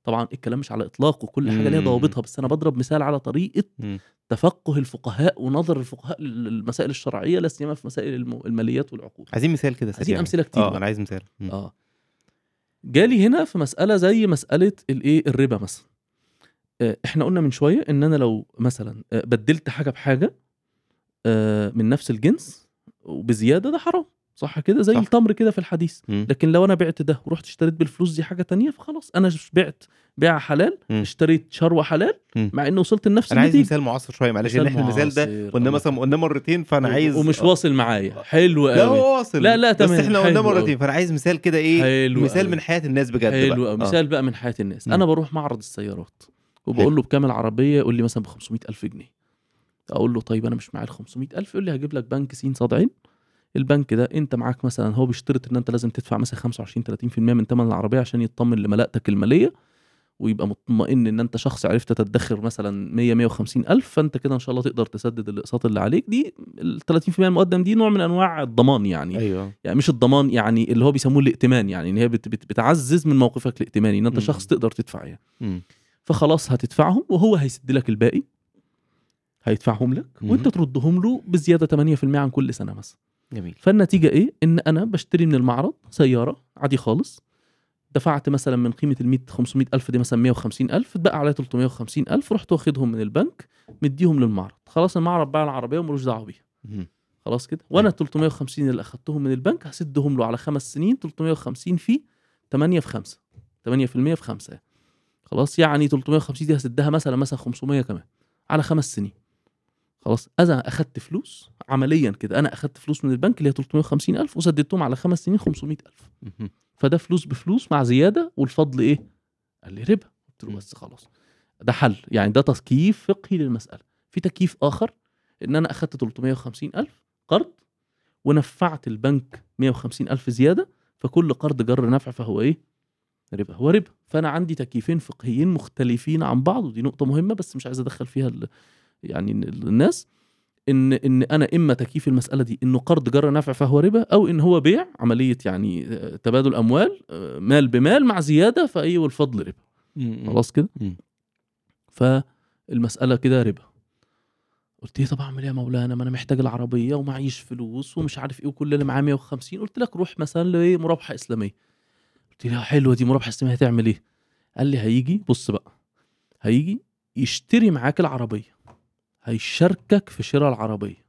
طبعا الكلام مش على إطلاق وكل حاجة ليها. ضوابطها بس أنا بضرب مثال على طريقة مم. تفقه الفقهاء ونظر الفقهاء للمسائل الشرعية لا سيما في مسائل الم- الماليات والعقود عايزين مثال كده عايزين. أمثلة كتير آه. أنا عايز مثال مم. آه جالي هنا في مسألة زي مسألة الإيه الربا مثلا آه، إحنا قلنا من شوية ان أنا لو مثلا آه، بدلت حاجة بحاجة من نفس الجنس وبزيادة ده حرام صح كده زي صح. التمر كده في الحديث مم. لكن لو أنا بعت ده ورحت اشتريت بالفلوس دي حاجة تانية فخلاص أنا بعت بيع حلال مم. اشتريت شروة حلال مم. مع انه وصلت لنفس أنا عايز مثال معاصر شوية معلش إن إحنا المثال ده. قلنا مثلا قلنا مرتين فأنا عايز ومش آه. واصل معايا حلو لا قوي هو واصل لا، لا، بس تمام. إحنا قلنا مرتين. فأنا عايز مثال كده إيه حلو مثال أوي. من حياة الناس بجد حلو بقى قوي آه. مثال بقى من حياة الناس مم. أنا بروح معرض السيارات وبقول له بكام العربيه يقول لي مثلا ب 500 ألف جنيه أقول له طيب أنا مش معايا ال 500 ألف يقول لي هجيب لك بنك سين صاد عين. البنك ده أنت معاك مثلا هو بيشترط إن أنت لازم تدفع مثلا 25 30% من ثمن العربية عشان يطمن لملاءتك المالية ويبقى مطمئن إن أنت شخص عرفت تدخر مثلا 100 150 ألف فأنت كده إن شاء الله تقدر تسدد الأقساط اللي عليك. دي ال 30% المقدم دي نوع من أنواع الضمان يعني. أيوه. يعني مش الضمان يعني اللي هو بيسموه الائتمان يعني إن هي بت بت بتعزز من موقفك الائتماني إن أنت مم. شخص تقدر تدفع يعني. مم. فخلاص هتدفعهم وهو هيسد لك الباقي. هيدفعهم لك. وانت تردهم له بزيادة 8% عن كل سنة مثلا. جميل. فالنتيجة إيه؟ إن أنا بشتري من المعرض سيارة عادي خالص. دفعت مثلا من قيمة ال 100 500 ألف دي مثلا 150 ألف اتبقى عليا 350 ألف رحت واخدهم من البنك مديهم للمعرض. خلاص المعرض باع العربية وملوش دعوة بيها. خلاص كده. وأنا ال 350 اللي أخدتهم من البنك هسدهم له على خمس سنين 350 في 8 في 5 8% في 5 خلاص يعني 350 دي هسدها مثلا مثلا 500 كمان على خمس سنين. خلاص. أنا أخدت فلوس عمليا كده. أنا أخدت فلوس من البنك اللي هي 350 ألف وسددتهم على خمس سنين 500 ألف. فده فلوس بفلوس مع زيادة والفضل إيه؟ قال لي ربا. قلت له. بس خلاص. ده حل. يعني ده تكييف فقهي للمسألة. في تكييف آخر إن أنا أخدت 350 ألف قرض ونفعت البنك 150 ألف زيادة فكل قرض جر نفع فهو إيه؟ ربا. هو ربا. فأنا عندي تكييفين فقهيين مختلفين عن بعض ودي نقطة مهمة بس مش عايز أدخل فيها. يعني ال- الناس إن إن أنا إما تكييف المسألة دي إنه قرض جر نفع فهو ربا أو إن هو بيع عملية يعني آه، تبادل أموال آه، مال بمال مع زيادة فإيه والفضل ربا. خلاص كده. فالمسألة كده ربا. قلت إيه طب أعمل إيه يا مولانا؟ ما أنا محتاج العربية ومعيش فلوس ومش عارف إيه وكل اللي معاه 150 قلت لك روح مثلا لإيه؟ مرابحه إسلامية. قلت له حلوة دي مرابحه إسلامية هتعمل إيه؟ قال لي هيجي بص بقى هيجي يشتري معاك العربية. هيشاركك في شراء العربية.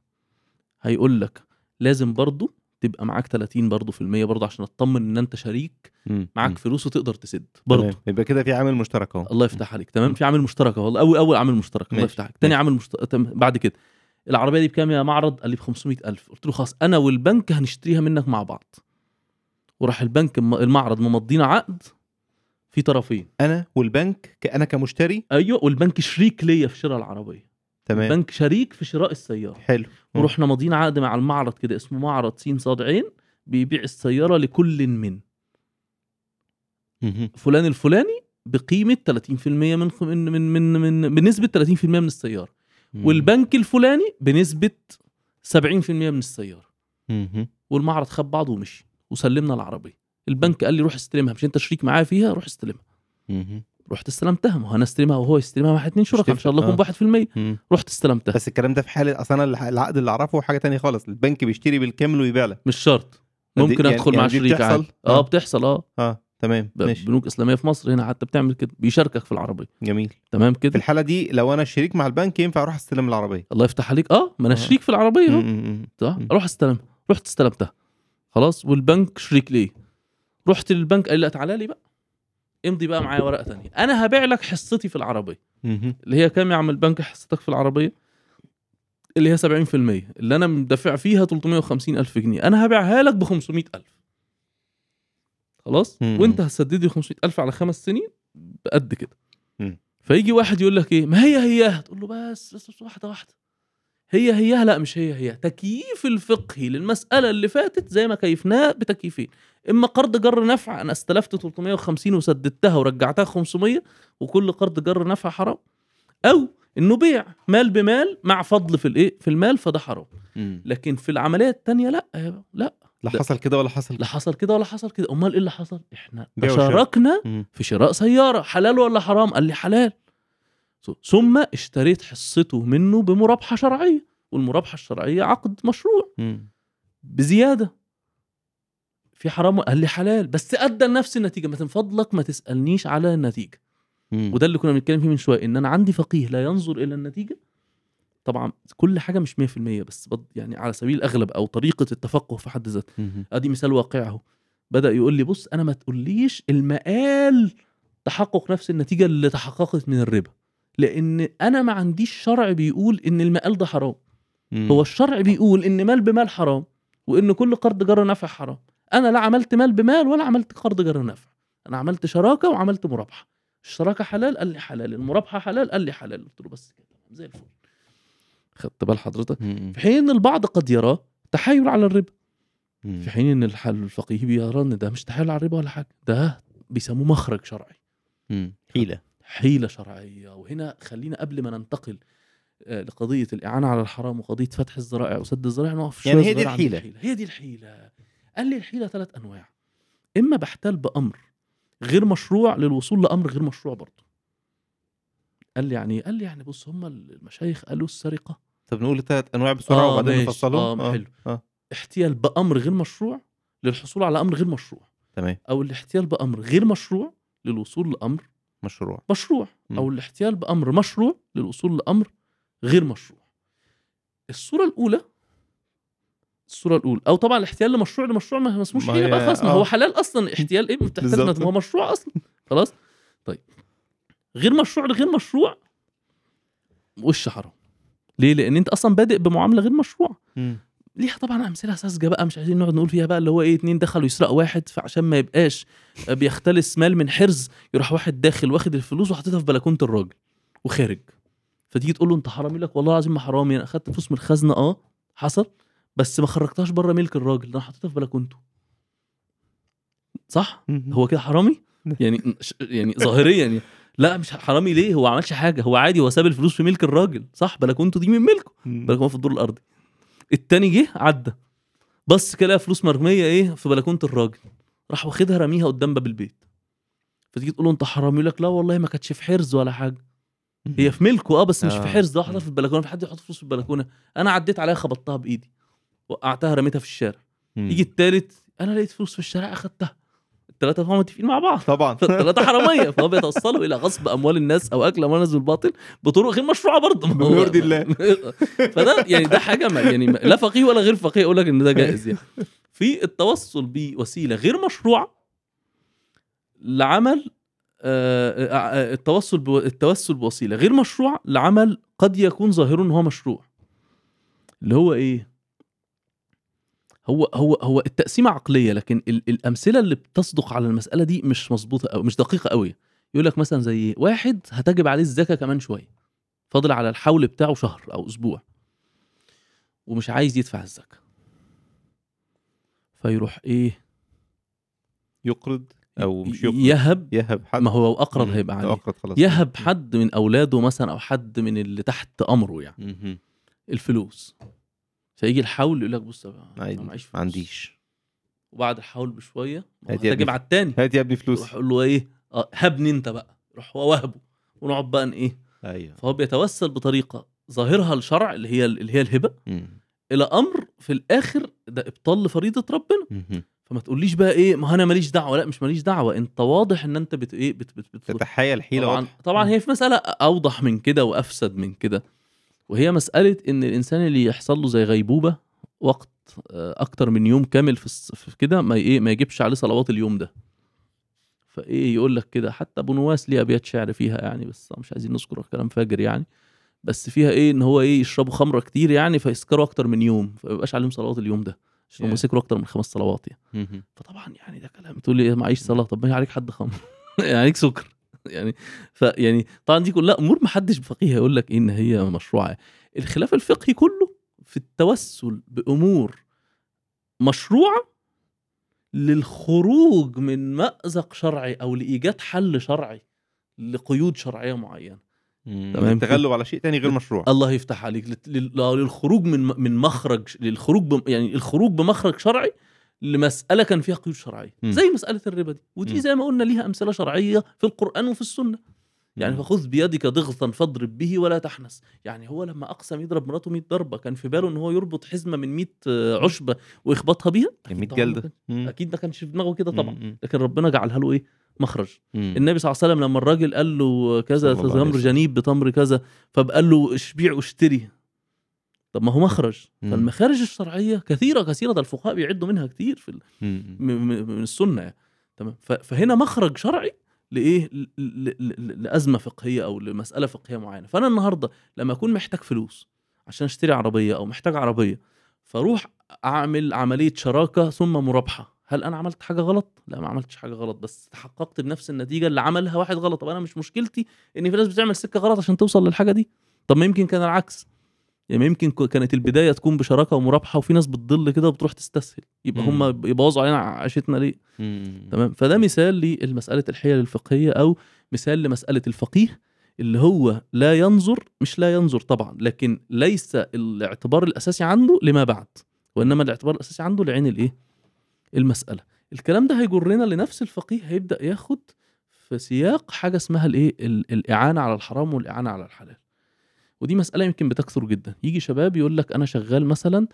هيقول لك لازم برضو تبقى معاك 30 برضو في المية برضو عشان اطمن ان انت شريك. معاك. فلوس وتقدر تسد. تمام. يبقى كده في عامل مشترك اهو. الله يفتح عليك. تمام؟ في عامل مشترك والله اول أول عامل مشترك. الله. يفتح عليك. تاني. عامل مشترك بعد كده. العربية دي بكام يا معرض؟ قال لي ب 500000 قلت له خلاص أنا والبنك هنشتريها منك مع بعض. وراح البنك الم- المعرض ممضينا عقد في طرفين. أنا والبنك أنا كمشتري؟ أيوه والبنك شريك ليا في شراء العربية. تمام البنك شريك في شراء السيارة حلو. ورحنا ماضيين عقد مع المعرض كده اسمه معرض سين صاد عين بيبيع السيارة لكل من. فلان الفلاني بقيمة 30% من من من من, من بنسبة 30% من السيارة. والبنك الفلاني بنسبة 70% من السيارة. والمعرض خد بعضه ومشي وسلمنا العربية البنك قال لي روح استلمها مش انت شريك معايا فيها روح استلمها. رحت استلمتها. ما هو أنا استلمها وهو يستلمها واحد اتنين شركاء إن شاء الله يكون 1% مم. رحت استلمتها. بس الكلام ده في حاله أصلا العقد اللي أعرفه حاجة تانية خالص. البنك بيشتري بالكامل ويبيع لك. مش شرط. ممكن يعني- أدخل يعني مع شريك؟ عادي. آه آه. بتحصل آه. آه تمام. ماشي. بنوك إسلامية في مصر هنا حتى بتعمل كده. بيشاركك في العربية. جميل. تمام في كده الحالة دي لو أنا شريك مع البنك ينفع أروح أستلم العربية. الله يفتح عليك. آه ما أنا آه. شريك في العربية اهو. صح. أروح أستلم. رحت استلمتها. خلاص والبنك شريك ليه؟ رحت للبنك قال لي لا تعالى لي بقى. امضي بقى معايا ورقة تانية. أنا هبيع لك حصتي في العربية. اللي هي كام يا عم البنك حصتك في العربية؟ اللي هي 70% اللي أنا مدفع فيها 350 ألف جنيه. أنا هبيعها لك ب 500 ألف. خلاص. وأنت هتسدد لي 500 ألف على خمس سنين بقد كده. فيجي واحد يقول لك إيه؟ ما هي هي تقول له بس بس, بس واحدة واحدة. هي هي لا مش هي هي. تكييف الفقهي للمسألة اللي فاتت زي ما كيفناه بتكييفين. إما قرض جر نفع أنا استلفت 350 وسددتها ورجعتها 500 وكل قرض جر نفع حرام. أو إنه بيع مال بمال مع فضل في الإيه؟ في المال فده حرام. لكن في العملية الثانية لا لا. لا حصل كده ولا حصل؟ لا حصل كده ولا حصل كده. أمال إيه اللي حصل؟ إحنا. تشاركنا مم. في شراء سيارة. حلال ولا حرام؟ قال لي حلال. ثم اشتريت حصته منه بمرابحة شرعية والمرابحة الشرعية عقد مشروع. مم. بزيادة. في حرام قال لي حلال بس أدى لنفس النتيجة. ما من فضلك ما تسألنيش على النتيجة. مم. وده اللي كنا بنتكلم فيه من شوية إن أنا عندي فقيه لا ينظر إلى النتيجة. طبعا كل حاجة مش 100% بس بض- يعني على سبيل الأغلب أو طريقة التفقه في حد ذاته. أدي مثال واقعي أهو. بدأ يقول لي بص أنا ما تقوليش المقال تحقق نفس النتيجة اللي تحققت من الربا. لأن أنا ما عنديش شرع بيقول إن المقال ده حرام. مم. هو الشرع بيقول إن مال بمال حرام وإن كل قرض جر نفع حرام. أنا لا عملت مال بمال ولا عملت قرض جر نفع. أنا عملت شراكة وعملت مرابحه الشراكة حلال قال لي حلال. المرابحه حلال قال لي حلال. قلت له بس كده زي الفل. خدت بال حضرتك؟ مم. في حين البعض قد يراه تحايل على الربا. مم. في حين إن الحل الفقيه بيرى إن ده مش تحايل على الربا ولا حاجة. ده بيسموه مخرج شرعي. حيلة. حيلة شرعية. وهنا خلينا قبل ما ننتقل آه، لقضية الإعانة على الحرام وقضية فتح الذرائع وسد الذرائع نقف يعني هي دي عند الحيلة. هي دي الحيلة. قال لي الحيلة ثلاث أنواع. إما بحتال بأمر غير مشروع للوصول لأمر غير مشروع برضه. قال لي يعني قال لي يعني بص هم المشايخ قالوا السرقة. طب نقول الثلاث أنواع بسرعة آه، وبعدين. نفصلهم؟ آه، حلو. آه. احتيال بأمر غير مشروع للحصول على أمر غير مشروع. تمام. أو الاحتيال بأمر غير مشروع للوصول لأمر مشروع. مشروع مم. أو الاحتيال بأمر مشروع للوصول لأمر غير مشروع. الصورة الأولى الصورة الأولى أو طبعا الاحتيال لمشروع لمشروع ما حيله هي- بقى خلاص ما آه. هو حلال أصلا احتيال إيه؟ بتحتاج ما. هو مشروع أصلا. خلاص؟ طيب. غير مشروع لغير مشروع وش حرام؟ ليه؟ لأن أنت أصلا بادئ بمعاملة غير مشروعه مم. ليها طبعا أمثلة ساذجة بقى مش عايزين نقعد نقول فيها بقى اللي هو إيه اتنين دخلوا يسرقوا واحد فعشان ما يبقاش بيختلس مال من حرز يروح واحد داخل واخد الفلوس وحاططها في بلكونة الراجل وخارج. فتيجي تقول له أنت حرامي لك والله العظيم ما حرامي أنا أخدت فلوس من الخزنة آه حصل بس ما خرجتهاش بره ملك الراجل أنا حطيتها في بلكونته. صح. هو كده حرامي؟ [LAUGHS] يعني يعني ظاهريا يعني. لا مش حرامي ليه؟ هو ما عملش حاجة هو عادي هو ساب الفلوس في ملك الراجل صح؟ بلكونته دي من ملكه. بلكونة في الدور الأرضي. التاني جه عدى. بص كده لقى فلوس مرمية إيه في بلكونة الراجل. راح واخدها رميها قدام باب البيت. فتيجي تقول له أنت حرامي يقول لك لا والله ما كانتش في حرز ولا حاجة. هي في ملكه آه بس مش آه. في حرز ده في البلكونة في حد يحط فلوس في البلكونة. أنا عديت عليها خبطتها بإيدي. وقعتها رميتها في الشارع. يجي التالت أنا لقيت فلوس في الشارع أخدتها. الثلاثه هم متفقين مع بعض. طبعا. [LAUGHS] فالثلاثه حرامية. فهم بيتوصلوا إلى غصب أموال الناس أو أكل أموال الناس بالباطل بطرق غير مشروعة برضه. [LAUGHS] ما هو- بما يرضي الله. [LAUGHS] فده يعني ده حاجة ما يعني لا فقيه ولا غير فقيه يقول لك إن ده جائز يعني. في التوصل بوسيلة غير مشروعة لعمل آه، آه، آه، التوصل بو التوسل بوسيلة غير مشروعة لعمل قد يكون ظاهره إن هو مشروع. اللي هو إيه؟ هو هو هو التقسيمه عقلية لكن ال الأمثلة اللي بتصدق على المسألة دي مش مظبوطة أو مش دقيقة قوي يقول لك مثلا زي واحد هتجب عليه الزكاة كمان شوية فاضل على الحول بتاعه شهر أو أسبوع ومش عايز يدفع الزكاة. فيروح إيه؟ يقرض أو مش يقرض. يهب. يهب حد. ما هو اقرض. هيبقى عليه. أقرض خلاص. يهب حد من أولاده مثلا أو حد من اللي تحت أمره يعني. الفلوس. فيجي الحول يقول لك بص يا بقى، أنا معيش فلوس. ما عنديش. وبعد الحول بشوية هات يا ابني على التاني. هات يا ابني فلوس. يروح يقول له إيه؟ آه هبني أنت بقى. روح هو وهبه. ونقعد بقى إيه؟ أيوه. فهو بيتوسل بطريقة ظاهرها الشرع اللي هي اللي هي الهبة. مم. إلى أمر في الآخر ده ابطال لفريضة ربنا. مم. فما تقوليش بقى إيه ما هو أنا ماليش دعوة. لا مش ماليش دعوة. أنت واضح إن أنت بت إيه بت بت بت تتحايل حيلة طبعا. طبعا هي في مسألة أوضح من كده وأفسد من كده. وهي مسألة إن الإنسان اللي يحصل له زي غيبوبة وقت آه، أكتر من يوم كامل في, كده ما إيه ما يجيبش عليه صلوات اليوم ده. فإيه يقول لك كده؟ حتى أبو نواس ليه أبيات شعر فيها يعني بس مش عايزين نذكر كلام فاجر يعني. بس فيها إيه؟ إن هو إيه يشربوا خمرة كتير يعني فيسكروا أكتر من يوم فما يبقاش عليهم صلوات اليوم ده. عشان هم. سكروا أكتر من خمس صلوات يعني. فطبعا يعني ده كلام. تقول لي إيه؟ معيش صلاة. طب ما عليك حد خمر. [LAUGHS] يعني عليك سكر. يعني فيعني طبعا دي كلها امور ما حدش فقيه هيقول لك إن هي مشروعة الخلاف الفقهي كله في التوسل بأمور مشروعة للخروج من مأزق شرعي أو لإيجاد حل شرعي لقيود شرعية معينة. تمام. التغلب على شيء تاني غير مشروع الله يفتح عليك للخروج من من مخرج للخروج بم يعني الخروج بمخرج شرعي لمسألة كان فيها قيود شرعية مم. زي مسألة الربا دي ودي مم. زي ما قلنا ليها أمثلة شرعية في القرآن وفي السنة يعني. فخذ بيدك ضغطا فاضرب به ولا تحنس يعني هو لما اقسم يضرب مراته 100 ضربة كان في باله إن هو يربط حزمة من 100 عشبة ويخبطها بيها يعني 100 طبعاً ما جلده. أكيد ما كانش في دماغه كده طبعا. لكن ربنا جعلها له إيه مخرج مم. النبي صلى الله عليه وسلم لما الراجل قال له كذا تمر. جنيب بتمر كذا فقال له اشبيع واشتري طب ما هو مخرج. فالمخارج الشرعية كثيرة كثيرة ده الفقهاء بيعدوا منها كتير في من السنة يعني. تمام. فهنا مخرج شرعي لإيه؟ لأزمة فقهية أو لمسألة فقهية معينة. فأنا النهارده لما أكون محتاج فلوس عشان أشتري عربية أو محتاج عربية فأروح أعمل عملية شراكة ثم مرابحه هل أنا عملت حاجة غلط؟ لا ما عملتش حاجة غلط بس تحققت بنفس النتيجة اللي عملها واحد غلط. طب أنا مش مشكلتي إن في ناس بتعمل سكة غلط عشان توصل للحاجة دي؟ طب ما يمكن كان العكس. يعني يمكن كانت البداية تكون بشراكة ومرابحة وفي ناس بتضل كده وبتروح تستسهل. يبقى. هم يبوظوا علينا عيشتنا ليه؟ مم. تمام؟ فده مثال لمسألة الحيل الفقهية أو مثال لمسألة الفقيه اللي هو لا ينظر مش لا ينظر طبعا لكن ليس الاعتبار الأساسي عنده لما بعد وإنما الاعتبار الأساسي عنده لعين الإيه؟ المسألة. الكلام ده هيجرنا لنفس الفقيه هيبدأ ياخد في سياق حاجة اسمها الإيه؟ ال- الإعانة على الحرام والإعانة على الحلال. ودي مسألة يمكن بتكثر جدا. يجي شباب يقول لك أنا شغال مثلا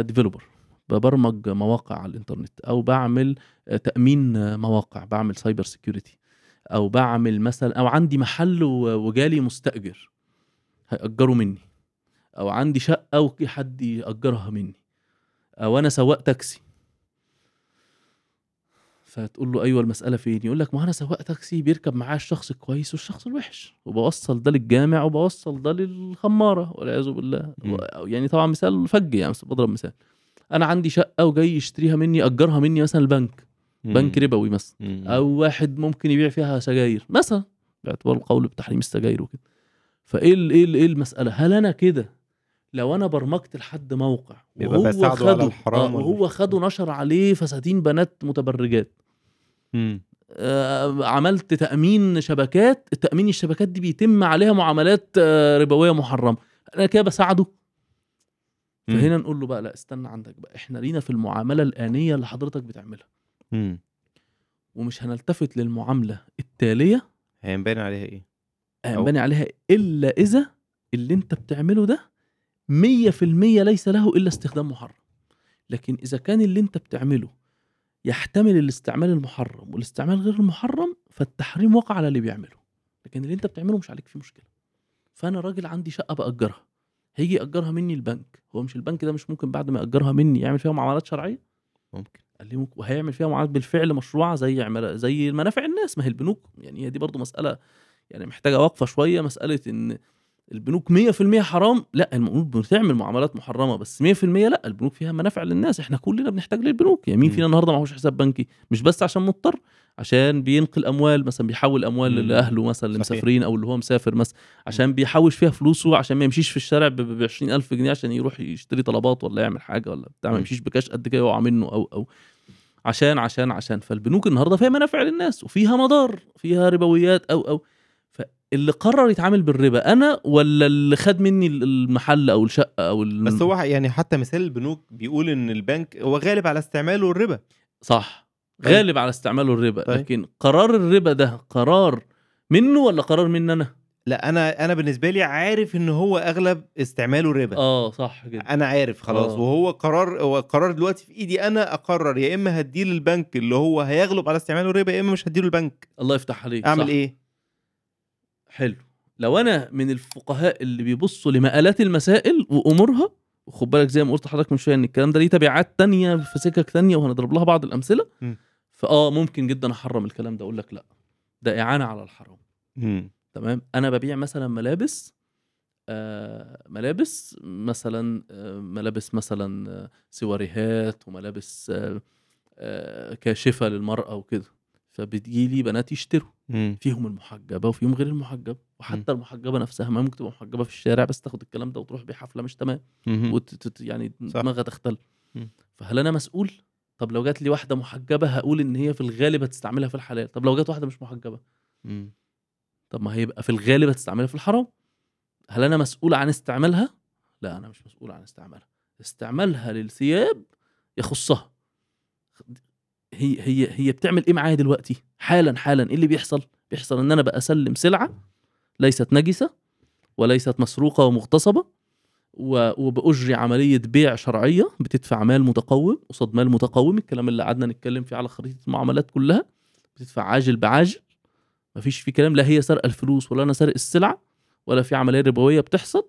developer ببرمج مواقع على الإنترنت أو بعمل آه، تأمين آه، مواقع بعمل cyber security أو بعمل مثلا أو عندي محل وجالي مستأجر هيأجره مني أو عندي شقة وفي حد يأجرها مني أو أنا سواق تاكسي. فتقول له أيوه المسألة فين؟ يقول لك ما أنا سواق تاكسي بيركب معايا الشخص الكويس والشخص الوحش وبوصل ده للجامع وبوصل ده للخمارة والعياذ بالله. مم. يعني طبعا مثال فج يعني بضرب مثال. أنا عندي شقة وجاي يشتريها مني أجرها مني مثلا البنك بنك ربوي مثلا. مم. أو واحد ممكن يبيع فيها سجاير مثلا باعتبار القول بتحريم السجاير وكده. فإيه ال- إيه ال- إيه المسألة؟ هل أنا كده لو أنا برمجت لحد موقع بيبقى بساعده على خده الحرام آه وهو خده نشر عليه فساتين بنات متبرجات. مم. آه عملت تأمين شبكات التأمين الشبكات دي بيتم عليها معاملات آه ربوية محرمة. أنا كده بساعده. مم. فهنا نقول له بقى لا استنى عندك بقى. إحنا لينا في المعاملة الآنية اللي حضرتك بتعملها. مم. ومش هنلتفت للمعاملة التالية. هينبان عليها إيه؟ هينبني عليها إلا إذا اللي أنت بتعمله ده 100% ليس له إلا استخدام محرم. لكن إذا كان اللي أنت بتعمله يحتمل الاستعمال المحرم والاستعمال غير المحرم فالتحريم وقع على اللي بيعمله. لكن اللي انت بتعمله مش عليك فيه مشكلة. فأنا راجل عندي شقة بأجرها. هيجي يأجرها مني البنك. هو مش البنك ده مش ممكن بعد ما يأجرها مني يعمل فيها معاملات شرعية؟ ممكن. قال لي ممكن وهيعمل فيها معاملات بالفعل مشروعة زي عمل زي منافع الناس. ما هي البنوك يعني هي دي برضو مسألة يعني محتاجة وقفة شوية. مسألة إن البنوك 100% حرام لا المفروض بتعمل معاملات محرمة بس 100% لا البنوك فيها منافع للناس إحنا كلنا بنحتاج للبنوك يعني مين. فينا النهارده معهوش حساب بنكي مش بس عشان مضطر عشان بينقل أموال مثلا بيحول أموال مم. لأهله مثلا اللي. مسافرين أو اللي هو مسافر مثلا عشان بيحوش فيها فلوسه عشان ما يمشيش في الشارع ب 20000 جنيه عشان يروح يشتري طلبات ولا يعمل حاجة ولا بتاع ما. يمشيش بكاش قد كده يقع منه أو أو عشان عشان عشان فالبنوك النهارده فيها منافع للناس وفيها مضار فيها ربويات أو أو فاللي قرر يتعامل بالربا أنا ولا اللي خد مني المحل أو الشقة أو ال... بس هو يعني حتى مثال البنوك بيقول إن البنك هو غالب على استعماله الربا صح طيب. غالب على استعماله الربا طيب. لكن قرار الربا ده قرار منه ولا قرار مني أنا لا أنا أنا بالنسبة لي عارف إن هو أغلب استعماله ربا آه صح كده أنا عارف خلاص آه. وهو قرار هو قرار دلوقتي في إيدي أنا أقرر يا إما هديه للبنك اللي هو هيغلب على استعماله الربا يا إما مش هديله البنك الله يفتح عليك أعمل صح. إيه حلو. لو أنا من الفقهاء اللي بيبصوا لمآلات المسائل وأمورها وخد بالك زي ما قلت لحضرتك من شوية إن الكلام ده ليه تبعات تانية في سكك تانية وهنضرب لها بعض الأمثلة م. فآه ممكن جدا أحرم الكلام ده أقول لك لا. ده إعانة على الحرام. تمام؟ أنا ببيع مثلا ملابس آه ملابس مثلا آه ملابس مثلا آه سواريهات وملابس آه آه كاشفة للمرأة وكده. فبتجيلي بنات يشتروا مم. فيهم المحجبة وفيهم غير المحجبة وحتى المحجبة نفسها ما ممكن تبقى محجبة في الشارع بس تاخد الكلام ده وتروح بيه حفلة مش تمام مم. وت... يعني. دماغها تختل مم. فهل أنا مسؤول طب لو جات لي واحدة محجبة هقول إن هي في الغالب هتستعملها في الحلال طب لو جات واحدة مش محجبة مم. طب ما هيبقى في الغالب هتستعملها في الحرام هل أنا مسؤول عن استعمالها لا أنا مش مسؤول عن استعمالها استعمالها للثياب يخصها هي هي هي بتعمل إيه معايا دلوقتي؟ حالا حالا إيه اللي بيحصل؟ بيحصل إن أنا بقى أسلم سلعة ليست نجسة وليست مسروقة ومغتصبة و- وبأجري عملية بيع شرعية بتدفع مال متقوم قصاد مال متقوم الكلام اللي قعدنا نتكلم فيه على خريطة المعاملات كلها بتدفع عاجل بعاجل. مفيش في كلام لا هي سرقة الفلوس ولا أنا سارق السلعة ولا في عملية ربوية بتحصل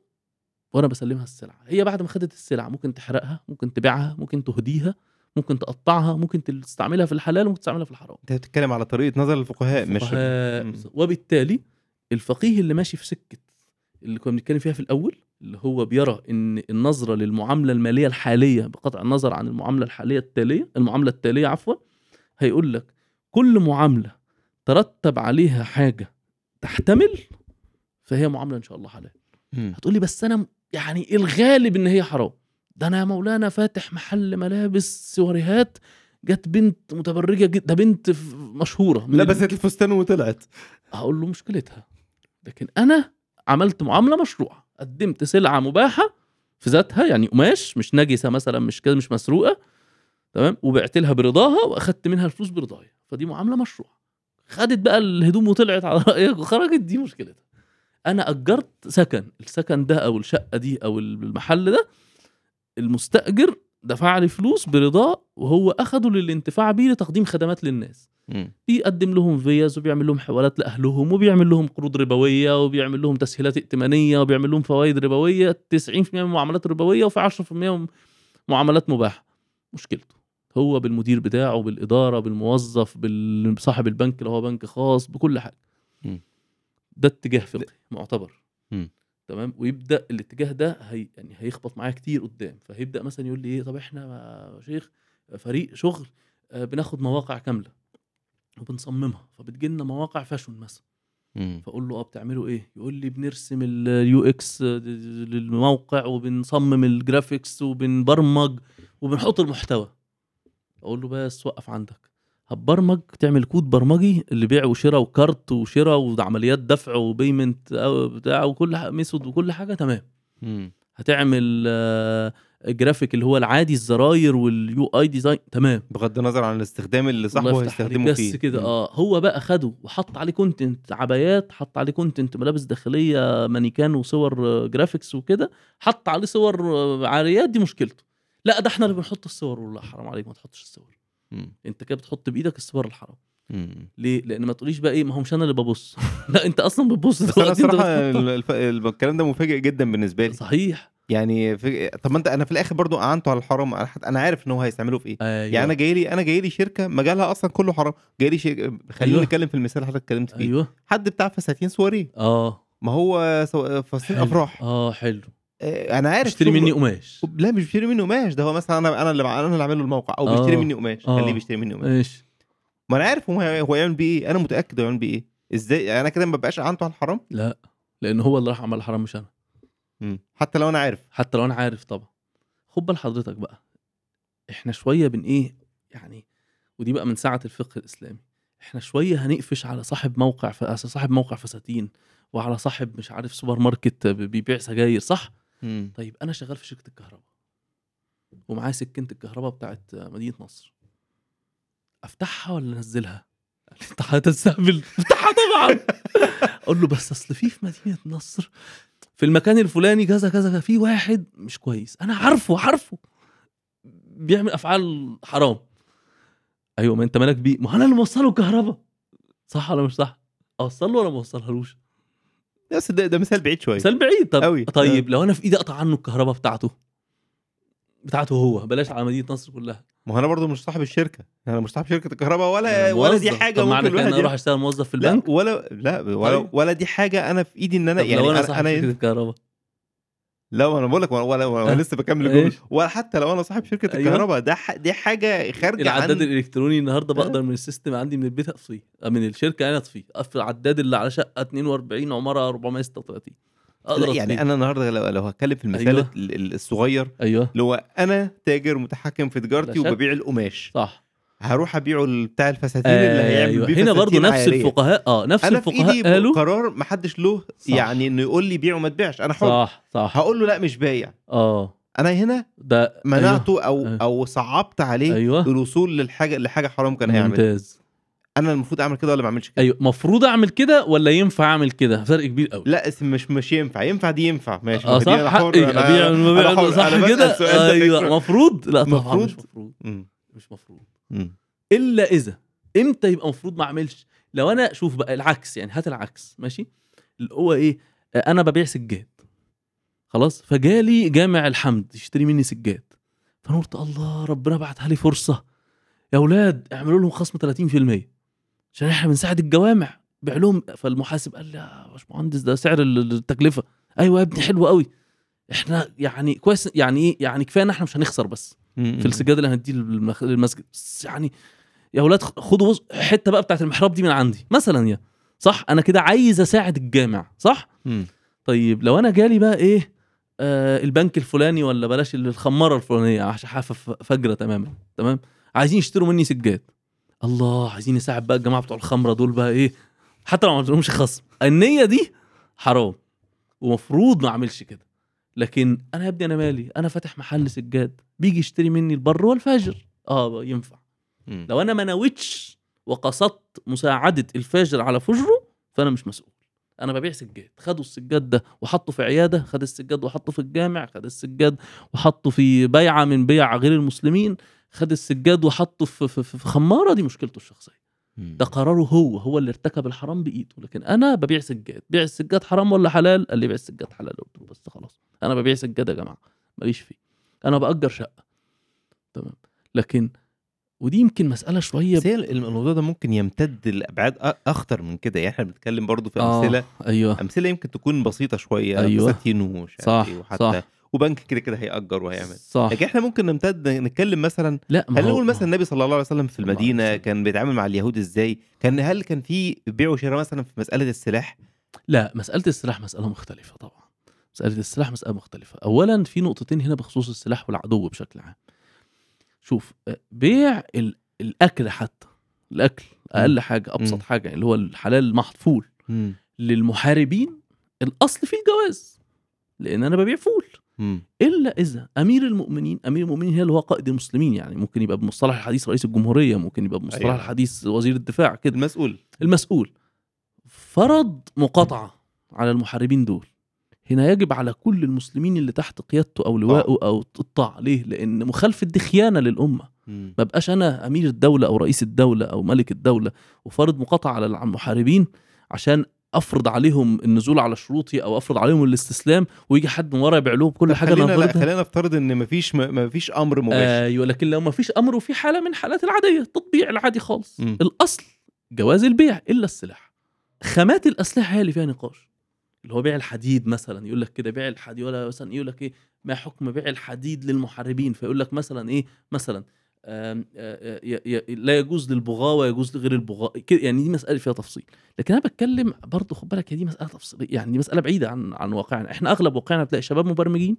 وأنا بسلمها السلعة. هي بعد ما خدت السلعة ممكن تحرقها ممكن تبيعها ممكن تهديها ممكن تقطعها ممكن تستعملها في الحلال وممكن تستعملها في الحرام انت بتتكلم على طريقة نظر الفقهاء مش. وبالتالي الفقيه اللي ماشي في سكة اللي كنا بنتكلم فيها في الأول اللي هو بيرى إن النظرة للمعاملة المالية الحالية بقطع النظر عن المعاملة الحالية التالية المعاملة التالية عفوا هيقول لك كل معاملة ترتب عليها حاجة تحتمل فهي معاملة إن شاء الله حلال. هتقول لي بس أنا الغالب إن هي حرام ده أنا يا مولانا فاتح محل ملابس سواريهات جت بنت متبرجة جدا ده بنت مشهورة لبست الفستان وطلعت. هقول له مشكلتها. لكن أنا عملت معاملة مشروعة. قدمت سلعة مباحة في ذاتها يعني قماش مش نجسة مثلا مش كده مش مسروقة. تمام؟ وبعت لها برضاها وأخدت منها الفلوس برضايا. فدي معاملة مشروعة. خدت بقى الهدوم وطلعت على رأيك وخرجت دي مشكلتها. أنا أجرت سكن. السكن ده أو الشقة دي أو المحل ده المستأجر دفع لي فلوس برضاه وهو أخده للانتفاع بيه لتقديم خدمات للناس مم. بيقدم لهم فيز وبيعمل لهم حوالات لأهلهم وبيعمل لهم قروض ربوية وبيعمل لهم تسهيلات ائتمانية وبيعمل لهم فوائد ربوية 90% من المعاملات ربوية وفي 10% معاملات مباحة مشكلته هو بالمدير بتاعه بالإدارة بالموظف بصاحب البنك لو هو بنك خاص بكل حاجة مم. ده اتجاه فقهي معتبر مم. تمام؟ ويبدأ الاتجاه ده هي يعني هيخبط معايا كتير قدام. فهيبدأ مثلا يقول لي إيه طب إحنا يا شيخ فريق شغل آه، بناخد مواقع كاملة وبنصممها. فبتجي لنا مواقع fashion مثلا. فأقول له أه بتعملوا إيه؟ يقول لي بنرسم ال UX للموقع وبنصمم ال graphics وبنبرمج وبنحط المحتوى. أقول له بس وقف عندك. هتبرمج تعمل كود برمجي اللي بيع وشراء و cart وشراء وعمليات دفع و payment أو بتاع وكل method وكل حاجة تمام. هتعمل آه، جرافيك اللي هو العادي الزراير وال UI design تمام بغض النظر عن الاستخدام اللي صاحبه هيستخدمه. فيه بس كده. آه هو بقى خده وحط عليه content عبايات حط عليه content ملابس داخلية مانيكان وصور آه، graphics وكده حط عليه صور آه، عاريات دي مشكلته لا ده إحنا اللي بنحط الصور والله حرام عليك ما تحطش الصور مم. انت كده بتحط بإيدك الصور الحرام. مم. ليه؟ لأن ما تقوليش بقى إيه ما هو مش أنا اللي ببص. [LAUGHS] لا أنت أصلا بتبص أنا دلوقتي، أنت الصراحه الف- ال- الكلام ده مفاجئ جدا بالنسبة لي. صحيح. يعني في... طب ما أنت أنا في الآخر برضو أعنته على الحرام. أنا عارف إن هو هيستعمله في إيه. أيوه. يعني أنا جاي لي أنا جاي لي شركة مجالها أصلا كله حرام. جاي لي شركة... خلينا أيوة. نتكلم في المثال اللي حضرتك اتكلمت فيه. أيوه. حد بتاع فساتين سواريه آه. ما هو سو... فساتين. أفراح. آه حلو. أنا عارف شغله. مني قماش. لا مش بيشتري مني قماش. ده هو مثلا أنا أنا اللي أنا اللي عامل له الموقع. أو بيشتري آه. مني قماش. آه. خليه بيشتري مني قماش. ماشي. ما أنا عارف هو هو يعمل بيه إيه. أنا متأكد هو يعمل بيه إيه. إزاي؟ أنا كده ما ببقاش اعنته على الحرام؟ لا. لأن هو اللي راح عمل الحرام مش أنا. مم. حتى لو أنا عارف. حتى لو أنا عارف طبعا. خد بال حضرتك بقى. إحنا شوية بن إيه؟ يعني ودي بقى من ساعة الفقه الإسلامي. إحنا شوية هنقفش على صاحب موقع ف... صاحب موقع فساتين وعلى صاحب مش عارف سوبر ماركت بيبيع سجاير صح؟ مم. طيب أنا شغال في شركة الكهرباء. ومعايا سكينة الكهرباء بتاعت مدينة نصر. أفتحها ولا أنزلها؟ أنت هتستهبل [LAUGHS] أفتحها طبعا. أقول له بس أصل في في مدينة نصر في المكان الفلاني كذا كذا كذا، في واحد مش كويس. أنا عارفه عارفه. بيعمل أفعال حرام. أيوه ما أنت مالك بيه؟ ما أنا اللي موصله الكهرباء صح ولا مش صح؟ اوصل له ولا ما أوصلهالوش؟ بس ده, ده مثال بعيد شوية مثال بعيد. طب أوي. طيب لو أنا في إيدي أقطع عنه الكهرباء بتاعته؟ بتاعته هو بلاش على مدينة نصر كلها. ما أنا برضو مش صاحب الشركة. أنا مش صاحب شركة الكهرباء أنا ولا ولا دي. حاجة طب ممكن الواحد أنا أروح أشتغل موظف في لا البنك؟ ولا لا ولا, طيب. ولا دي حاجة أنا في إيدي إن أنا يعني لو أنا أنا, صاحب أنا شركة الكهرباء؟ لا أنا بقول لك ولا. [LAUGHS] لسه بكمل الجملة؟ ولا حتى لو أنا صاحب شركة أيوة. الكهرباء ده ح... دي حاجة خارجة العداد عن الإلكتروني النهارده. [LAUGHS] بقدر من السيستم عندي من البيت اطفيه آه، من الشركة أنا اطفيه اقفل العداد اللي على شقة 42 عمارة 436 أقدر. يعني أنا النهارده لو, لو هتكلم في المثال أيوة. ال- ال- الصغير أيوه اللي هو أنا تاجر متحكم في تجارتي. وببيع القماش صح هروح أبيعه بتاع الفساتين اللي هيعمل أيوه. بيه هنا فساتين نفس عارية. الفقهاء آه نفس في الفقهاء إيدي قالوا قرار ما حدش له صح. يعني إنه يقول لي بيع وما تبيعش. أنا حر. صح صح. هقول له لا مش بايع. آه. أنا هنا ده منعته أو أيوة. أو صعبت عليه أيوه. الوصول للحاجة لحاجة حرام كان هيعمل ممتاز. أنا المفروض أعمل كده ولا ما أعملش كده؟ أيوه. المفروض أعمل كده ولا ينفع أعمل كده؟ فرق كبير قوي لا اسم مش مش ينفع. ينفع دي ينفع. ماشي. آه ما دي صح. أنا حقي أنا- أبيع أنا حر، صح أنا كده؟ أيوه. فكرة. [LAUGHS] مفروض؟ لا طبعا؟ مش مفروض. مش مفروض. مم. إلا إذا إمتى يبقى المفروض ما أعملش؟ لو أنا شوف بقى العكس يعني هات العكس ماشي؟ اللي هو إيه؟ أنا ببيع سجاد. خلاص؟ فجالي جامع الحمد يشتري مني سجاد. فانا قلت الله ربنا بعتها لي فرصة. يا أولاد اعملوا لهم خصم 30% عشان إحنا بنساعد الجوامع. بيع لهم. فالمحاسب قال لي يا باشمهندس ده سعر ال- التكلفة. أيوه يا ابني حلو قوي إحنا يعني كويس يعني إيه؟ يعني كفاية إن إحنا مش هنخسر بس. في السجادة اللي هنديه للمسجد. يعني يا أولاد خدوا حتة بقى بتاعت المحراب دي من عندي. مثلا يا صح؟ أنا كده عايز أساعد الجامع صح؟ مم. طيب لو أنا جالي بقى إيه آه البنك الفلاني ولا بلاش الخمارة الفلانية عشان حافة فجرة تماما تمام؟ عايزين يشتروا مني سجاد. الله عايزين يساعد بقى الجماعة بتوع الخمرة دول بقى إيه حتى لو ما عملتلهمش خصم. النية دي حرام ومفروض ما أعملش كده. لكن أنا يا ابني أنا مالي. أنا فاتح محل سجاد. بيجي يشتري مني البر والفاجر. آه ينفع. مم. لو أنا ما نويتش وقصدت مساعدة الفاجر على فجره فأنا مش مسؤول. أنا ببيع سجاد. خدوا السجاد ده وحطه في عيادة خد السجاد وحطه في الجامع خد السجاد وحطه في بيعة من بيع غير المسلمين خد السجاد وحطه في, في, في, خمارة. دي مشكلته الشخصية. ده قراره هو هو اللي ارتكب الحرام بإيده. لكن أنا ببيع سجاد. بيع السجاد حرام ولا حلال؟ قال لي بيع السجاد حلال. قلت له بس خلاص. أنا ببيع سجاد يا جماعة. ماليش فيه. أنا بأجر شقة. تمام. لكن ودي يمكن مسألة شوية بس الموضوع ده ممكن يمتد لأبعاد أخطر من كده. يعني إحنا بنتكلم برضو في أمثلة. آه أيوه. أمثلة يمكن تكون بسيطة شوية. بساتين ومش عارف صح إيه، وحتى صح. وبنك كده كده هيأجر وهيعمل. صح. لكن إحنا ممكن نمتد نتكلم مثلا لا ما هل نقول مثلا النبي صلى الله عليه وسلم في المدينة. كان بيتعامل مع اليهود إزاي؟ كان هل كان في بيع وشراء مثلا في مسألة السلاح؟ لا مسألة السلاح مسألة مختلفة طبعا. مسألة السلاح مسألة مختلفة. اولا في نقطتين هنا بخصوص السلاح والعدو بشكل عام. شوف آه، بيع ال- الأكل حتى. الأكل أقل حاجة. أبسط حاجة اللي هو الحلال المحض فول مم. للمحاربين الأصل فيه الجواز لأن أنا ببيع فول. مم. إلا إذا أمير المؤمنين أمير المؤمنين هي اللي هو قائد المسلمين يعني ممكن يبقى بمصطلح الحديث رئيس الجمهورية ممكن يبقى بمصطلح أيوة. الحديث وزير الدفاع كده. المسؤول. المسؤول. فرض مقاطعة على المحاربين دول. هنا يجب على كل المسلمين اللي تحت قيادته أو لواءه أو الطاعة. ليه؟ لأن مخالفه دي خيانه للأمة. مم. ما بقاش أنا أمير الدولة أو رئيس الدولة أو ملك الدولة وفرض مقاطعة على المحاربين عشان أفرض عليهم النزول على شروطي أو أفرض عليهم الاستسلام ويجي حد من ورا يبيع لهم كل حاجة خلينا أنا لا خلينا نفترض إن مفيش م- مفيش أمر مباشر. أيوه لكن لو ما فيش أمر وفي حالة من حالات العادية التطبيع العادي خالص. مم. الأصل جواز البيع إلا السلاح. خامات الأسلحة هي اللي فيها نقاش. اللي هو بيع الحديد مثلا يقول لك كده بيع الحديد ولا مثلا يقول لك إيه ما حكم بيع الحديد للمحاربين؟ فيقول لك مثلا إيه مثلا لا يجوز للبغاة ويجوز لغير البغاة كده يعني دي مسألة فيها تفصيل لكن أنا بتكلم برضه خد بالك هي دي مسألة تفصيل يعني دي مسألة بعيدة عن عن واقعنا إحنا أغلب واقعنا تلاقي شباب مبرمجين.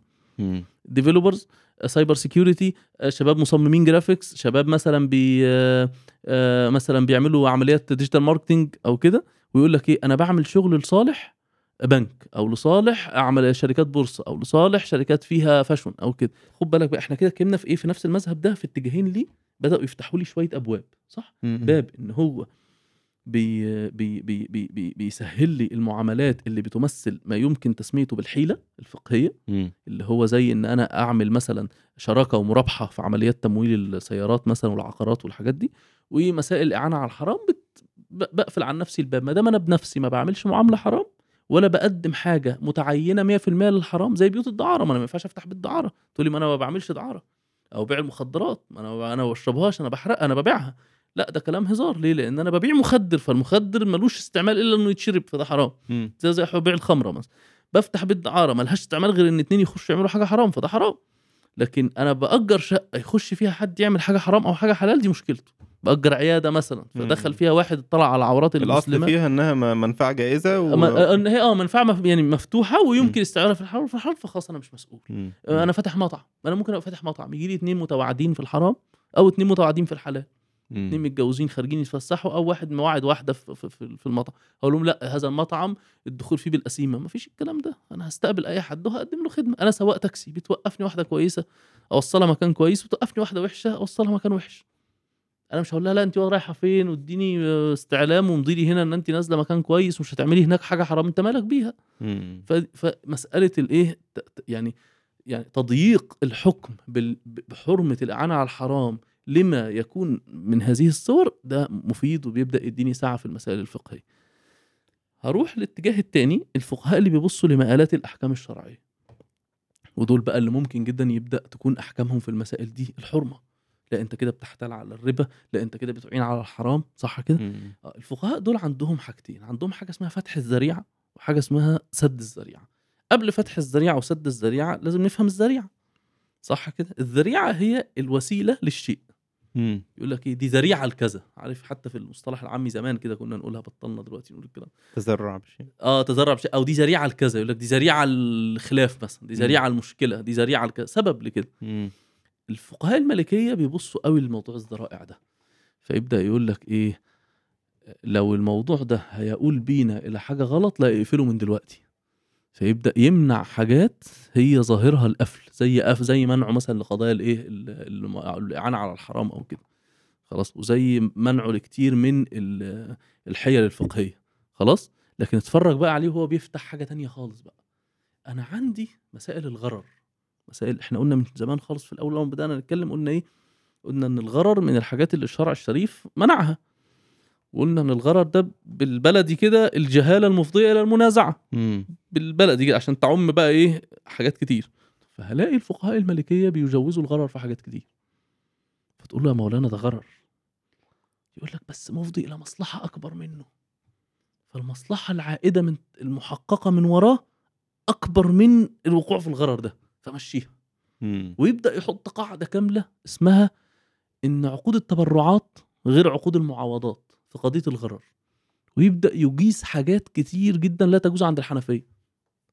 developers cyber security شباب مصممين graphics شباب مثلا بي آه، آه، مثلا بيعملوا عمليات digital marketing أو كده ويقول لك إيه أنا بعمل شغل لصالح بنك أو لصالح أعمل شركات بورصة أو لصالح شركات فيها fashion أو كده خد بالك بقى إحنا كده اتكلمنا في إيه في نفس المذهب ده في اتجاهين ليه بدأوا يفتحوا لي شوية أبواب صح مم. باب إن هو بي بي بي بي بي بيسهل لي المعاملات اللي بتمثل ما يمكن تسميته بالحيلة الفقهية مم. اللي هو زي إن أنا أعمل مثلا شراكة ومرابحة في عمليات تمويل السيارات مثلا والعقارات والحاجات دي ومسائل الاعانه على الحرام بت... بقفل عن نفسي الباب ما دام أنا بنفسي ما بعملش معاملة حرام ولا بقدم حاجة متعينة 100% للحرام زي بيوت الدعارة. ما أنا ما ينفعش أفتح بيت دعارة. تقول لي ما أنا ما بعملش دعارة. أو بيع المخدرات. ما أنا أنا ما بشربهاش أنا بحرقها أنا ببيعها. لا ده كلام هزار. ليه؟ لأن أنا ببيع مخدر. فالمخدر ملوش استعمال إلا إنه يتشرب فده حرام. زي زي بيع الخمرة مثلا. بفتح بيت دعارة ملهاش استعمال غير إن اتنين يخشوا يعملوا حاجة حرام فده حرام. لكن أنا بأجر شقة يخش فيها حد يعمل حاجة حرام أو حاجة حلال دي مشكلته. بأجر عيادة مثلا فدخل. فيها واحد اطلع على عورات الأصل المسلمات فيها إنها منفعة جائزة و... إن هي آه منفعة مف- يعني مفتوحة. ويمكن استعمالها في الحرام في الحرام فخلاص أنا مش مسؤول. مم. أنا فاتح مطعم. أنا ممكن أبقى فاتح مطعم. يجي لي اتنين متواعدين في الحرام أو اتنين متواعدين في الحلال. مم. اتنين متجوزين خارجين يتفسحوا أو واحد مواعد واحدة في, في, في, في المطعم. أقول لهم لأ هذا المطعم الدخول فيه بالقسيمه ما فيش الكلام ده. أنا هستقبل أي حد وهقدم له خدمة. أنا سواق تاكسي. بتوقفني واحدة كويسة أوصلها مكان كويس وتوقفني واحدة وحشة أوصلها مكان وحش. أنا مش هقول لها لا انت رايحة فين واديني استعلام ومضي لي هنا إن انت نازلة مكان كويس ومش هتعملي هناك حاجة حرام أنت مالك بيها مم. ف- فمساله الايه يعني يعني تضييق الحكم بال- بحرمة الإعانة على الحرام لما يكون من هذه الصور ده مفيد وبيبدأ يديني ساعه في المسائل الفقهية. هروح للاتجاه الثاني الفقهاء اللي بيبصوا لمآلات الأحكام الشرعية. ودول بقى اللي ممكن جدا يبدأ تكون أحكامهم في المسائل دي الحرمة. لا انت كده بتحتال على الربا، لا انت كده بتعين على الحرام، صح كده؟ مم. آه، الفقهاء دول عندهم حاجتين عندهم حاجة اسمها فتح الذريعة وحاجة اسمها سد الذريعة. قبل فتح الذريعة وسد الذريعة لازم نفهم الذريعة صح كده؟ الذريعة هي الوسيلة للشيء. مم. يقول لك إيه؟ دي ذريعة لكذا. عارف حتى في المصطلح العامي زمان كده كنا نقولها بطلنا دلوقتي نقول الكلام. تزرع بشيء. آه تزرع بشيء. أو دي ذريعة لكذا. يقول لك دي ذريعة الخلاف مثلا دي ذريعة المشكلة دي ذريعة لكذا. سبب لكده. مم. الفقهاء المالكيه بيبصوا قوي لموضوع الذرائع ده. فيبدأ يقول لك إيه لو الموضوع ده هيقول بينا إلى حاجة غلط لا يقفله من دلوقتي. فيبدأ يمنع حاجات هي ظاهرها القفل زي قف زي منعه مثلا لقضايا الإيه الإعانة على الحرام أو كده. خلاص وزي منعه لكتير من ال- الحيل الفقهية. خلاص؟ لكن اتفرج بقى عليه وهو بيفتح حاجة تانية خالص بقى. أنا عندي مسائل الغرر. مسائل. إحنا قلنا من زمان خالص في الأول أول ما بدأنا نتكلم قلنا إيه؟ قلنا إن الغرر من الحاجات اللي الشرع الشريف منعها. وقلنا إن الغرر ده بالبلدي كده الجهالة المفضية إلى المنازعة. بالبلدي كده عشان تعم بقى إيه؟ حاجات كتير. فهلاقي الفقهاء المالكيه بيجوزوا الغرر في حاجات كتير. فتقول له يا مولانا ده غرر. يقول لك بس مفضي إلى مصلحة أكبر منه. فالمصلحة العائدة من المحققة من وراه أكبر من الوقوع في الغرر ده. فمشيها. مم. ويبدأ يحط قاعدة كاملة اسمها إن عقود التبرعات غير عقود المعاوضات في قضية الغرر. ويبدأ يجيز حاجات كتير جدا لا تجوز عند الحنفية.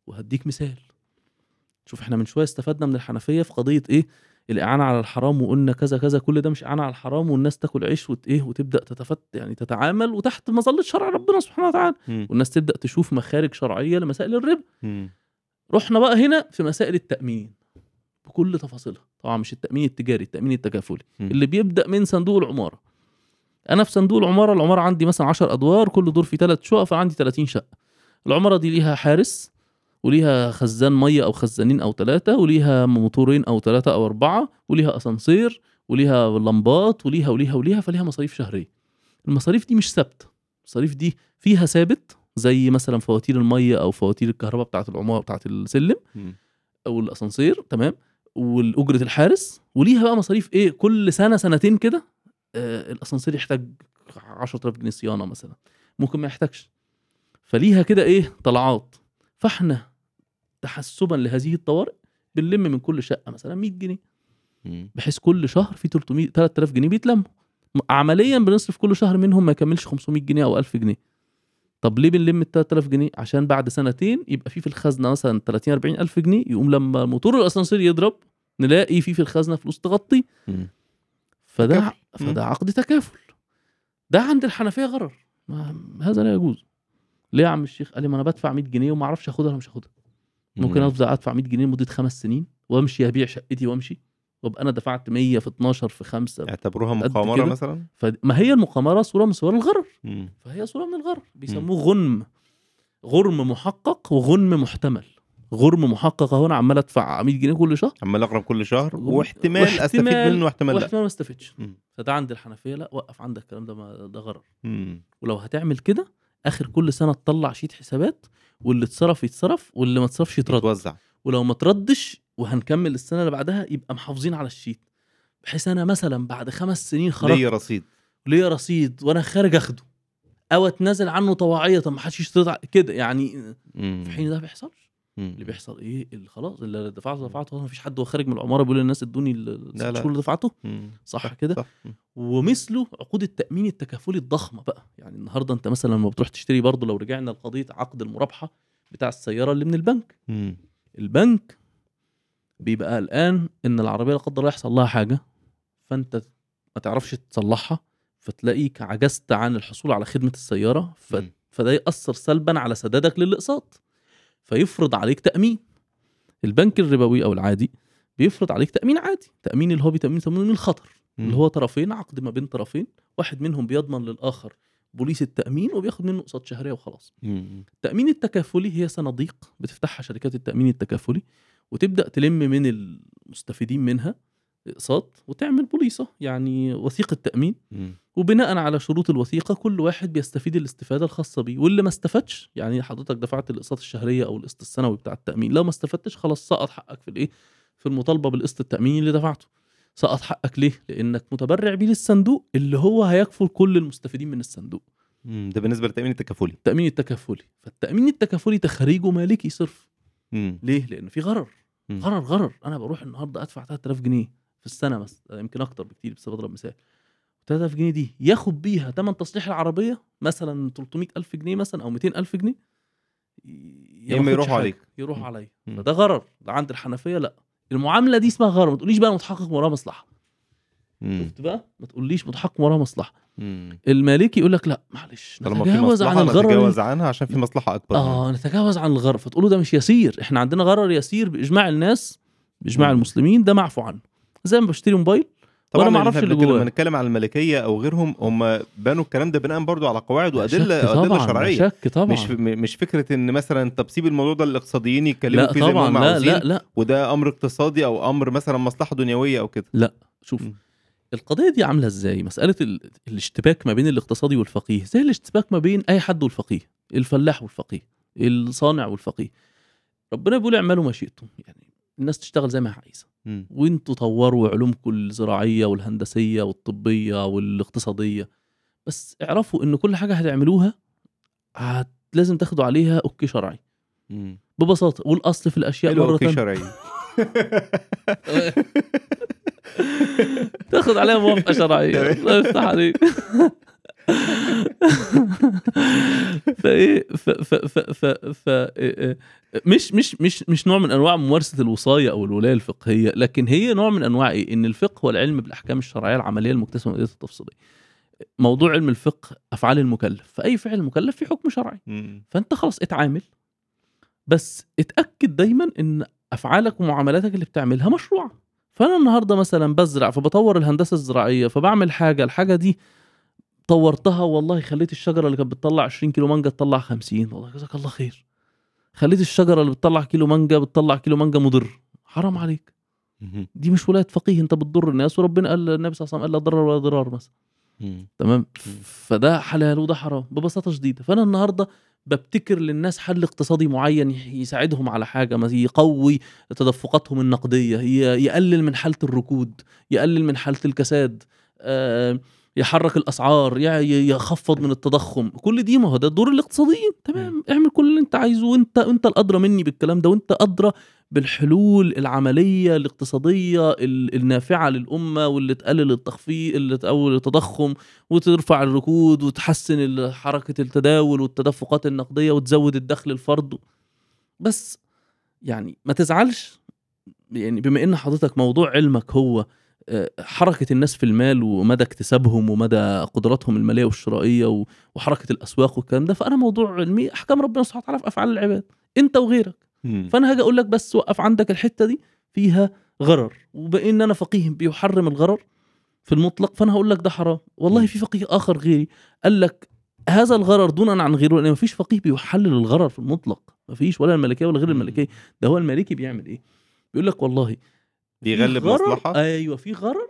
وهديك مثال. شوف إحنا من شوية استفدنا من الحنفية في قضية إيه؟ الإعانة على الحرام وقلنا كذا كذا كل ده مش إعانة على الحرام والناس تاكل عيش وت إيه؟ وتبدأ تتفت يعني تتعامل وتحت مظلة شرع ربنا سبحانه وتعالى. والناس تبدأ تشوف مخارج شرعية لمسائل الربا. رحنا بقى هنا في مسائل التأمين بكل تفاصيلها. طبعا مش التأمين التجاري التأمين التكافلي. اللي بيبدأ من صندوق العمارة. أنا في صندوق العمارة العمارة عندي مثلا 10 أدوار كل دور فيه 3 شقق فعندي 30 شقة. العمارة دي ليها حارس وليها خزان مية أو خزانين أو ثلاثة وليها موتورين أو ثلاثة أو أربعة وليها أسانسير وليها لمبات وليها وليها وليها فليها مصاريف شهرية. المصاريف دي مش ثابتة. المصاريف دي فيها ثابت زي مثلا فواتير المية أو فواتير الكهرباء بتاعة العمارة بتاعة السلم. أو الأسانسير تمام؟ والأجرة الحارس وليها بقى مصاريف إيه؟ كل سنة سنتين كده آه الأسانسير يحتاج 10000 جنيه صيانة مثلا. ممكن ما يحتاجش. فليها كده إيه؟ طلعات. فإحنا تحسبا لهذه الطوارئ بنلم من كل شقة مثلا 100 جنيه. بحيث كل شهر في 300 3000 جنيه بيتلموا. عمليا بنصرف كل شهر منهم ما يكملش 500 جنيه أو 1000 جنيه. طب ليه بنلم ال 3000 جنيه؟ عشان بعد سنتين يبقى في في الخزنة مثلا 30 40 ألف جنيه يقوم لما موتور الأسانسير يضرب نلاقي في في الخزنة فلوس تغطي. فده. فده عقد تكافل. ده عند الحنفية غرر. ما هذا لا يجوز. ليه يا عم الشيخ؟ قال لي ما أنا بدفع 100 جنيه وما أعرفش أخدها ولا مش هاخدها. ممكن مم. أفضل أدفع 100 جنيه لمدة خمس سنين وأمشي أبيع شقتي وأمشي؟ وابقى أنا دفعت 100 في 12 في 5 اعتبروها كده. مثلا؟ فما هي المقامرة صورة من صور الغرر. فهي صورة من الغرر. بيسموه غنم. غرم محقق وغنم محتمل. غرم محقق هنا عمال أدفع 100 جنيه كل شهر. عمال أقرب كل شهر. وم- واحتمال أستفيد واحتمال- منه واحتمال لا. واحتمال ما أستفدش. فده عند الحنفية لا وقف عندك الكلام ده ما ده غرر. ولو هتعمل كده آخر كل سنة تطلع sheet حسابات واللي اتصرف يتصرف واللي ما اتصرفش يترد. يتوزع. ولو ما تردش وهنكمل السنة اللي بعدها يبقى محافظين على ال sheet بحيث أنا مثلا بعد خمس سنين خرجت ليا رصيد ليا رصيد وأنا خارج أخده أو أتنازل عنه طواعية طب ما حدش يشترط كده يعني. في حين ده ما بيحصلش. اللي بيحصل إيه اللي خلاص اللي دفعته دفعته ما فيش حد هو خارج من العمارة بيقول للناس إدوني ال- لا، الست لا. شهور اللي دفعته. صح كده صح مم. ومثله عقود التأمين التكافلي الضخمة بقى يعني النهارده أنت مثلا لما بتروح تشتري برضه لو رجعنا لقضية عقد المرابحة بتاع السيارة اللي من البنك مم. البنك بيبقى قلقان إن العربية لا قدر الله يحصل لها حاجة فأنت ما تعرفش تصلحها فتلاقيك عجزت عن الحصول على خدمة السيارة ف... فده يأثر سلبا على سدادك للإقساط. فيفرض عليك تأمين. البنك الربوي أو العادي بيفرض عليك تأمين عادي تأمين اللي هو بيتأمين تامين الخطر مم. اللي هو طرفين عقد ما بين طرفين واحد منهم بيضمن للآخر بوليس التأمين وبياخد منه قسط شهرية وخلاص. مم. التأمين التكافلي هي صناديق بتفتحها شركات التأمين التكافلي وتبدأ تلم من المستفيدين منها اقساط وتعمل بوليصة يعني وثيقة تأمين مم. وبناء على شروط الوثيقة كل واحد بيستفيد الاستفادة الخاصة بيه. واللي ما استفادش يعني حضرتك دفعت الاقساط الشهرية أو القسط السنوي بتاع التأمين. لو ما استفدتش خلاص سقط حقك في الإيه؟ في المطالبة بالقسط التأميني اللي دفعته. سقط حقك ليه؟ لأنك متبرع بيه للصندوق اللي هو هيكفل كل المستفيدين من الصندوق مم. ده بالنسبة للتأمين التكافلي التأمين التكافلي فالتأمين التكافلي تخريجه مالكي صرف مم. ليه؟ لأن في غرر مم. غرر غرر أنا بروح النهاردة أدفع 3000 جنيه في السنة مثلا يمكن أكتر بكتير بس بضرب مثال 3000 جنيه دي ياخد بيها تمن تصليح العربية مثلا 300 ألف جنيه مثلا أو 200 ألف جنيه يا إما ما ياخدش يروحوا حاجة، عليك. يروحوا مم. عليا. فده غرر ده عند الحنفية لا المعاملة دي اسمها غرر ما تقوليش بقى متحقق وراها مصلحة. شفت بقى؟ ما تقوليش متحقق وراها مصلحة. مم. المالكي يقول لك لا معلش نتجاوز عن الغرر نتجاوز عنها عشان في مصلحة أكبر. آه نتجاوز عن الغرر. فتقولوا ده مش يسير. إحنا عندنا غرر يسير بإجماع الناس بإجماع مم. المسلمين ده معفو عنه. زي ما بشتري موبايل طبعا وأنا ما إحنا اللي جواه. لما نتكلم عن الملكية أو غيرهم هم بنوا الكلام ده بناء برضو على قواعد وأدلة طبعا شرعية. شك طبعا. مش م- مش فكرة إن مثلا طب سيب الموضوع ده للاقتصاديين يتكلموا لا فيه زي ما هم لا لا لا. وده أمر اقتصادي أو أمر مثلا مصلحة دنيوية أو كده. شوف مم. القضية دي عاملة إزاي؟ مسألة ال... الاشتباك ما بين الاقتصادي والفقيه. زي الاشتباك ما بين أي حد والفقيه؟ الفلاح والفقيه الصانع والفقيه. ربنا بيقول اعملوا ما شئتم. يعني الناس تشتغل زي ما هي عايزة. مم. وانتوا طوروا علومكم الزراعية والهندسية والطبية والاقتصادية. بس اعرفوا ان كل حاجة هتعملوها هت... لازم تاخدوا عليها أوكي شرعي. مم. ببساطة والأصل في الأشياء مرة أوكي شرعي. [LAUGHS] تاخد عليها موافقة شرعية. الله يفتح عليك. [LAUGHS] [LAUGHS] فايه ف ف ف ف ف إيه- مش مش مش مش نوع من أنواع ممارسة الوصاية أو الولاية الفقهية لكن هي نوع من أنواع إيه؟ إن الفقه هو العلم بالأحكام الشرعية العملية المكتسبة من التفصيلية. موضوع علم الفقه أفعال المكلف. فأي فعل مكلف في حكم شرعي. فأنت خلاص اتعامل. بس اتأكد دايما إن أفعالك ومعاملاتك اللي بتعملها مشروعة. فأنا النهارده مثلا بزرع فبطور الهندسة الزراعية فبعمل حاجة الحاجة دي طورتها والله خليت الشجرة اللي كانت بتطلع 20 كيلو مانجا تطلع 50 والله جزاك الله خير. خليت الشجرة اللي بتطلع كيلو مانجا بتطلع كيلو مانجا مضر. حرام عليك. دي مش ولاية فقيه انت بتضر الناس وربنا قال النبي صلى الله عليه وسلم قال لا ضرر ولا ضرار مثلا. تمام؟ فده حلال وده حرام ببساطة شديدة. فأنا النهارده ببتكر للناس حل اقتصادي معين يساعدهم على حاجة مثلا يقوي تدفقاتهم النقدية يقلل من حالة الركود يقلل من حالة الكساد. آه، يحرك الأسعار يخفض من التضخم. كل دي ما هو ده دور الاقتصاديين. تمام اعمل كل اللي انت عايزه وانت انت الأدرى مني بالكلام ده وانت أدرى بالحلول العملية الاقتصادية ال- النافعة للأمة واللي تقلل التخفيض اللي تقلل التضخم وترفع الركود وتحسن حركة التداول والتدفقات النقدية وتزود الدخل الفرد. بس يعني ما تزعلش. يعني بما إن حضرتك موضوع علمك هو حركة الناس في المال ومدى اكتسابهم ومدى قدراتهم المالية والشرائية وحركة الأسواق والكلام ده فأنا موضوع علمي أحكام ربنا سبحانه وتعالى في أفعال العباد أنت وغيرك. مم. فأنا هاجي أقول لك بس وقف عندك الحتة دي فيها غرر. وبإن أنا فقيه بيحرم الغرر في المطلق فأنا هقول لك ده حرام. والله. في فقيه آخر غيري قال لك هذا الغرر دونا عن غيره لأن مفيش فقيه بيحلل الغرر في المطلق. مفيش ولا الملكية ولا غير الملكية. ده هو المالكي بيعمل إيه؟ بيقول لك والله بيغلب غرر- مصلحة؟ أيوه في غرر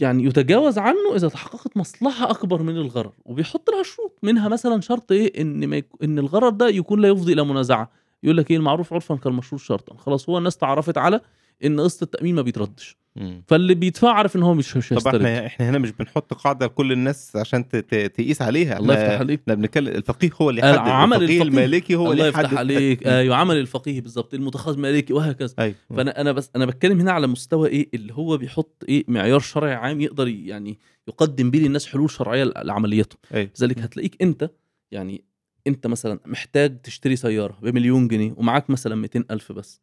يعني يتجاوز عنه إذا تحققت مصلحة أكبر من الغرر وبيحط لها شروط منها مثلا شرط إيه؟ إن ما يك... إن الغرر ده يكون لا يفضي إلى منازعة. يقول لك إيه؟ المعروف عرفا كالمشهور شرطا. خلاص هو الناس تعرفت على إن قسط التأمين ما بيتردش. مم. فاللي بيدفع عارف إن هو مش مش طب إحنا إحنا هنا مش بنحط قاعدة لكل الناس عشان ت- ت- تقيس عليها. الله يفتح عليك. إحنا بنتكلم الفقيه هو اللي يحدد عمل الفقيه الفقيه. المالكي هو الله اللي يفتح عليك. [LAUGHS] أيوه عمل الفقيه بالظبط المتخذ مالكي وهكذا. أيوه. فانا أنا بس أنا بتكلم هنا على مستوى إيه اللي هو بيحط إيه معيار شرعي عام يقدر يعني يقدم بيه للناس حلول شرعية لعملياتهم أيوه. لذلك هتلاقيك أنت يعني أنت مثلا محتاج تشتري سيارة بمليون جنيه ومعاك مثلا 200 ألف بس.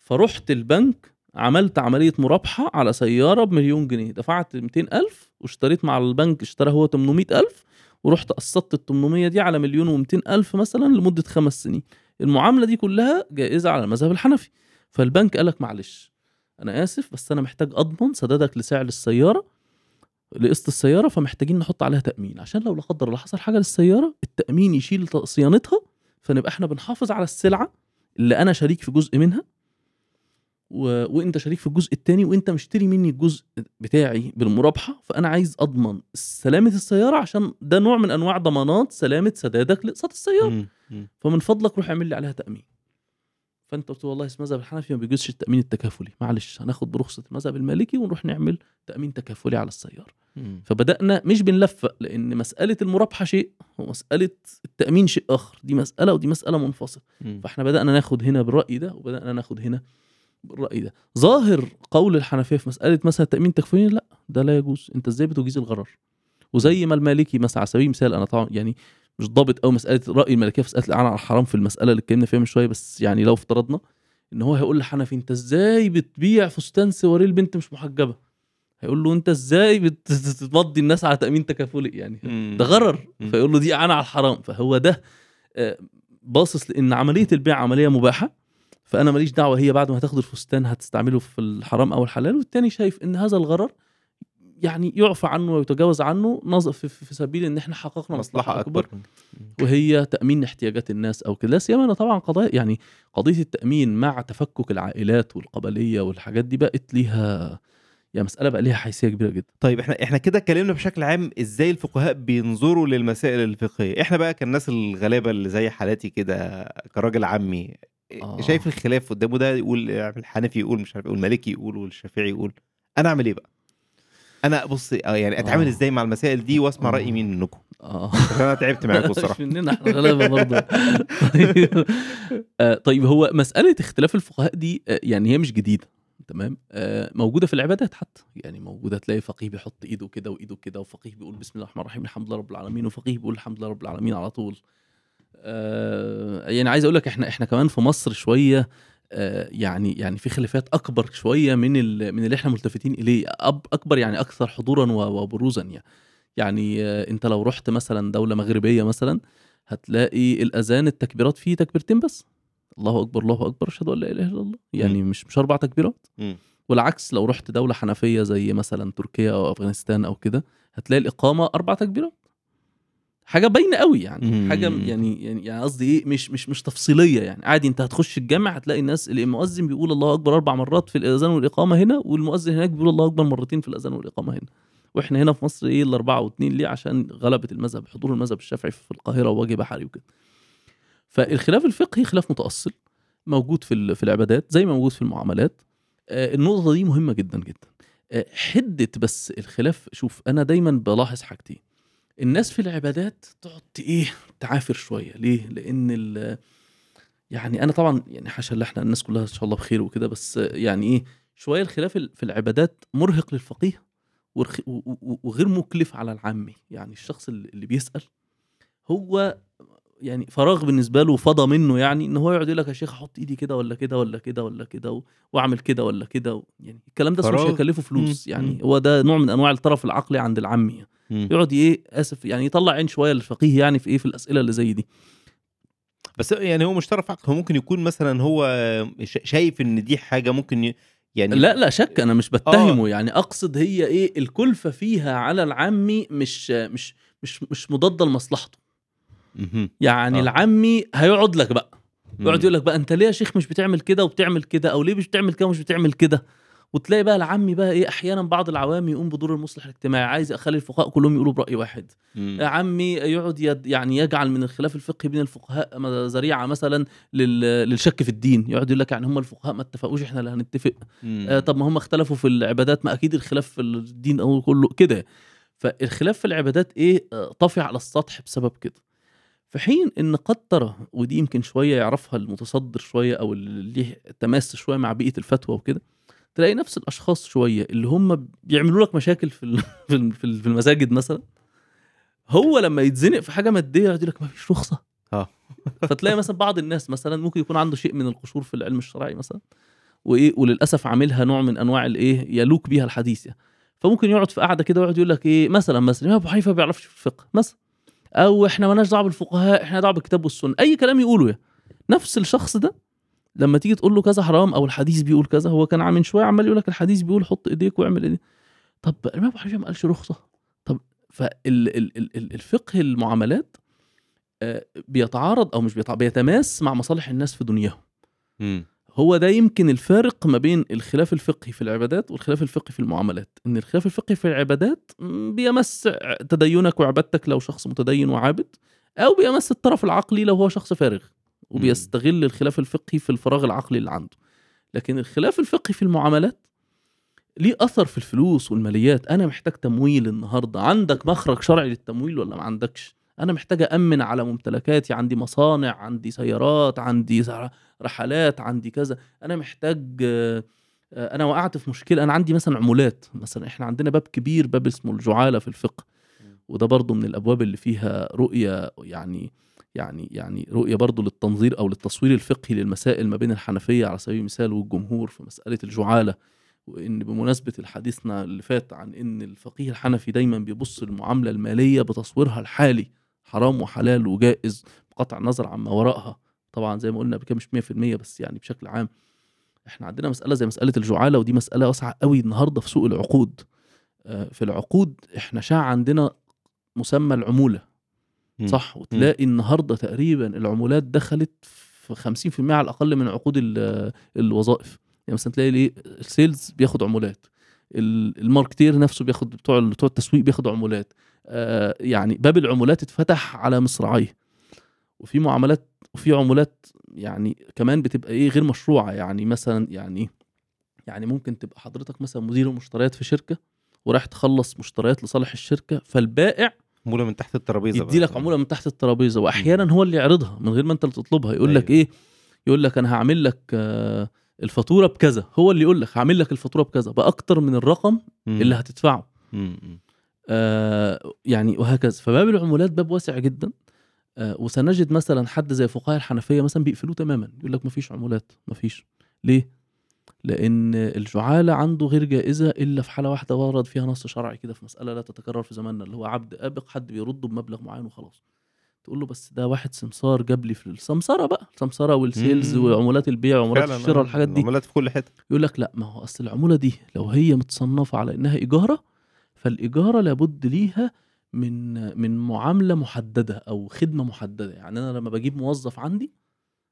فرحت البنك عملت عملية مرابحه على سيارة بمليون جنيه. دفعت 200 ألف واشتريت مع البنك اشترى هو 800 ألف ورحت قسطت ال 800 دي على مليون و200 ألف مثلا لمدة خمس سنين. المعاملة دي كلها جائزة على المذهب الحنفي. فالبنك قالك معلش أنا آسف بس أنا محتاج أضمن سدادك لسعر السيارة لقسط السيارة فمحتاجين نحط عليها تأمين. عشان لو لا قدر الله حصل حاجة للسيارة التأمين يشيل صيانتها فنبقى إحنا بنحافظ على السلعة اللي أنا شريك في جزء منها. و... وانت شريك في الجزء الثاني وانت مشتري مني الجزء بتاعي بالمرابحة فأنا عايز أضمن سلامة السيارة عشان ده نوع من أنواع ضمانات سلامة سدادك لاقساط السيارة مم. مم. فمن فضلك روح اعمل لي عليها تأمين فأنت قلت والله اسم المذهب الحنفي ما بيجوزش التأمين التكافلي معلش هناخد برخصة المذهب المالكي ونروح نعمل تأمين تكافلي على السيارة مم. فبدأنا مش بنلفق لأن مسألة المرابحة شيء ومسألة التأمين شيء آخر دي مسألة ودي مسألة منفصلة. فإحنا بدأنا ناخد هنا بالراي ده وبدأنا ناخد هنا بالراي ده؟ ظاهر قول الحنفية في مسألة مثلا التامين التكفيري لا ده لا يجوز. أنت إزاي بتجيز الغرر؟ وزي ما المالكي مثلا على سبيل المثال أنا طبعا يعني مش ضابط قوي مسألة رأي المالكية في مسألة الإعانة على الحرام في المسألة اللي اتكلمنا فيها من شوية بس يعني لو افترضنا إن هو هيقول لحنفي أنت إزاي بتبيع فستان سواريه البنت مش محجبة؟ هيقول له أنت إزاي بت- بتمضي الناس على تأمين تكافلي يعني. ده غرر. فيقول له دي إعانة على الحرام. فهو ده آه، باصص لإن عملية البيع عملية مباحة. فأنا ماليش دعوة هي بعد ما هتاخد الفستان هتستعمله في الحرام أو الحلال والتاني شايف إن هذا الغرر يعني يعفى عنه ويتجاوز عنه في, في سبيل إن إحنا حققنا مصلحة أكبر وهي تأمين احتياجات الناس أو كده لا سيما أنا طبعا قضايا يعني قضية التأمين مع تفكك العائلات والقبلية والحاجات دي بقت ليها يعني مسألة بقى ليها حيثية كبيرة جدا. طيب إحنا إحنا كده اتكلمنا بشكل عام إزاي الفقهاء بينظروا للمسائل الفقهية. إحنا بقى كالناس الغلابة اللي زي حالاتي كده كراجل عمي آه. شايف الخلاف قدامه ده يقول الحنفي يقول مش عارف يقول المالكي يقول والشافعي يقول. أنا أعمل إيه بقى؟ أنا بص آه، يعني أتعامل آه. إزاي مع المسائل دي وأسمع آه. رأي مين منكم؟ آه. [LAUGHS] أنا تعبت معاكم [LAUGHS] مش الصراحة. مننا إحنا غلابة برضه. طيب [LAUGHS] آه، طيب هو مسألة اختلاف الفقهاء دي آه، يعني هي مش جديدة تمام؟ آه، موجودة في العبادات حتى. يعني موجودة تلاقي فقيه بيحط إيده كده وإيده كده وفقيه بيقول بسم الله الرحمن الرحيم الحمد لله رب العالمين وفقيه بيقول الحمد لله رب العالمين على طول. يعني عايز أقول لك إحنا إحنا كمان في مصر شوية آه، يعني يعني في خلافات أكبر شوية من من اللي إحنا ملتفتين إليه أب أكبر يعني أكثر حضورا وبروزا يعني. يعني آه، أنت لو رحت مثلا دولة مغربية مثلا هتلاقي الأذان التكبيرات فيه تكبيرتين بس. الله أكبر الله أكبر أشهد أن لا إله إلا الله. يعني مش مش أربع تكبيرات. والعكس لو رحت دولة حنفية زي مثلا تركيا أو أفغانستان أو كده هتلاقي الإقامة أربع تكبيرات. حاجة باينة قوي يعني. حاجة يعني يعني يعني قصدي إيه مش مش مش تفصيلية يعني. عادي أنت هتخش الجامع هتلاقي الناس المؤذن بيقول الله أكبر أربع مرات في الأذان والإقامة هنا والمؤذن هناك بيقول الله أكبر مرتين في الأذان والإقامة هنا. وإحنا هنا في مصر إيه الأربعة واثنين ليه؟ عشان غلبة المذهب حضور المذهب الشافعي في القاهرة ووجه بحري وكده. فالخلاف الفقهي خلاف متأصل موجود في في العبادات زي ما موجود في المعاملات. آه، النقطة دي مهمة جدا جدا. آه، حدة بس الخلاف شوف أنا دايما بلاحظ حاجتين. الناس في العبادات تقعد إيه تعافر شوية. ليه؟ لأن ال يعني أنا طبعا يعني حاشا إحنا الناس كلها إن شاء الله بخير وكده بس يعني إيه شوية الخلاف ال- في العبادات مرهق للفقيه وغير مكلف على العامي. يعني الشخص اللي بيسأل هو يعني فراغ بالنسبة له فضى منه يعني إن هو يقعد يقول لك يا شيخ أحط إيدي كده ولا كده ولا كده ولا كده وأعمل كده ولا كده و- يعني الكلام ده مش. هيكلفه فلوس مم. يعني مم. هو ده نوع من أنواع الطرف العقلي عند العامي مم. يقعد إيه آسف يعني يطلع عين شوية للفقيه يعني في إيه في الأسئلة اللي زي دي بس يعني هو مش طرف عقل هو ممكن يكون مثلا هو شا- شايف إن دي حاجة ممكن ي- يعني لا لا شك أنا مش بتهمه يعني أقصد هي إيه الكلفة فيها على العامي مش مش مش مش مضادة لمصلحته. يعني آه. العامي هيقعد لك بقى. يقعد. يقول لك بقى أنت ليه يا شيخ مش بتعمل كده وبتعمل كده؟ أو ليه مش بتعمل كده ومش بتعمل كده؟ وتلاقي بقى العامي بقى إيه أحيانا بعض العوام يقوم بدور المصلح الاجتماعي عايز اخلي الفقهاء كلهم يقولوا برأي واحد. مم. يا عمي يقعد يد يعني يجعل من الخلاف الفقهي بين الفقهاء ذريعة مثلا لل- للشك في الدين. يقعد يقول لك يعني هم الفقهاء ما اتفقوش إحنا اللي هنتفق. مم. آه طب ما هم اختلفوا في العبادات ما أكيد الخلاف في الدين أو كله كده. فالخلاف في العبادات إيه آه، طافي على السطح بسبب كده. في حين إن ترى ودي يمكن شوية يعرفها المتصدر شوية أو اللي ليه تماس شوية مع بيئة الفتوى وكده تلاقي نفس الأشخاص شوية اللي هم بيعملوا لك مشاكل في [LAUGHS] في ال- في ال- في المساجد مثلا هو لما يتزنق في حاجة مادية يقعد يقول لك ما فيش رخصة. آه. [LAUGHS] فتلاقي مثلا بعض الناس مثلا ممكن يكون عنده شيء من القشور في العلم الشرعي مثلا وإيه وللأسف عاملها نوع من أنواع الايه يلوك بيها الحديث يعني. فممكن يقعد في قاعدة كده ويقعد يقول لك إيه مثلا مثلا أبو حنيفة ما بيعرفش في الفقه مثلا. أو إحنا مالناش دعوة بالفقهاء إحنا دعوة بالكتاب والسنة. أي كلام يقوله يعني. نفس الشخص ده لما تيجي تقول له كذا حرام أو الحديث بيقول كذا هو كان من شوية عمال يقول لك الحديث بيقول حط إيديك واعمل إيديك. طب الإمام أبو حنيفة ما قالش رخصة؟ طب فالفقه المعاملات آه، بيتعارض أو مش بيتعارض بيتماس مع مصالح الناس في دنياهم. هو ده يمكن الفارق ما بين الخلاف الفقهي في العبادات والخلاف الفقهي في المعاملات. إن الخلاف الفقهي في العبادات بيمس تدينك وعبادتك لو شخص متدين وعابد أو بيمس الطرف العقلي لو هو شخص فارغ وبيستغل الخلاف الفقهي في الفراغ العقلي اللي عنده. لكن الخلاف الفقهي في المعاملات ليه أثر في الفلوس والماليات. أنا محتاج تمويل النهارده. عندك مخرج شرعي للتمويل ولا ما عندكش؟ أنا محتاج امن على ممتلكاتي. عندي مصانع عندي سيارات عندي رحلات عندي كذا. أنا محتاج آه، أنا وقعت في مشكلة. أنا عندي مثلا عمولات. مثلا إحنا عندنا باب كبير باب اسمه الجعالة في الفقه. وده برضو من الأبواب اللي فيها رؤية يعني يعني يعني رؤية برضو للتنظير أو للتصوير الفقهي للمسائل ما بين الحنفية على سبيل المثال والجمهور في مسألة الجعالة. وإن بمناسبة حديثنا اللي فات عن إن الفقيه الحنفي دايما بيبص للمعاملة المالية بتصويرها الحالي حرام وحلال وجائز بقطع النظر عما وراءها. طبعا زي ما قلنا قبل كده مش 100% بس يعني بشكل عام إحنا عندنا مسألة زي مسألة الجعالة ودي مسألة واسعة قوي النهارده في سوق العقود. آه، في العقود إحنا شاع عندنا مسمى العمولة. صح؟ وتلاقي النهارده تقريبا العمولات دخلت في 50% على الأقل من عقود ال- الوظائف. يعني مثلا تلاقي ليه ال sales بياخد عمولات ال- ال marketer نفسه بياخد بتوع بتوع التسويق بياخدوا عمولات. آه يعني باب العمولات اتفتح على مصراعيه. وفي معاملات وفي عمولات يعني كمان بتبقى إيه غير مشروعة. يعني مثلا يعني يعني ممكن تبقى حضرتك مثلا مدير المشتريات في شركة ورايح تخلص مشتريات لصالح الشركة فالبائع عمولة من تحت الترابيزة يدي لك. عمولة من تحت الترابيزة. واحيانا هو اللي يعرضها من غير ما أنت اللي تطلبها. يقول لك أيوة. إيه؟ يقول لك أنا هعمل لك آه، الفاتورة بكذا. هو اللي يقول لك هعمل لك الفاتورة بكذا. بأكتر من الرقم. اللي هتدفعه. آه يعني وهكذا. فباب العمولات باب واسع جدا. وسنجد مثلا حد زي فقهاء الحنفية مثلا بيقفلوه تماما يقول لك مفيش عمولات مفيش. ليه؟ لأن الجعالة عنده غير جائزة إلا في حالة واحدة ورد فيها نص شرعي كده في مسألة لا تتكرر في زماننا اللي هو عبد آبق حد بيرده بمبلغ معين وخلاص. تقول له بس ده واحد سمسار جاب لي في السمسره بقى السمسره والسيلز. وعمولات البيع وعمولات الشراء آه، والحاجات دي. العمولات في كل حتة. يقول لك لا ما هو أصل العمولة دي لو هي متصنفة على إنها اجاره فالاجاره لابد ليها من من معاملة محددة أو خدمة محددة. يعني أنا لما بجيب موظف عندي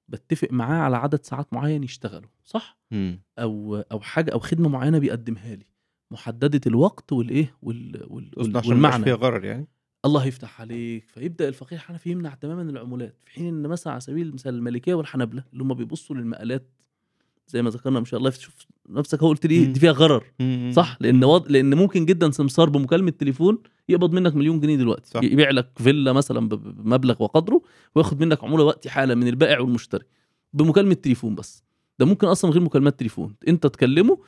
بتفق معاه على عدد ساعات معين يشتغلوا صح؟ مم. أو أو حاجة أو خدمة معينة بيقدمها لي. محددة الوقت والإيه وال وال والمعنى. فيها غرر يعني؟ الله يفتح عليك. فيبدأ الفقيه الحنفي يمنع تماما العمولات. في حين إن مثلا على سبيل المثال المالكيه والحنابله اللي هم بيبصوا للمقالات زي ما ذكرنا شاء الله شوف نفسك. هو قلت لي مم. دي فيها غرر. صح؟ لأن وض... لأن ممكن جدا سمسار بمكالمة تليفون يقبض منك مليون جنيه دلوقتي. صح. يبيع لك فيلا مثلا بمبلغ وقدره وياخد منك عمولة وقتي حالا من البائع والمشتري بمكالمة تليفون بس. ده ممكن أصلا غير مكالمات تليفون. أنت تكلمه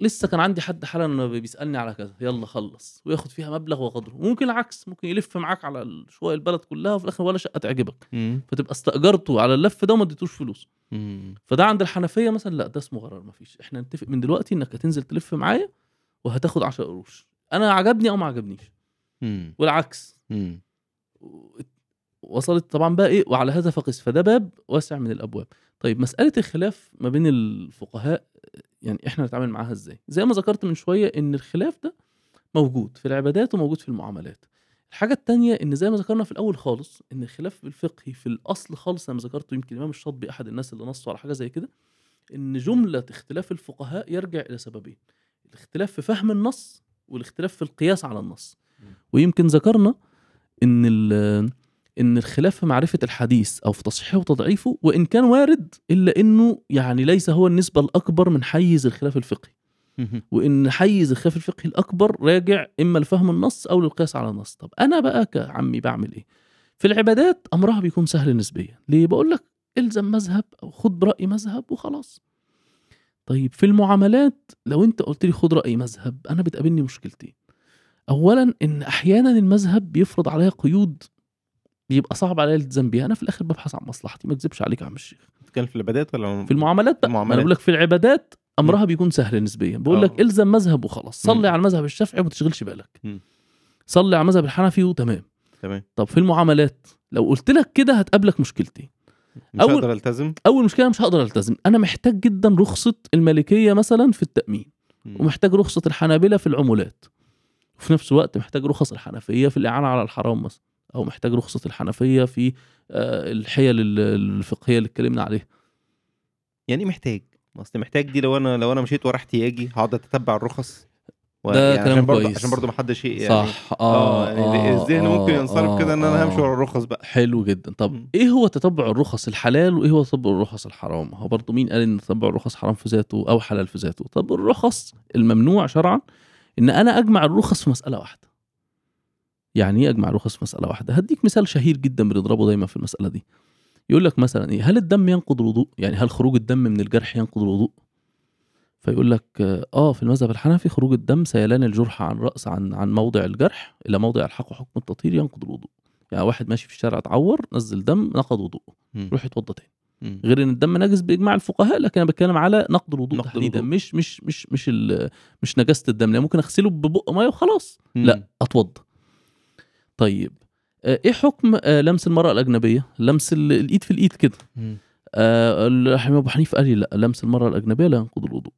لسه كان عندي حد حالا بيسألني على كذا يلا خلص وياخد فيها مبلغ وقدره ممكن العكس ممكن يلف معاك على شوية البلد كلها وفي الآخر ولا شقة تعجبك. مم. فتبقى استأجرته على اللف ده وما اديتوش فلوس. مم. فده عند الحنفية مثلا لا ده اسمه غرر مفيش إحنا نتفق من دلوقتي إنك هتنزل تلف معايا وهتاخد 10 قروش. أنا عجبني أو ما عجبنيش. مم. والعكس. مم. وصلت طبعا بقى إيه وعلى هذا فقس. فده باب واسع من الأبواب. طيب مسألة الخلاف ما بين الفقهاء يعني إحنا نتعامل معاها إزاي؟ زي ما ذكرت من شوية إن الخلاف ده موجود في العبادات وموجود في المعاملات. الحاجة التانية إن زي ما ذكرنا في الأول خالص إن الخلاف بالفقه في الأصل خالص أنا ذكرته يمكن الإمام الشاطبي أحد الناس اللي نصوا على حاجة زي كده إن جملة اختلاف الفقهاء يرجع إلى سببين الاختلاف في فهم النص والاختلاف في القياس على النص. ويمكن ذكرنا إن إن الخلاف في معرفة الحديث أو في تصحيحه وتضعيفه وإن كان وارد إلا إنه يعني ليس هو النسبة الأكبر من حيز الخلاف الفقهي. وإن حيز الخلاف الفقهي الأكبر راجع إما لفهم النص أو للقياس على النص. طب أنا بقى كعمي بعمل إيه؟ في العبادات أمرها بيكون سهل نسبيا. ليه؟ بقول لك إلزم مذهب أو خد براي مذهب وخلاص. طيب في المعاملات لو أنت قلت لي خد رأي مذهب أنا بتقابلني مشكلتين. اولا إن أحيانا المذهب بيفرض عليا قيود بيبقى صعب عليا الالتزام بيها. أنا في الآخر ببحث عن مصلحتي ما أكذبش عليك يا عم الشيخ. بتتكلم في العبادات ولا في المعاملات بقى. ما أنا المعاملات. بقول لك في العبادات أمرها بيكون سهل نسبيا. بقول لك آه. إلزم مذهب وخلاص. صلي على المذهب الشافعي وما تشغلش بالك. مم. صلي على المذهب الحنفي وتمام. تمام. طب في المعاملات لو قلت لك كده هتقابلك مشكلتين. مش أول- هقدر ألتزم؟ أول مشكلة مش هقدر ألتزم. أنا محتاج جدا رخصة المالكيه مثلا في التأمين. مم. ومحتاج رخصة الحنابلة في العمولات. وفي نفس الوقت محتاج رخص الحنفية في الإعانة على الحرام مثلا. أو محتاج رخصة الحنفية في آه، الحيل ال- الفقهية اللي اتكلمنا عليها. يعني محتاج. أصل محتاج دي لو أنا لو أنا مشيت ورا احتياجي هقعد اتتبع الرخص؟ و- ده يعني كلام عشان كويس. عشان برضه ما حدش يعني صح. آه يعني الذهن ممكن ينصرف كده إن أنا همشي ورا الرخص بقى؟ حلو جدا. طب مم. إيه هو تتبع الرخص الحلال وإيه هو تتبع الرخص الحرام؟ هو برضه مين قال إن تتبع الرخص حرام في ذاته أو حلال في ذاته؟ طب الرخص الممنوع شرعا إن أنا أجمع الرخص في مسألة واحدة. يعني إيه اجمع الرخص في مسألة واحدة؟ هديك مثال شهير جدا بنضربه دايما في المسألة دي. يقول لك مثلا إيه هل الدم ينقض الوضوء؟ يعني هل خروج الدم من الجرح ينقض الوضوء؟ فيقول لك آه في المذهب الحنفي خروج الدم سيلان الجرح عن رأس عن عن موضع الجرح إلى موضع الحق وحكم التطهير ينقض الوضوء. يعني واحد ماشي في الشارع اتعور نزل دم نقض وضوءه. مم. يروح يتوضى تاني. غير إن الدم نجس بإجماع الفقهاء لكن أنا بتكلم على نقض الوضوء تحديدا. مش مش مش مش مش نجاسة الدم. لأن ممكن أغسله ببق مية وخلاص. لا أتوضى. طيب. آه، إيه حكم آه، لمس المرأة الأجنبية؟ لمس ال- الإيد في الإيد كده. آه، الحمام أبو حنيفة قال لي لا لمس المرأة الأجنبية لا ينقض الوضوء.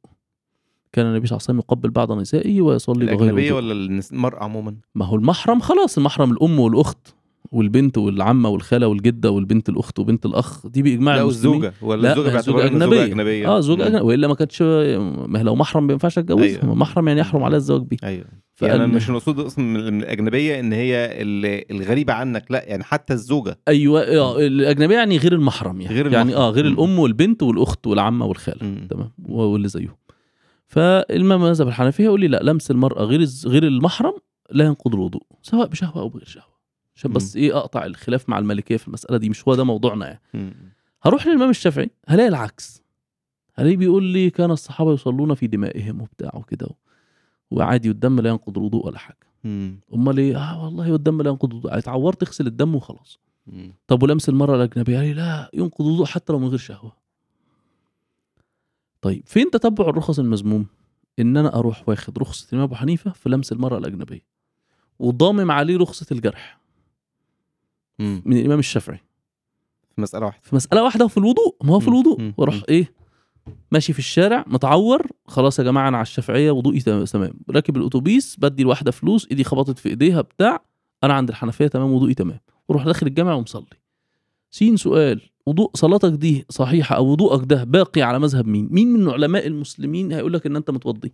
كان النبي صلى الله عليه وسلم يقبل بعض نسائه ويصلي بغير الأجنبية وضوء. ولا المرأة عموما؟ ما هو المحرم خلاص المحرم الأم والأخت. والبنت والعمة والخالة والجدة والبنت الأخت وبنت الأخ دي بإجماع لا والزوجة. ولا لا الزوجة باعتبار أجنبية. أجنبية. آه زوجة مم. أجنبية. وإلا ما كانتش ما لو محرم ما ينفعش اتجوزها أيوة. محرم يعني يحرم عليها الزواج بيه. أيوه. فقال يعني مش المقصود أصلا من الأجنبية إن هي ال- الغريبة عنك لا يعني حتى الزوجة. أيوه آه، الأجنبية يعني غير المحرم يعني. غير يعني آه المحرم. غير. الأم والبنت والأخت والعمة والخالة. تمام. واللي زيهم. فالامام المذهب الحنفيه يقول لي لا لمس المرأة غير غير المحرم لا ينقض الوضوء سواء بشهوة أو بغير شهوة. عشان بس إيه أقطع الخلاف مع المالكيه في المسألة دي؟ مش هو ده موضوعنا يعني. هروح للإمام الشافعي هلاقي العكس. هلاقي بيقول لي كان الصحابة يصلون في دمائهم وبتاع وكده وعادي والدم لا ينقض الوضوء ولا حاجة. أمال إيه؟ آه والله والدم لا ينقض الوضوء. اتعورت تغسل الدم وخلاص. مم. طب ولمس المرأة الأجنبية؟ قال لي لا ينقض الوضوء حتى لو من غير شهوة. طيب فين تتبع الرخص المذموم؟ إن أنا أروح واخد رخصة الإمام أبو حنيفة في لمس المرأة الأجنبية. وضامم عليه رخصة الجرح. مم. من الإمام الشافعي. في مسألة واحدة. في مسألة واحدة وفي الوضوء. ما هو في. الوضوء. وأروح. إيه ماشي في الشارع متعور. خلاص يا جماعة أنا على الشافعية وضوئي تمام. راكب الأتوبيس بدي الواحدة فلوس إيدي خبطت في إيديها بتاع. أنا عند الحنفية تمام وضوئي تمام. وأروح داخل الجامع ومصلي. سين سؤال. وضوء صلاتك دي صحيحة أو وضوءك ده باقي على مذهب مين؟ مين من علماء المسلمين هيقول لك إن أنت متوضي؟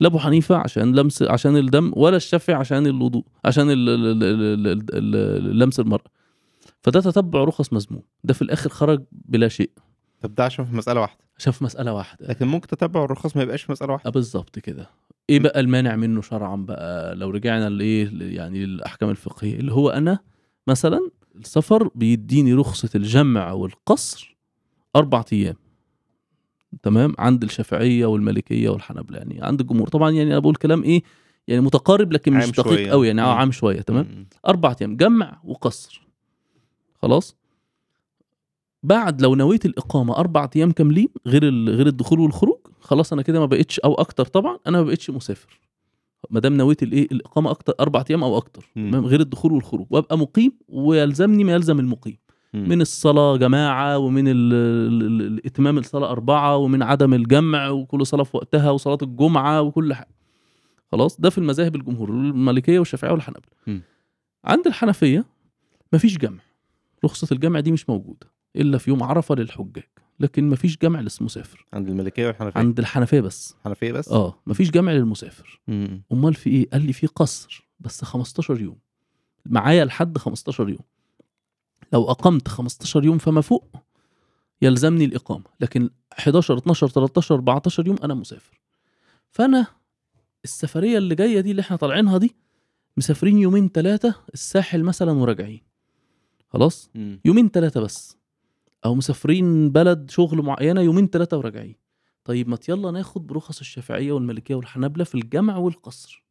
لا أبو حنيفة عشان لمس عشان الدم ولا الشافعي عشان الوضوء عشان ال- ال- ال- ال- ال- لمس المرأة. فده تتبع رخص مذموم. ده في الآخر خرج بلا شيء. طب ده عشان في مسألة واحدة. عشان في مسألة واحدة. لكن ممكن تتبع الرخص ما يبقاش في مسألة واحدة. آه بالظبط كده. إيه بقى المانع منه شرعا بقى؟ لو رجعنا لإيه يعني للأحكام الفقهية اللي هو أنا مثلا السفر بيديني رخصة الجمع والقصر أربع أيام. تمام؟ عند الشافعية والمالكية والحنابله يعني عند الجمهور. طبعا يعني أنا بقول كلام إيه يعني متقارب لكن مش دقيق. قوي يعني مم. عام شوية. تمام. أربع أيام. جمع وقصر. خلاص. بعد لو نويت الإقامة أربع أيام كاملين غير غير الدخول والخروج خلاص أنا كده ما بقتش أو أكتر. طبعا أنا ما بقتش مسافر. ما دام نويت الإيه الإقامة أكتر أربع أيام أو أكتر. مم. تمام؟ غير الدخول والخروج. وأبقى مقيم ويلزمني ما يلزم المقيم. مم. من الصلاة جماعة ومن ال- ال- ال- الاتمام الصلاة أربعة ومن عدم الجمع وكل صلاة في وقتها وصلاة الجمعة وكل حاجة. خلاص؟ ده في المذاهب الجمهور المالكية والشافعية والحنابلة. مم. عند الحنفية مفيش جمع. رخصة الجمع دي مش موجودة إلا في يوم عرفة للحجاج لكن مفيش جمع للمسافر. عند الملكية والحنفية؟ عند الحنفية بس. الحنفيه بس؟ آه مفيش جمع للمسافر. أمال في إيه؟ قال لي في قصر بس 15 يوم. معايا لحد 15 يوم. لو أقمت 15 يوم فما فوق يلزمني الإقامة لكن 11 12 13 14 يوم أنا مسافر. فأنا السفرية اللي جاية دي اللي إحنا طالعينها دي مسافرين يومين ثلاثة الساحل مثلا وراجعين. خلاص؟ مم. يومين ثلاثة بس. أو مسافرين بلد شغل معينة يومين ثلاثة وراجعين. طيب ما يلا ناخد برخص الشافعية والمالكيه والحنابلة في الجمع والقصر.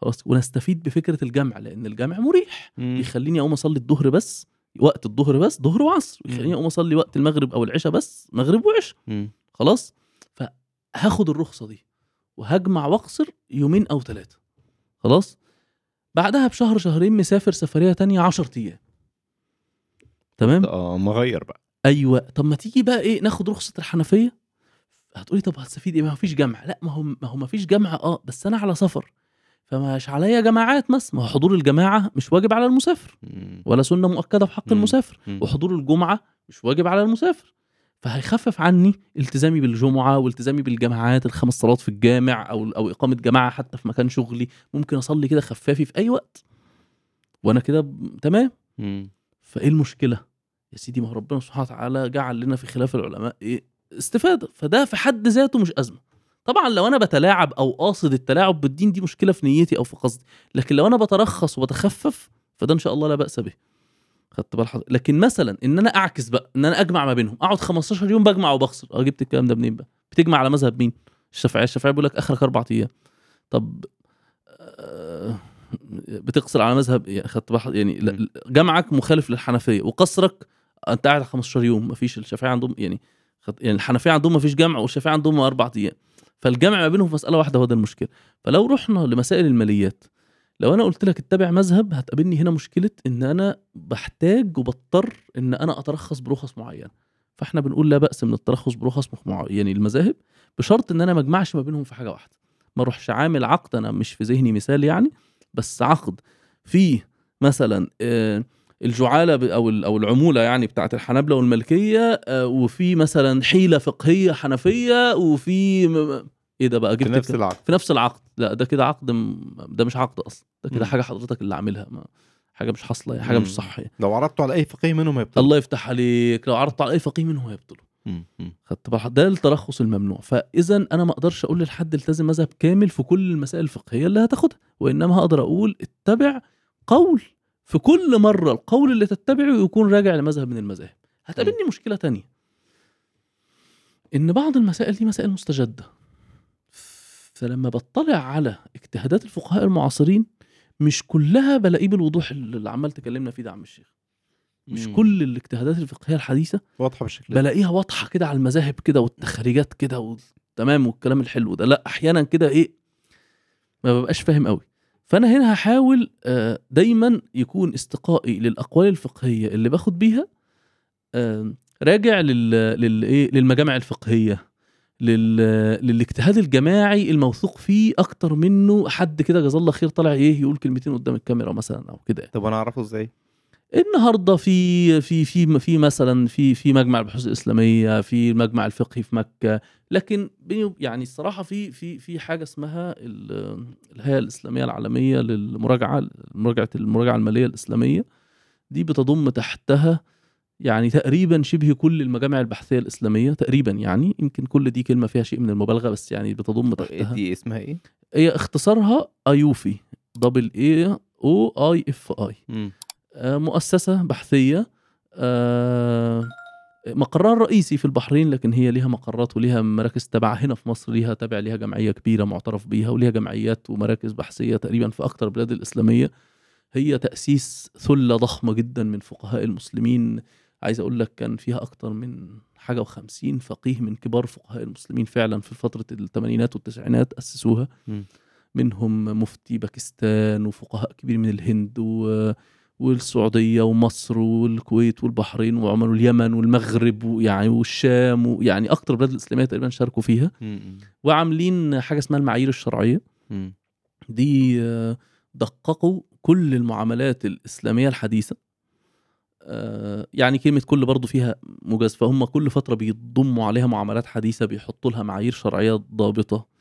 خلاص ونستفيد بفكرة الجمع لأن الجمع مريح. مم. يخليني أقوم أصلي الظهر بس وقت الظهر بس ظهر وعصر. يخليني. أقوم أصلي وقت المغرب أو العشاء بس مغرب وعشاء. خلاص؟ فهاخد الرخصة دي وهجمع وأقصر يومين أو ثلاثة خلاص؟ بعدها بشهر شهرين مسافر سفرية تانية 10 أيام. تمام؟ آه مغير بقى. أيوه. طب ما تيجي بقى إيه ناخد رخصة الحنفية؟ هتقولي طب هتستفيد إيه؟ ما فيش جامعه لا ما هو ما هو ما فيش جامعه آه بس أنا على سفر. فمش عليا جماعات مثلا. ما حضور الجماعة مش واجب على المسافر. ولا سنة مؤكدة في حق. المسافر. وحضور الجمعة مش واجب على المسافر. فهيخفف عني التزامي بالجمعة والتزامي بالجماعات الخمس صلوات في الجامع أو أو إقامة جماعة حتى في مكان شغلي. ممكن أصلي كده خفافي في أي وقت. وأنا كده تمام. فإيه المشكلة؟ يا سيدي ما ربنا سبحانه وتعالى جعل لنا في خلاف العلماء إيه؟ استفادة. فده في حد ذاته مش أزمة. طبعا لو أنا بتلاعب أو قاصد التلاعب بالدين دي مشكلة في نيتي أو في قصدي. لكن لو أنا بترخص وبتخفف فده إن شاء الله لا بأس به. خدت بال لكن مثلا إن أنا أعكس بقى إن أنا أجمع ما بينهم. أقعد 15 يوم بجمع وبخسر. آه جبت الكلام ده منين بقى؟ بتجمع على مذهب مين؟ الشافعية. الشافعية بيقول لك آخرك أربع أيام. طب بتقصر على مذهب خدت يعني. جمعك مخالف للحنفية وقصرك أنت قاعد 15 يوم ما فيش الشافعية عندهم يعني يعني الحنفية عندهم ما فيش جمع والشافعية عندهم أربع أيام. فالجمع ما بينهم في مسألة واحدة هو ده المشكلة. فلو رحنا لمسائل الماليات لو أنا قلت لك اتبع مذهب هتقابلني هنا مشكلة إن أنا بحتاج وبضطر إن أنا أترخص برخص معينة. فإحنا بنقول لا بأس من الترخص برخص يعني المذاهب بشرط إن أنا ما أجمعش ما بينهم في حاجة واحدة. ما أروحش عامل عقد أنا مش في ذهني مثال يعني بس عقد فيه مثلا آه، الجعالة أو أو العمولة يعني بتاعت الحنابلة والمالكيه آه، وفي مثلا حيلة فقهية حنفية وفي إيه ده بقى في جبت نفس الك- العقد في نفس العقد لا ده كده عقد ده مش عقد أصلا ده كده. حاجة حضرتك اللي عاملها ما حاجة مش حاصلة حاجة مش مم. صح يعني. لو عرضته على أي فقيه منهم هيبطل الله يفتح عليك لو عرضت على أي فقيه منه هيبطله مم. مم. خدت بالك ده الترخص الممنوع. فاذا أنا ما أقدرش أقول للحد التزم مذهب كامل في كل المسائل الفقهية اللي هتاخدها وإنما هقدر أقول اتبع قول في كل مرة القول اللي تتبعه يكون راجع لمذهب من المذاهب. هتقابلني مشكلة تانية. إن بعض المسائل دي مسائل مستجدة. فلما بطلع على اجتهادات الفقهاء المعاصرين مش كلها بلاقيه بالوضوح اللي عمال تكلمنا فيه ده عم الشيخ. مش مم. كل الاجتهادات الفقهية الحديثة واضحة بالشكل ده. بلاقيها واضحة كده على المذاهب كده والتخريجات كده وتمام والكلام الحلو ده. لا أحيانا كده إيه ما ببقاش فاهم قوي فأنا هنا هحاول آه، دايما يكون استقائي للأقوال الفقهية اللي باخد بيها راجع لل للايه للمجامع الفقهية لل... للاجتهاد الجماعي الموثوق فيه أكتر منه حد كده جزاه الله خير طالع إيه يقول كلمتين قدام الكاميرا مثلا أو كده. طب أنا أعرفه إزاي؟ النهارده في في في في مثلا في في مجمع البحوث الإسلامية في المجمع الفقهي في مكة. لكن يعني الصراحة في في في حاجة اسمها ال- الهيئة الإسلامية العالمية للمراجعة مراجعة المراجعة المالية الإسلامية. دي بتضم تحتها يعني تقريبا شبه كل المجامع البحثية الإسلامية تقريبا يعني. يمكن كل دي كلمة فيها شيء من المبالغة بس يعني بتضم تحتها. دي اسمها إيه؟ هي اختصارها أيوفي double A أو AAOIFI آه، مؤسسة بحثية. آه، مقرها الرئيسي في البحرين لكن هي ليها مقرات وليها مراكز تبع هنا في مصر ليها تابع ليها جمعية كبيرة معترف بيها وليها جمعيات ومراكز بحثية تقريبا في أكتر البلاد الإسلامية. هي تأسيس ثلة ضخمة جدا من فقهاء المسلمين. عايز أقول لك كان فيها أكتر من حاجة وخمسين فقيه من كبار فقهاء المسلمين فعلا في فترة الثمانينات والتسعينات أسسوها. مم. منهم مفتي باكستان وفقهاء كبير من الهند و والسعودية ومصر والكويت والبحرين وعمان واليمن والمغرب ويعني والشام ويعني أكتر البلاد الإسلامية تقريبا شاركوا فيها. وعاملين حاجة اسمها المعايير الشرعية. دي آه، دققوا كل المعاملات الإسلامية الحديثة. آه، يعني كلمة كل برضو فيها مجاز. فهم كل فترة بيضموا عليها معاملات حديثة بيحطوا لها معايير شرعية ضابطة.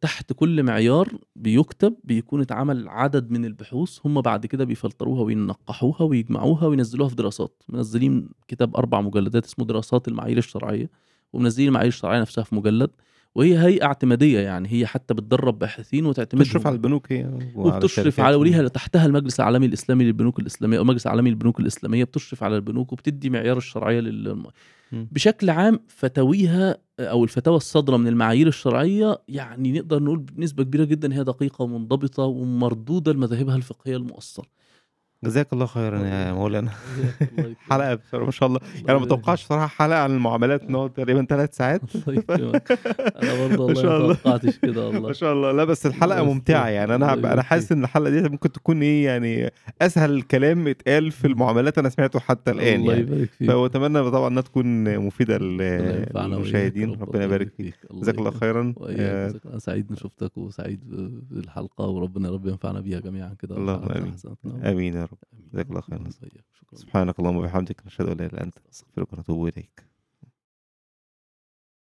تحت كل معيار بيكتب بيكون اتعمل عدد من البحوث هم بعد كده بيفلتروها وينقحوها ويجمعوها وينزلوها في دراسات. منزلين كتاب أربع مجلدات اسمه دراسات المعايير الشرعية ومنزلين المعايير الشرعية نفسها في مجلد. وهي هيئة اعتمادية يعني هي حتى بتدرب باحثين وتعتمدهم تشرف على البنوك هي وبتشرف. على وليها تحتها المجلس العالمي الإسلامي للبنوك الإسلامية أو المجلس العالمي للبنوك الإسلامية بتشرف على البنوك وبتدي معيار الشرعية لل. بشكل عام فتاويها أو الفتاوى الصادره من المعايير الشرعية يعني نقدر نقول بنسبة كبيرة جدا هي دقيقة ومنضبطة ومردودة لمذاهبها الفقهية المؤثرة جزاك الله خيرا يا مولانا. الله. [LAUGHS] حلقة بصراحة ما شاء الله. يعني ما الله توقعش صراحة حلقة عن المعاملات نقعد تقريبا ثلاث ساعات. [LAUGHS] الله أنا برضه [LAUGHS] والله ما الله. توقعتش كده والله. ما شاء الله. لا بس الحلقة الله ممتعة. يعني. الله أنا أنا حاسس. إن الحلقة دي ممكن تكون إيه يعني أسهل كلام اتقال في المعاملات أنا سمعته حتى الآن الله يعني. يبارك فيك. فأتمنى طبعا إنها تكون مفيدة للمشاهدين. ربنا يبارك فيك. جزاك الله. خيرا. آه، الله. أنا سعيد ان شفتك وسعيد بالحلقة وربنا رب ينفعنا بيها جميعا كده. اللهم آمين. حسناتنا. آمين يا رب. جزاك الله خيرا. سبحانك اللهم وبحمدك نشهد أن لا إله إلا أنت نستغفرك ونتوب إليك.